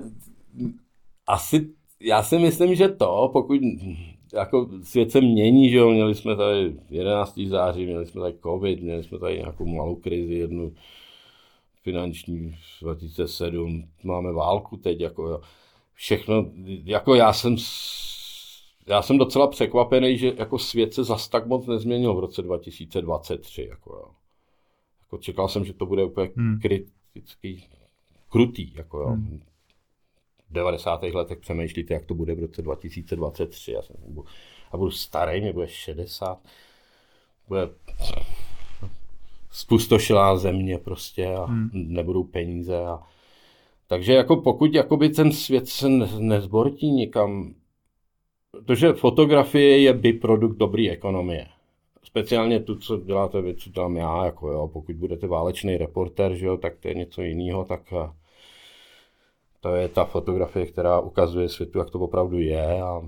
asi já si myslím, že to, pokud jako svět se mění, že jo, měli jsme tady 11. září, měli jsme tady covid, měli jsme tady nějakou malou krizi, jednu finanční 2007, máme válku teď, jako jo. všechno, jako já jsem já jsem docela překvapený, že jako svět se zas tak moc nezměnil v roce 2023. Jako, jo. Jako čekal jsem, že to bude úplně hmm. kritický, krutý. Jako, jo. Hmm. 90. letech přemýšlíte, jak to bude v roce 2023. Já jsem, a budu starý, mě bude 60. Bude spustošilá země prostě a hmm. nebudou peníze. A... Takže jako pokud jakoby ten svět se nezbortí nikam, protože fotografie je by produkt dobré ekonomie. Speciálně tu, co děláte vy, co dělám já, jako jo, pokud budete válečný reporter, že jo, tak to je něco jiného, tak to je ta fotografie, která ukazuje světu, jak to opravdu je a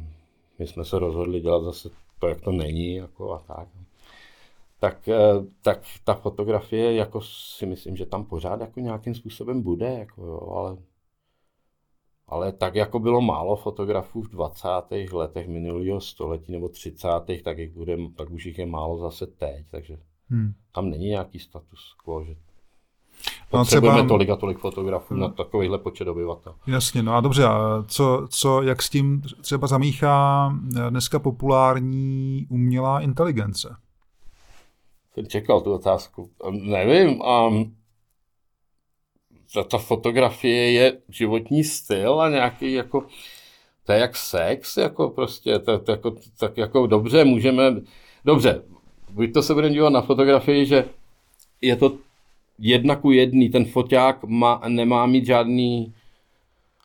my jsme se rozhodli dělat zase to, jak to není jako a tak. Tak, eh, tak ta fotografie, jako si myslím, že tam pořád jako nějakým způsobem bude, jako jo, ale, ale tak jako bylo málo fotografů v 20. letech minulého století nebo 30. tak, jich bude, tak už jich je málo zase teď, takže hmm. tam není nějaký status quo, že Potřebujeme třeba... tolik a tolik fotografů na takovýhle počet obyvatel. Jasně, no a dobře, a co, co, jak s tím třeba zamíchá dneska populární umělá inteligence? Jsem čekal tu otázku. Nevím, a ta, ta fotografie je životní styl a nějaký jako, to je jak sex, jako prostě, to, to, jako, tak jako dobře, můžeme, dobře, buď to se budeme dívat na fotografii, že je to jedna ku jedný, ten foťák má, nemá mít žádný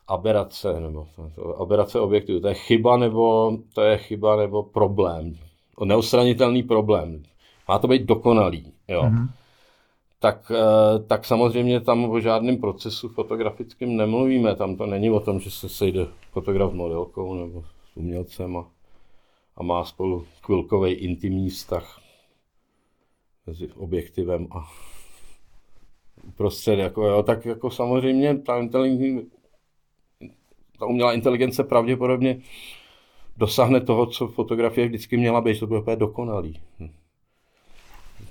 aberace, nebo aberace objektu. To je chyba nebo, to je chyba nebo problém. Neostranitelný problém. Má to být dokonalý. Jo. Mm-hmm. tak, eh, tak samozřejmě tam o žádném procesu fotografickém nemluvíme. Tam to není o tom, že se sejde fotograf s modelkou nebo s umělcem a, a má spolu chvilkový intimní vztah mezi objektivem a uprostřed. Jako, jo, tak jako samozřejmě ta, ta umělá inteligence pravděpodobně dosáhne toho, co fotografie vždycky měla být, to bude úplně dokonalý.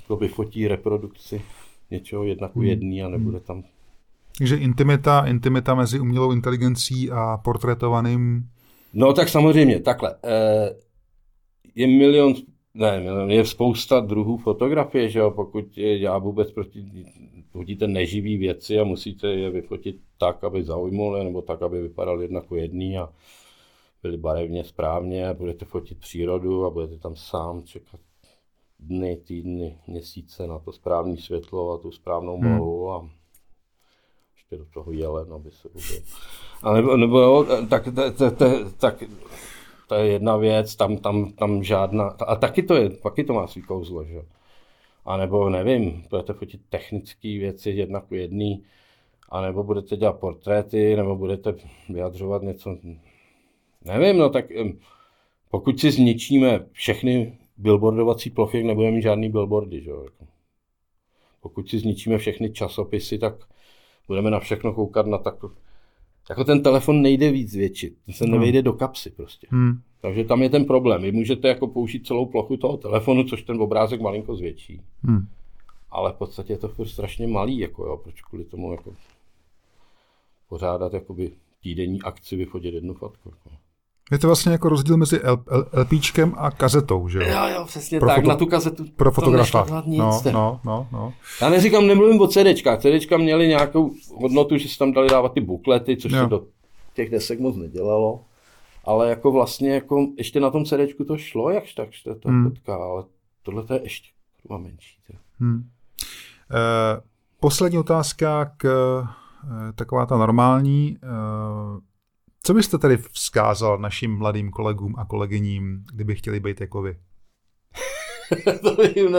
To vyfotí reprodukci něčeho jednak hmm. jedný a nebude tam... Takže intimita, intimita mezi umělou inteligencí a portrétovaným... No tak samozřejmě, takhle. Eh, je milion, ne, je spousta druhů fotografie, že jo, pokud já vůbec proti, hodíte neživý věci a musíte je vyfotit tak, aby zaujmuly, nebo tak, aby vypadal jednak jedný a byly barevně správně a budete fotit přírodu a budete tam sám čekat dny, týdny, měsíce na to správné světlo a tu správnou hmm. mlhu a ještě do toho jelen, aby se ubil. A nebo, nebo jo, tak, tak, tak, tak to je jedna věc, tam, tam, tam žádná, a taky to je, taky to má svý kouzlo, že A nebo nevím, budete fotit technické věci jednak jedný, a nebo budete dělat portréty, nebo budete vyjadřovat něco, nevím, no tak pokud si zničíme všechny billboardovací plochy, nebudeme mít žádný billboardy. Že? Jako. Pokud si zničíme všechny časopisy, tak budeme na všechno koukat na tak. Jako ten telefon nejde víc zvětšit, ten se nevejde hmm. do kapsy prostě. Hmm. Takže tam je ten problém. Vy můžete jako použít celou plochu toho telefonu, což ten obrázek malinko zvětší. Hmm. Ale v podstatě je to furt strašně malý, jako jo, proč kvůli tomu jako pořádat jakoby týdenní akci vyfotit jednu fotku. Jako. Je to vlastně jako rozdíl mezi LPčkem a kazetou, že jo? Jo, jo, přesně pro tak, foto, na tu kazetu. Pro fotografa. Nic, no, no, no, no. Já neříkám, nemluvím o CDčkách. CDčka měly nějakou hodnotu, že se tam dali dávat ty buklety, což jo. se do těch desek moc nedělalo. Ale jako vlastně, jako ještě na tom CDčku to šlo, jakž tak, že to hmm. fotka, ale tohle to je ještě menší. Hmm. Eh, poslední otázka k eh, taková ta normální. Eh, co byste tedy vzkázal našim mladým kolegům a kolegyním, kdyby chtěli být jako vy? to bych jim.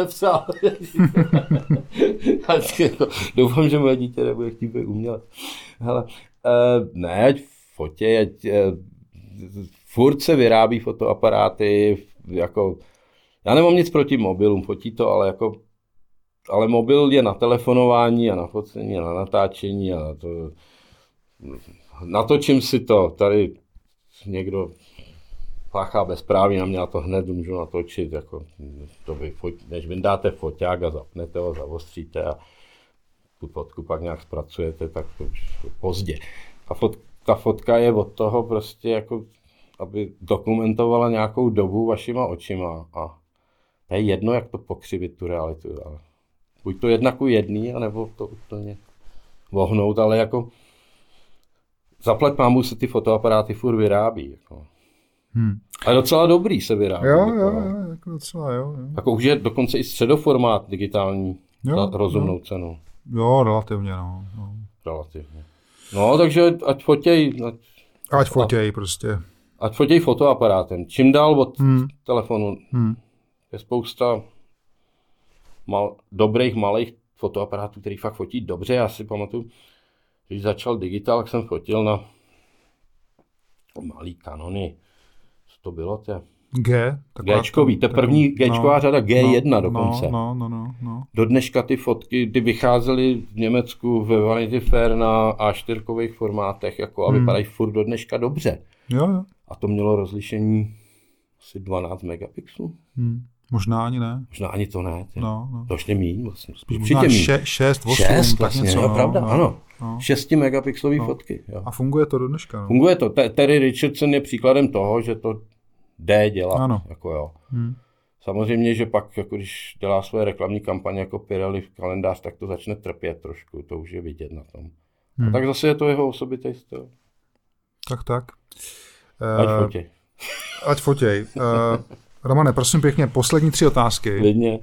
Jako, doufám, že moje dítě nebude chtít být umělec. Hele, uh, ne, ať fotě, ať, uh, furt se vyrábí fotoaparáty, jako, já nemám nic proti mobilům, fotí to, ale jako, ale mobil je na telefonování a na focení a na natáčení a na to, natočím si to, tady někdo páchá bezpráví na mě, já to hned můžu natočit, jako to vy, než vyndáte foťák a zapnete ho, zavostříte a tu fotku pak nějak zpracujete, tak to už pozdě. A fot, ta fotka je od toho prostě jako, aby dokumentovala nějakou dobu vašima očima a to je jedno, jak to pokřivit tu realitu, ale buď to jednak u jedný, anebo to úplně vohnout, ale jako zaplať mámu se ty fotoaparáty furt vyrábí. Jako. Hmm. A docela dobrý se vyrábí. Jo, jako, jo, jo, jako docela, jo, jo. Jako už je dokonce i středoformát digitální jo, za rozumnou jo. cenu. Jo, relativně, no. no. Relativně. No, takže ať fotěj. Ať, ať fotěj prostě. Ať fotěj fotoaparátem. Čím dál od hmm. telefonu hmm. je spousta mal, dobrých malých fotoaparátů, který fakt fotí dobře. Já si pamatuju, když začal digitál, tak jsem fotil na malý kanony. Co to bylo? To G? Gčkový, to první Gčková no, řada G1 no, dokonce. No, no, no, no. Do dneška ty fotky, ty vycházely v Německu ve Vanity Fair na A4 formátech jako, a hmm. vypadají furt do dneška dobře. Jo, jo. A to mělo rozlišení asi 12 megapixelů. Hmm. Možná ani ne. Možná ani to ne. No, no. To ještě míň vlastně. Spíš možná míň. Še, 6, 8, 6 vlastně, něco, no, pravda, no, ano. No. 6 megapixelové no. fotky. Jo. A funguje to do dneška. No. Funguje to. Terry Richardson je příkladem toho, že to jde dělat. Ano. Jako jo. Hmm. Samozřejmě, že pak, jako když dělá svoje reklamní kampaně jako Pirelli v kalendář, tak to začne trpět trošku, to už je vidět na tom. Hmm. A tak zase je to jeho osobitý styl. Tak, tak. Ať uh, fotěj. Ať fotěj. Uh, Romane, prosím pěkně, poslední tři otázky. Vidně.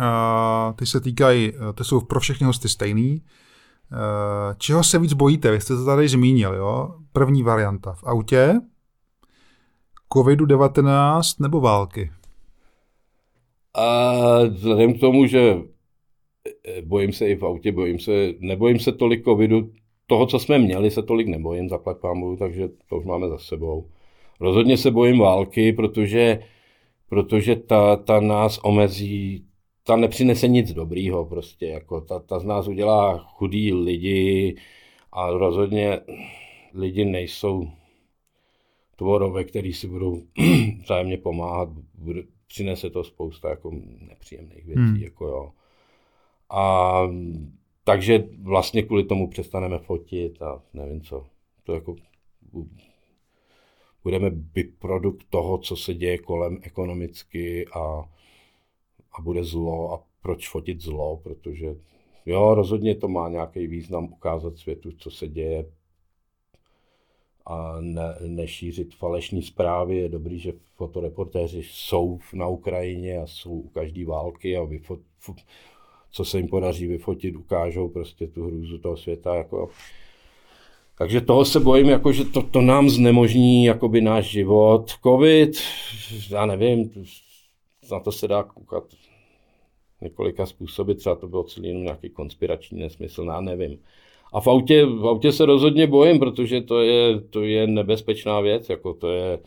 Uh, ty se týkají, ty jsou pro všechny hosty stejný. Uh, čeho se víc bojíte? Vy jste to tady zmínil, jo? První varianta v autě, covidu-19 nebo války? A vzhledem k tomu, že bojím se i v autě, bojím se, nebojím se tolik covidu, toho, co jsme měli, se tolik nebojím, zaplať pámu, takže to už máme za sebou. Rozhodně se bojím války, protože, protože ta, ta nás omezí, ta nepřinese nic dobrýho prostě, jako ta, ta z nás udělá chudý lidi a rozhodně lidi nejsou tvorové, který si budou vzájemně pomáhat, bude, přinese to spousta jako nepříjemných věcí, hmm. jako jo. A takže vlastně kvůli tomu přestaneme fotit a nevím co. To jako budeme produkt toho, co se děje kolem ekonomicky a, a bude zlo a proč fotit zlo, protože jo, rozhodně to má nějaký význam ukázat světu, co se děje a ne, nešířit falešní zprávy. Je dobrý, že fotoreportéři jsou na Ukrajině a jsou u každé války a vyfot, co se jim podaří vyfotit, ukážou prostě tu hrůzu toho světa. Jako. Takže toho se bojím, jako, že to, to nám znemožní jakoby náš život. Covid, já nevím, na to se dá koukat několika způsoby, třeba to bylo celý jenom nějaký konspirační nesmysl, já nevím. A v autě, v autě se rozhodně bojím, protože to je, to je nebezpečná věc, jako to je,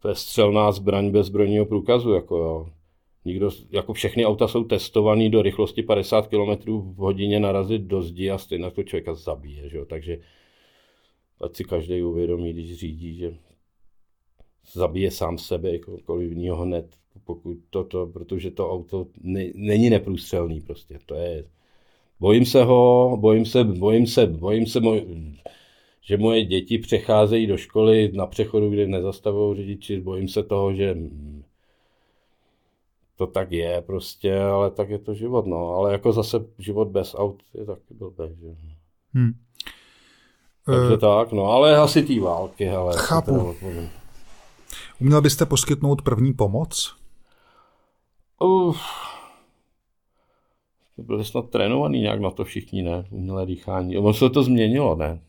to je střelná zbraň bez zbrojního průkazu, jako jo. Nikdo, jako všechny auta jsou testované do rychlosti 50 km v hodině narazit do zdi a stejně to člověka zabije, že jo? takže ať si každý uvědomí, když řídí, že zabije sám sebe, jakoukoliv jiného hned, pokud toto, protože to auto ne, není neprůstřelný prostě, to je, bojím se ho, bojím se, bojím se, bojím se, moj, že moje děti přecházejí do školy na přechodu, kde nezastavují řidiči, bojím se toho, že to tak je prostě, ale tak je to život, no. Ale jako zase život bez aut je taky blbý, že? Hmm. Takže uh, tak, no, ale asi té války, hele. Chápu. Uměl byste poskytnout první pomoc? Uh, byli snad trénovaný nějak na to všichni, ne? Umělé dýchání. Ono se to změnilo, ne?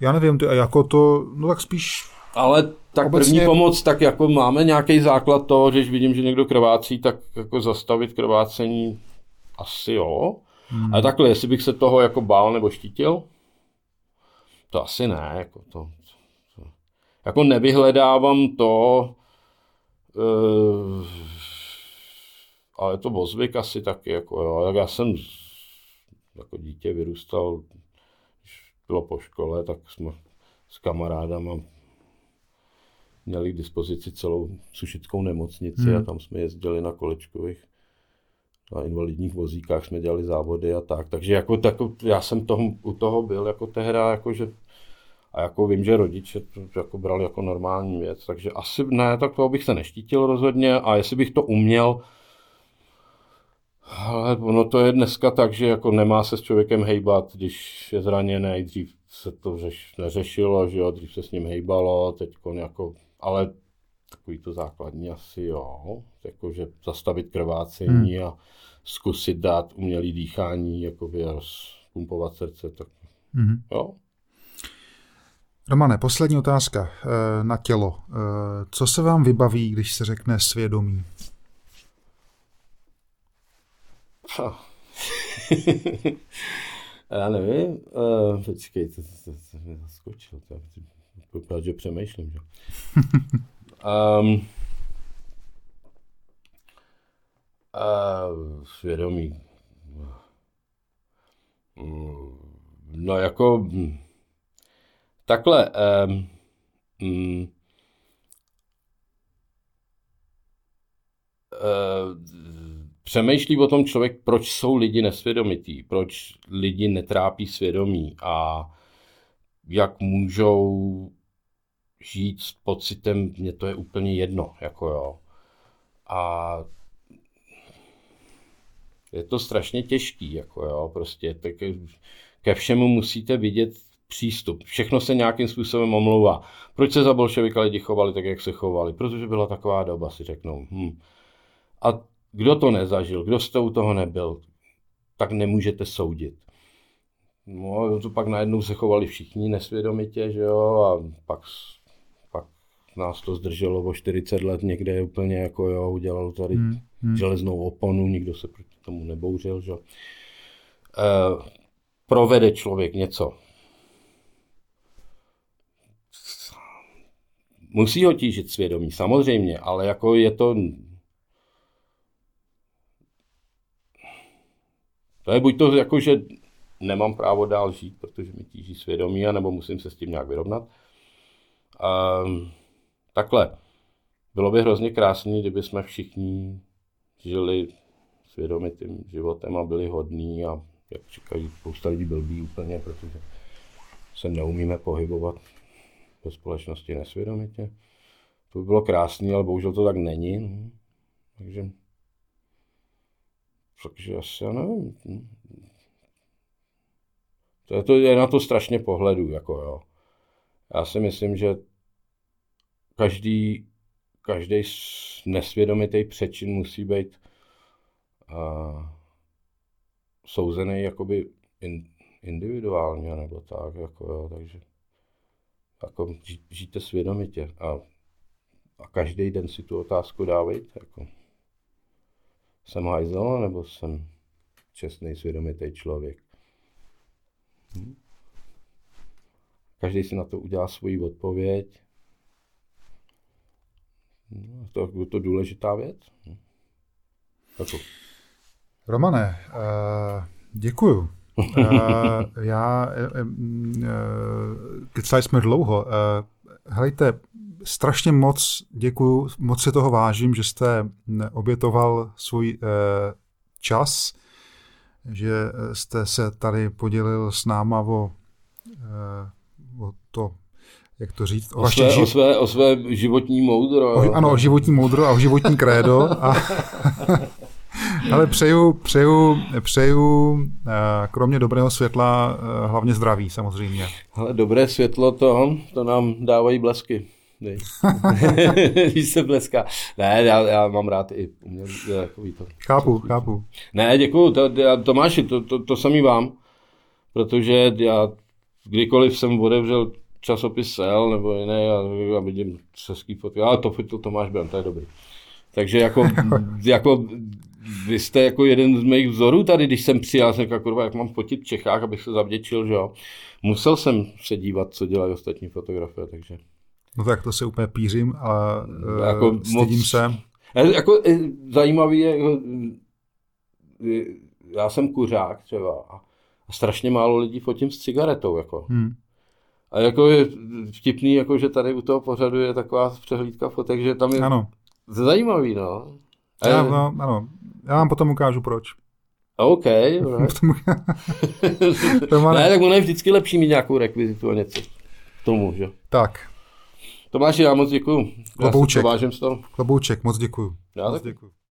Já nevím, ty, a jako to, no tak spíš ale tak Obecně... první pomoc, tak jako máme nějaký základ toho, že když vidím, že někdo krvácí, tak jako zastavit krvácení asi jo. Hmm. Ale takhle, jestli bych se toho jako bál nebo štítil, to asi ne. Jako, to, to, jako nevyhledávám to, uh, ale to bozvyk asi taky. Jako, jo. Jak já jsem jako dítě vyrůstal, když bylo po škole, tak jsme s kamarádama měli k dispozici celou sušickou nemocnici hmm. a tam jsme jezdili na kolečkových na invalidních vozíkách jsme dělali závody a tak. Takže jako, tak, já jsem toho, u toho byl jako tehda, jako že, a jako vím, že rodiče to jako brali jako normální věc, takže asi ne, tak toho bych se neštítil rozhodně a jestli bych to uměl, ale ono to je dneska tak, že jako nemá se s člověkem hejbat, když je zraněný, dřív se to řeš, neřešilo, že jo, dřív se s ním hejbalo, teď jako ale takový to základní asi jo, jakože zastavit krvácení hmm. a zkusit dát umělý dýchání, jakoby a pumpovat srdce, tak hmm. jo. Romane, poslední otázka eh, na tělo. Eh, co se vám vybaví, když se řekne svědomí? Já nevím. Uh, počkej, to, to, to, to mě zaskočilo. To, že přemýšlím. Že? um, uh, svědomí. No jako takhle. Um, um, uh, přemýšlí o tom člověk, proč jsou lidi nesvědomití, proč lidi netrápí svědomí a jak můžou žít s pocitem, mně to je úplně jedno, jako jo. A je to strašně těžký, jako jo, prostě tak ke všemu musíte vidět přístup. Všechno se nějakým způsobem omlouvá. Proč se za bolševika lidi chovali tak, jak se chovali? Protože byla taková doba, si řeknou. Hm. A kdo to nezažil, kdo jste u toho nebyl, tak nemůžete soudit. No, to pak najednou se chovali všichni nesvědomitě, že jo, a pak nás to zdrželo o 40 let někde úplně jako jo, udělal tady hmm, hmm. železnou oponu, nikdo se proti tomu nebouřil, že? provede člověk něco, musí ho tížit svědomí, samozřejmě, ale jako je to... To je buď to jako, že nemám právo dál žít, protože mi tíží svědomí, nebo musím se s tím nějak vyrovnat. Um, takhle. Bylo by hrozně krásné, kdyby jsme všichni žili svědomitým životem a byli hodní a jak říkají spousta lidí blbý úplně, protože se neumíme pohybovat ve společnosti nesvědomitě. To by bylo krásné, ale bohužel to tak není. No. Takže, takže asi já nevím. To je, to je na to strašně pohledu. Jako jo. Já si myslím, že každý, každý nesvědomitý přečin musí být uh, souzený jakoby in, individuálně nebo tak, jako jo, takže jako žijte svědomitě a, a každý den si tu otázku dávejte, jako jsem hajzel nebo jsem čestný, svědomitý člověk. Hm? Každý si na to udělá svoji odpověď. No, to je to důležitá věc. Hm? Romane, uh, děkuju. uh, já, uh, kecali jsme dlouho. Uh, helejte, strašně moc děkuju, moc se toho vážím, že jste obětoval svůj uh, čas, že jste se tady podělil s náma o, uh, o to, jak to říct, o, o, své, ži... o, své, o své životní moudro. O, ano, o životní moudro a o životní krédo. A Ale přeju, přeju, přeju eh, kromě dobrého světla eh, hlavně zdraví samozřejmě. Ale dobré světlo to, to nám dávají blesky. Víš se bleská. Ne, já, já mám rád i umělý, takový to. Chápu, chápu. Ne, děkuju, to, Tomáši, to, to, to samý vám, protože já kdykoliv jsem otevřel časopis Sel nebo jiné a, a vidím český fotky, ale to fotil Tomáš Bram, to je dobrý. Takže jako, jako vy jste jako jeden z mých vzorů tady, když jsem přijel, jsem říkal, kurva, jak mám fotit v Čechách, abych se zavděčil, že jo. Musel jsem se dívat, co dělají ostatní fotografie, takže. No tak to se úplně pířím, ale jako uh, stydím moc, se. Jako, eh, zajímavý je, jako, já jsem kuřák třeba a strašně málo lidí fotím s cigaretou, jako. Hmm. A jako je vtipný, jako že tady u toho pořadu je taková přehlídka fotek, že tam je ano. zajímavý, no. Já, no, ano, já vám potom ukážu proč. OK, ne, tak ono je vždycky lepší mít nějakou rekvizitu a něco tomu, že? Tak. Tomáši, já moc děkuju. Klobouček. Já si to vážím z toho. Klobouček, moc děkuju. Já moc děkuju.